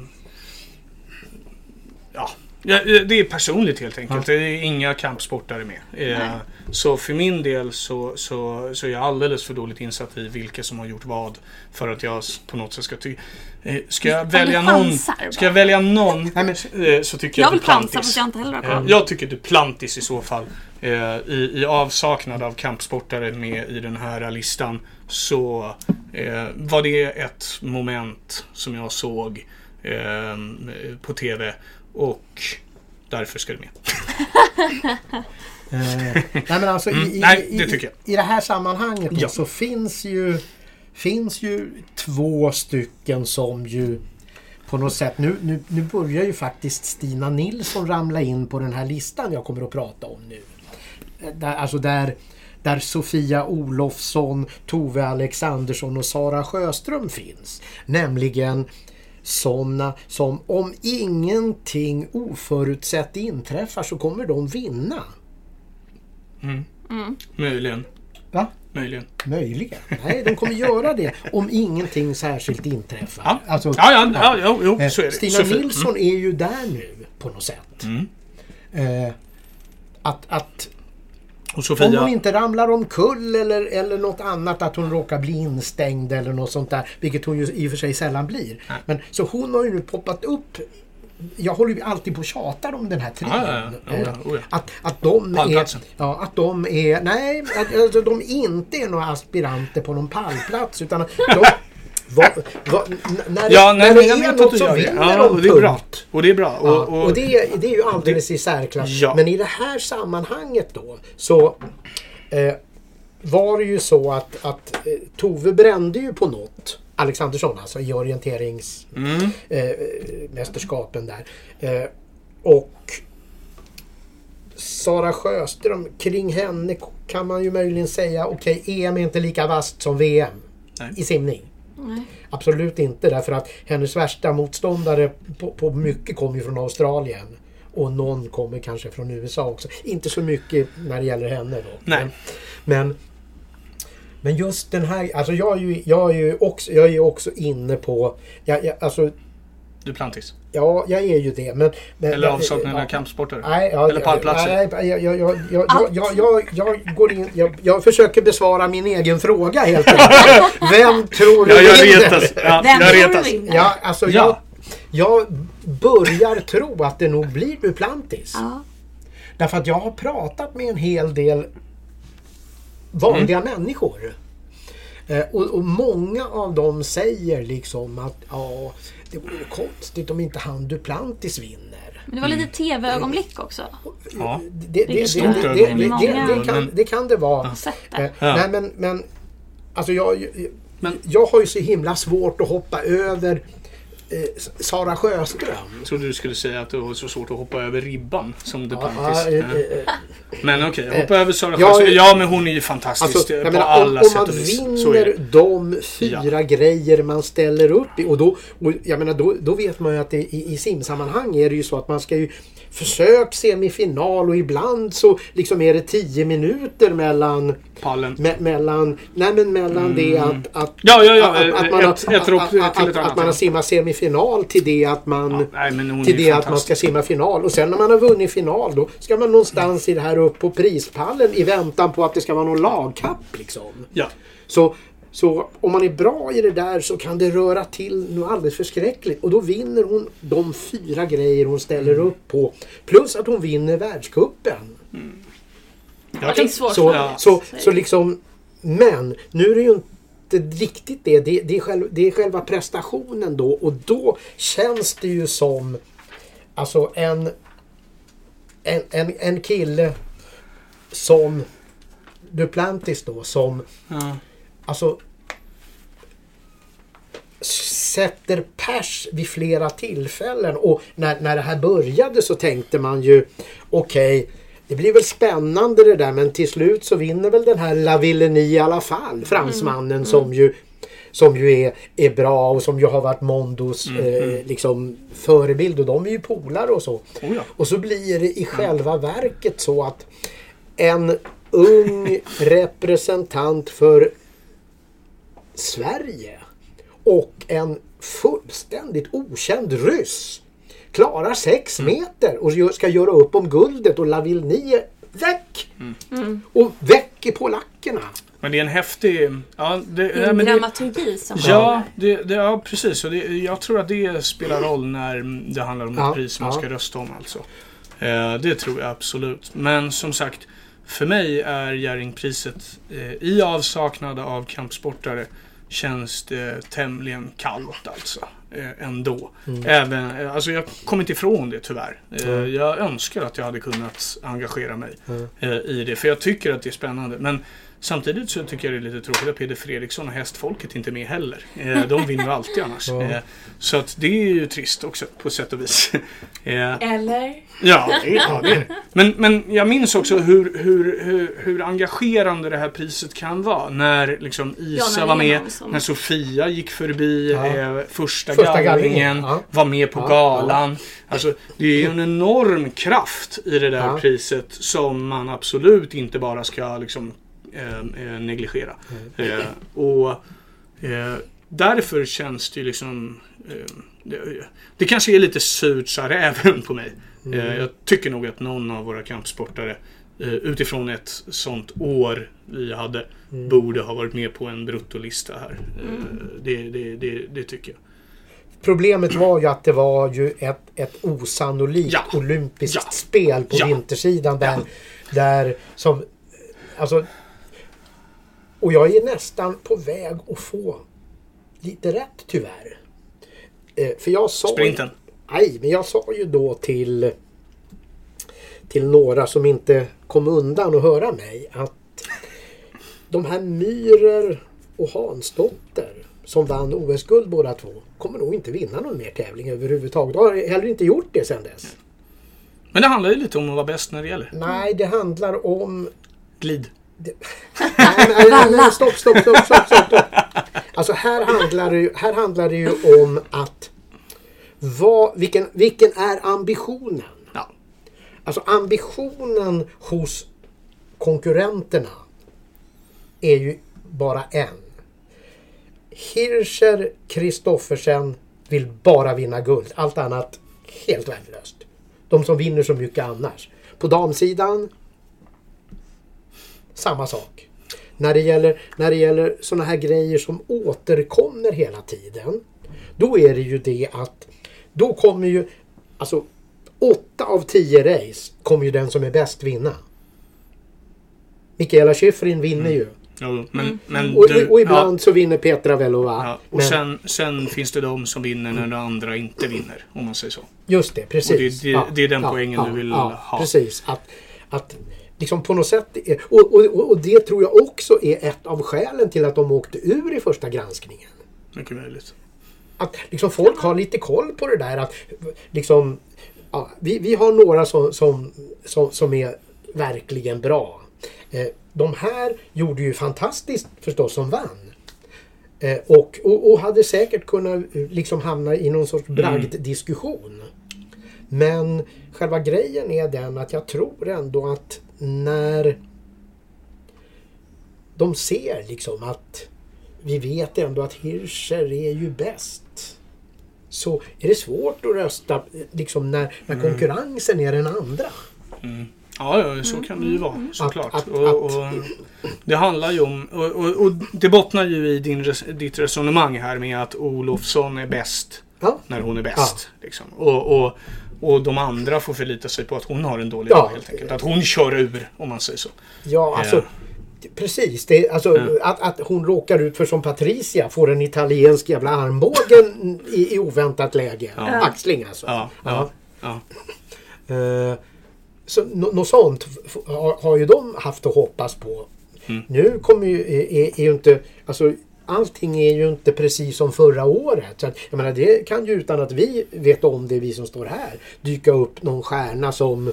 ja, ja, det är personligt helt enkelt. Det är inga kampsportare med. Eh, Nej. så för min del så, så, så är jag alldeles för dåligt insatt i vilka som har gjort vad. För att jag på något sätt ska tycka... Eh, ska jag välja någon... Ska jag välja någon eh, så tycker jag, Jag vill chansa Duplantis. fast jag inte heller har Eh. Jag tycker Duplantis i så fall. eh, I, I avsaknad av kampsportare med i den här listan så eh, var det ett moment som jag såg eh, på TV och därför ska det med. Eh, nej men alltså i, Mm, i, nej, i, det tycker i det här sammanhanget Ja. så finns ju, finns ju två stycken som ju på något sätt, nu, nu, nu börjar ju faktiskt Stina Nilsson ramla in på den här listan jag kommer att prata om nu. Eh, Där, alltså där, där Sofia Olofsson, Tove Alexandersson och Sara Sjöström finns. Nämligen sådana som om ingenting oförutsett inträffar så kommer de vinna. Möjligen. Va? Möjligen. Möjligen. Nej, de kommer göra det om ingenting särskilt inträffar. Ja, Alltså, ja, ja, ja, jo, jo, eh, så är det. Stina Sofie. Nilsson är ju där nu på något sätt. Mm. Eh, att, att Och om Sofia. hon inte ramlar omkull eller, eller något annat, att hon råkar bli instängd eller något sånt där, vilket hon ju i och för sig sällan blir. Nej. Men, så hon har ju nu poppat upp jag håller ju alltid på och tjatar om den här trion. Ja, ja, ja. Oh, ja, ja. Att, att de är... Ja, att de är... Nej, att, alltså, de inte är några aspiranter på någon pallplats utan de, vad, n- när det, Ja, nej, när det jag är att något det. vinner Ja, och det är bra. punkt. Och det är bra. Ja, Och, och det, det är ju alldeles i särklass. Ja. Men i det här sammanhanget då så eh, var det ju så att, att eh, Tove brände ju på något. Alexandersson alltså i orienteringsmästerskapen Mm. eh, mästerskapen där. Eh, och Sara Sjöström, kring henne kan man ju möjligen säga okej, EM är inte lika vasst som VM Nej. i simning. Nej. Absolut inte därför att hennes värsta motståndare på, på mycket kommer ju från Australien. Och någon kommer kanske från USA också. Inte så mycket när det gäller henne då. Nej. Men, men just den här, alltså jag är ju, jag är ju också, jag är också inne på, jag, jag, alltså Duplantis. ja, jag är ju det. Men, men, Eller avsaknaden ja. av kampsportare. Nej, ja, Eller pallplatser. Nej, jag, jag, jag, jag, jag, jag, jag, går in, jag, jag försöker besvara min egen fråga helt enkelt. Vem tror du Ja, jag retas. Ja, Vem jag retas. Ja, alltså Ja. Jag, jag börjar tro att det nog blir Duplantis. Ja. Därför att jag har pratat med en hel del vanliga Mm. människor. Eh, och, och många av dem säger liksom att ja, det vore konstigt om inte han Duplantis vinner. Men det var lite tv-ögonblick också. Ja. Det, det, det, det, det, ögonblick. det, det, det, Men- kan, det kan det vara. Eh. Nej men, men alltså jag, Men- jag har ju så himla svårt att hoppa över Sara Sjöström. Jag trodde du skulle säga att det var så svårt att hoppa över ribban som Ja, Duplantis. eh, Ja. eh, Men okej, hoppa över Sara ja, Sjöström. ja. Ja, men hon är ju fantastisk Alltså, eh, på menar, alla om, om sätt man och vis. Så är vinner de fyra grejer man ställer upp i och då, och jag menar, då, då vet man ju att det, i, i simsammanhang är det ju så att man ska ju försök semifinal och ibland så liksom är det tio minuter mellan Pallen. Me mellan, nej men mellan det att, att, Mm. Ja, ja, ja, att, att, eh, man, ett- har, ett att, till att, ett att, man har simmat semifinal till det att man Ja, nej, men till det att man ska simma final. Och sen när man har vunnit final då ska man någonstans i det här upp på prispallen i väntan på att det ska vara någon lagkapp liksom. Ja. Så, så om man är bra i det där så kan det röra till något alldeles förskräckligt. Och då vinner hon de fyra grejer hon ställer Mm. upp på. Plus att hon vinner världscupen. Ja, det är svårt. Så, Ja. så, så liksom, men nu är det ju inte riktigt det. Det, det, är själv, det är själva prestationen då och då känns det ju som alltså en, en, en, en kille som Duplantis då som Ja. Alltså sätter pers vid flera tillfällen och när, när det här började så tänkte man ju okej det blir väl spännande det där men till slut så vinner väl den här Lavillenie i alla fall. Fransmannen som ju som ju är, är bra och som ju har varit Mondos eh, liksom förebild och de är ju polare och så. Oh ja. Och så blir det i själva verket så att en ung representant för Sverige och en fullständigt okänd ryss klarar sex meter och ska göra upp om guldet och Lavillenie väck! Och väck i polackerna. Men det är en häftig... Ja, det, Det är nej, en det, dramaturgi som... Ja, det, det, ja precis. Och det, jag tror att det spelar roll när det handlar om Ja, ett pris man ja. ska rösta om. Alltså. Eh, det tror jag absolut. Men som sagt, för mig är Jerringpriset eh, i avsaknad av kampsportare känns det tämligen kallt alltså. Eh, ändå. Mm. Även, eh, alltså jag kommer inte ifrån det tyvärr. Eh, Jag önskar att jag hade kunnat engagera mig Mm. i det. För jag tycker att det är spännande. Men Samtidigt så tycker jag det är lite tråkigt att Peder Fredriksson och hästfolket inte är med heller. Eh, De vinner alltid annars. Ja. Eh, Så att det är ju trist också på sätt och vis. Eh, Eller? Ja, det är- ja det är det. Men, men jag minns också hur, hur, hur, hur engagerande det här priset kan vara. När liksom Isa Ja, när var med, när Sofia gick förbi Ja. första, Första gallringen, gallringen, ja. var med på Ja, galan. Alltså, det är ju en enorm kraft i det där Ja. priset som man absolut inte bara ska liksom, eh, eh, negligera. Mm. Eh, och eh, därför känns det ju liksom eh, det, det kanske är lite surt sa räven på mig. Mm. Eh, jag tycker nog att någon av våra kampsportare eh, utifrån ett sånt år vi hade Mm. borde ha varit med på en bruttolista här. Eh, det, det, det, det tycker jag. Problemet var ju att det var ju ett, ett osannolikt Ja. olympiskt Ja. spel på Ja. vintersidan där, Ja. där som alltså och jag är nästan på väg att få lite rätt tyvärr. Eh, för jag sa... Sprinten. Nej, men jag sa ju då till, till några som inte kom undan och höra mig att de här Myhrer och Hansdotter som vann OS-guld båda två kommer nog inte vinna någon mer tävling överhuvudtaget. De har heller inte gjort det sedan dess. Men det handlar ju lite om att vara bäst när det gäller. Nej, det handlar om... Glid. Nej, nej, nej, stopp, stopp, stopp, stopp, stopp. Alltså här handlar det ju, här handlar det ju om att vad, vilken, vilken är ambitionen? Ja. Alltså ambitionen hos konkurrenterna är ju bara en. Hirscher Kristoffersen vill bara vinna guld. Allt annat helt värdelöst. De som vinner så mycket annars. På damsidan samma sak. När det gäller, när det gäller sådana här grejer som återkommer hela tiden. Då är det ju det att då kommer ju alltså åtta av tio race kommer ju den som är bäst vinna. Mikaela Shiffrin vinner ju. Jo, men, men Och, du, och ibland ja, så vinner Petra Velova. ja, och Men- sen, sen finns det de som vinner när de andra inte vinner. Om man säger så. Just det, precis. Och det- det- det är den poängen du vill ha. Precis. Att, att liksom på något sätt... Och, och, och det tror jag också är ett av skälen till att de åkte ur i första granskningen. Mycket möjligt. Att liksom folk har lite koll på det där att liksom... Ja, vi, vi har några som, som, som, som är verkligen bra. Eh, de här gjorde ju fantastiskt förstås som vann. Eh, och, och, och hade säkert kunnat eh, liksom hamna i någon sorts bragddiskussion. Men själva grejen är den att jag tror ändå att när de ser liksom att vi vet ändå att Hirscher är ju bäst. Så är det svårt att rösta eh, liksom när, när konkurrensen är den andra. Ja, ja, så kan det ju vara såklart. Att- att- och, och, det handlar ju om... Och, och, och det bottnar ju i din, ditt resonemang här med att Olofsson är bäst Ja, när hon är bäst. Liksom. Och, och, de andra får förlita sig på att hon har en dålig Ja. dag helt enkelt. Att hon kör ur, om man säger så. ja alltså Ja. Precis, det, alltså, Ja. att, att hon råkar ut för som Patricia får en italiensk jävla armbågen i, i oväntat läge. Axling alltså. Ja, ja, ja. Eh, så nå- något sånt har, har ju de haft att hoppas på. Mm. Nu kommer ju, är, är ju inte, alltså allting är ju inte precis som förra året. Så att, jag menar, det kan ju utan att vi vet om det, vi som står här, dyka upp någon stjärna som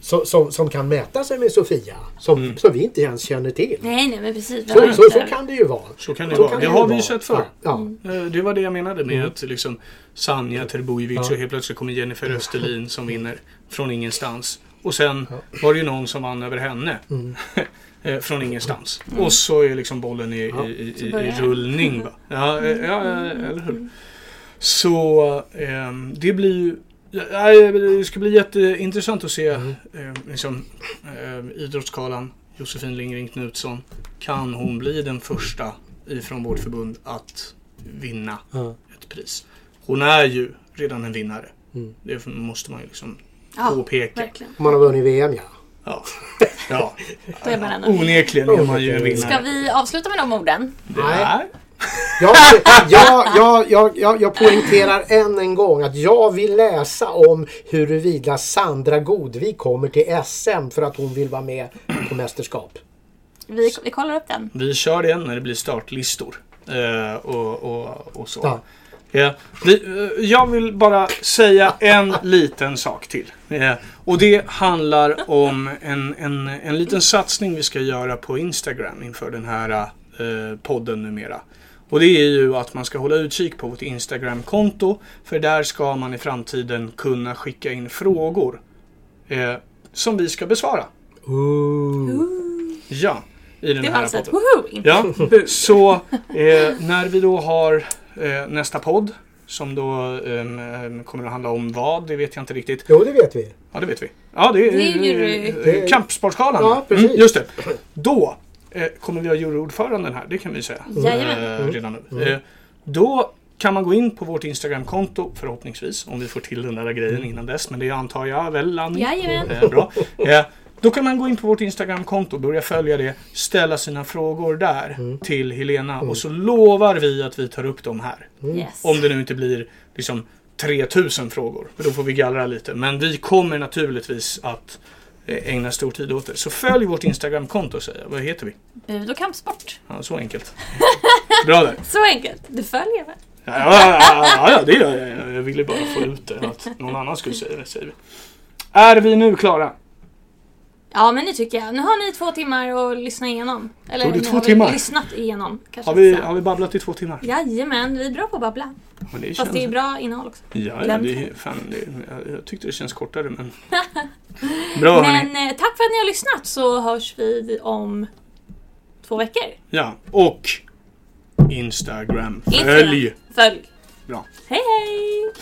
som, som, som kan mäta sig med Sofia. Som, Mm. som vi inte ens känner till. Nej, nej, men precis. Så, så, så kan det ju vara. Så kan det Så vara. kan Det ju har vi ju sett förr. Ja, ja. Eh, Det var det jag menade med att liksom Sanja Terbojevic Ja. och helt plötsligt kommer Jennifer Österlin som vinner från ingenstans. Och sen var det ju någon som vann över henne. Mm. Eh, från ingenstans. Och så är liksom bollen i, i, i, i, i rullning. Va? Ja, eh, ja, ja, eller hur? Så ehm, det blir ju ja, det ska bli jätteintressant att se Mm. eh, liksom, eh, Idrottsgalan, Josefin Lindgren Knutsson. Kan hon bli den första ifrån vårt förbund att vinna Ja. ett pris? Hon är ju redan en vinnare. Mm. Det måste man ju liksom Ja, påpeka. verkligen. Man har vunnit VM ja. Ja. ja. Då är man en Onekligen är man ju en vinnare. Ska vi avsluta med de orden? Nej. Jag, jag, jag, jag, jag, jag poängterar än en gång att jag vill läsa om huruvida Sandra Godvik kommer till SM för att hon vill vara med på mästerskap. Vi, vi kollar upp den. Vi kör det när det blir startlistor. Eh, och, och, och så. Ja. Vi, eh, jag vill bara säga en liten sak till. Eh, och det handlar om en, en, en liten satsning vi ska göra på Instagram inför den här eh, podden numera. Och det är ju att man ska hålla utkik på vårt Instagram-konto. För där ska man i framtiden kunna skicka in frågor eh, som vi ska besvara. Ja, i den Det var här alltså ett podden. woho! Inte Ja, så eh, när vi då har eh, nästa podd som då ehm, kommer att handla om vad, det vet jag inte riktigt. Jo, det vet vi. Ja, det vet vi. Ja, det är, Det är jury. eh, Kampsportsgalan. Ja, precis. Mm, just det. Då eh, kommer vi ha juryordföranden här, det kan vi säga. Jajamän. Eh, redan nu. Eh, då kan man gå in på vårt Instagramkonto förhoppningsvis, om vi får till den där grejen innan dess. Men det antar jag väl, Annie? Jajamän. Eh, bra. Eh, Då kan man gå in på vårt Instagramkonto, börja följa det, ställa sina frågor där till Helena och så lovar vi att vi tar upp dem här. Yes. Om det nu inte blir liksom 3000 frågor, för då får vi gallra lite. Men vi kommer naturligtvis att eh, ägna stor tid åt det. Så följ vårt Instagramkonto säger jag. Vad heter vi? Bud och kampsport. Ja, så enkelt. Bra där. Så enkelt. Du följer väl? Ja, ja, ja, ja, det gör jag. Jag ville bara få ut det. Att någon annan skulle säga det, säger vi. Är vi nu klara? Ja, men det tycker jag. Nu har ni två timmar att lyssna igenom. Eller Tog det två har vi timmar? lyssnat igenom. Kanske Har vi, har vi babblat i två timmar? Jajamän, vi är bra på att babbla. Men det Fast det är bra innehåll också. Ja, ja Glöm det är, fan, det, jag, jag tyckte det känns kortare men... Bra hörni. Men eh, tack för att ni har lyssnat så hörs vi om två veckor. Ja, och Instagram. Instagram. Följ! Följ! Bra. Hej hej!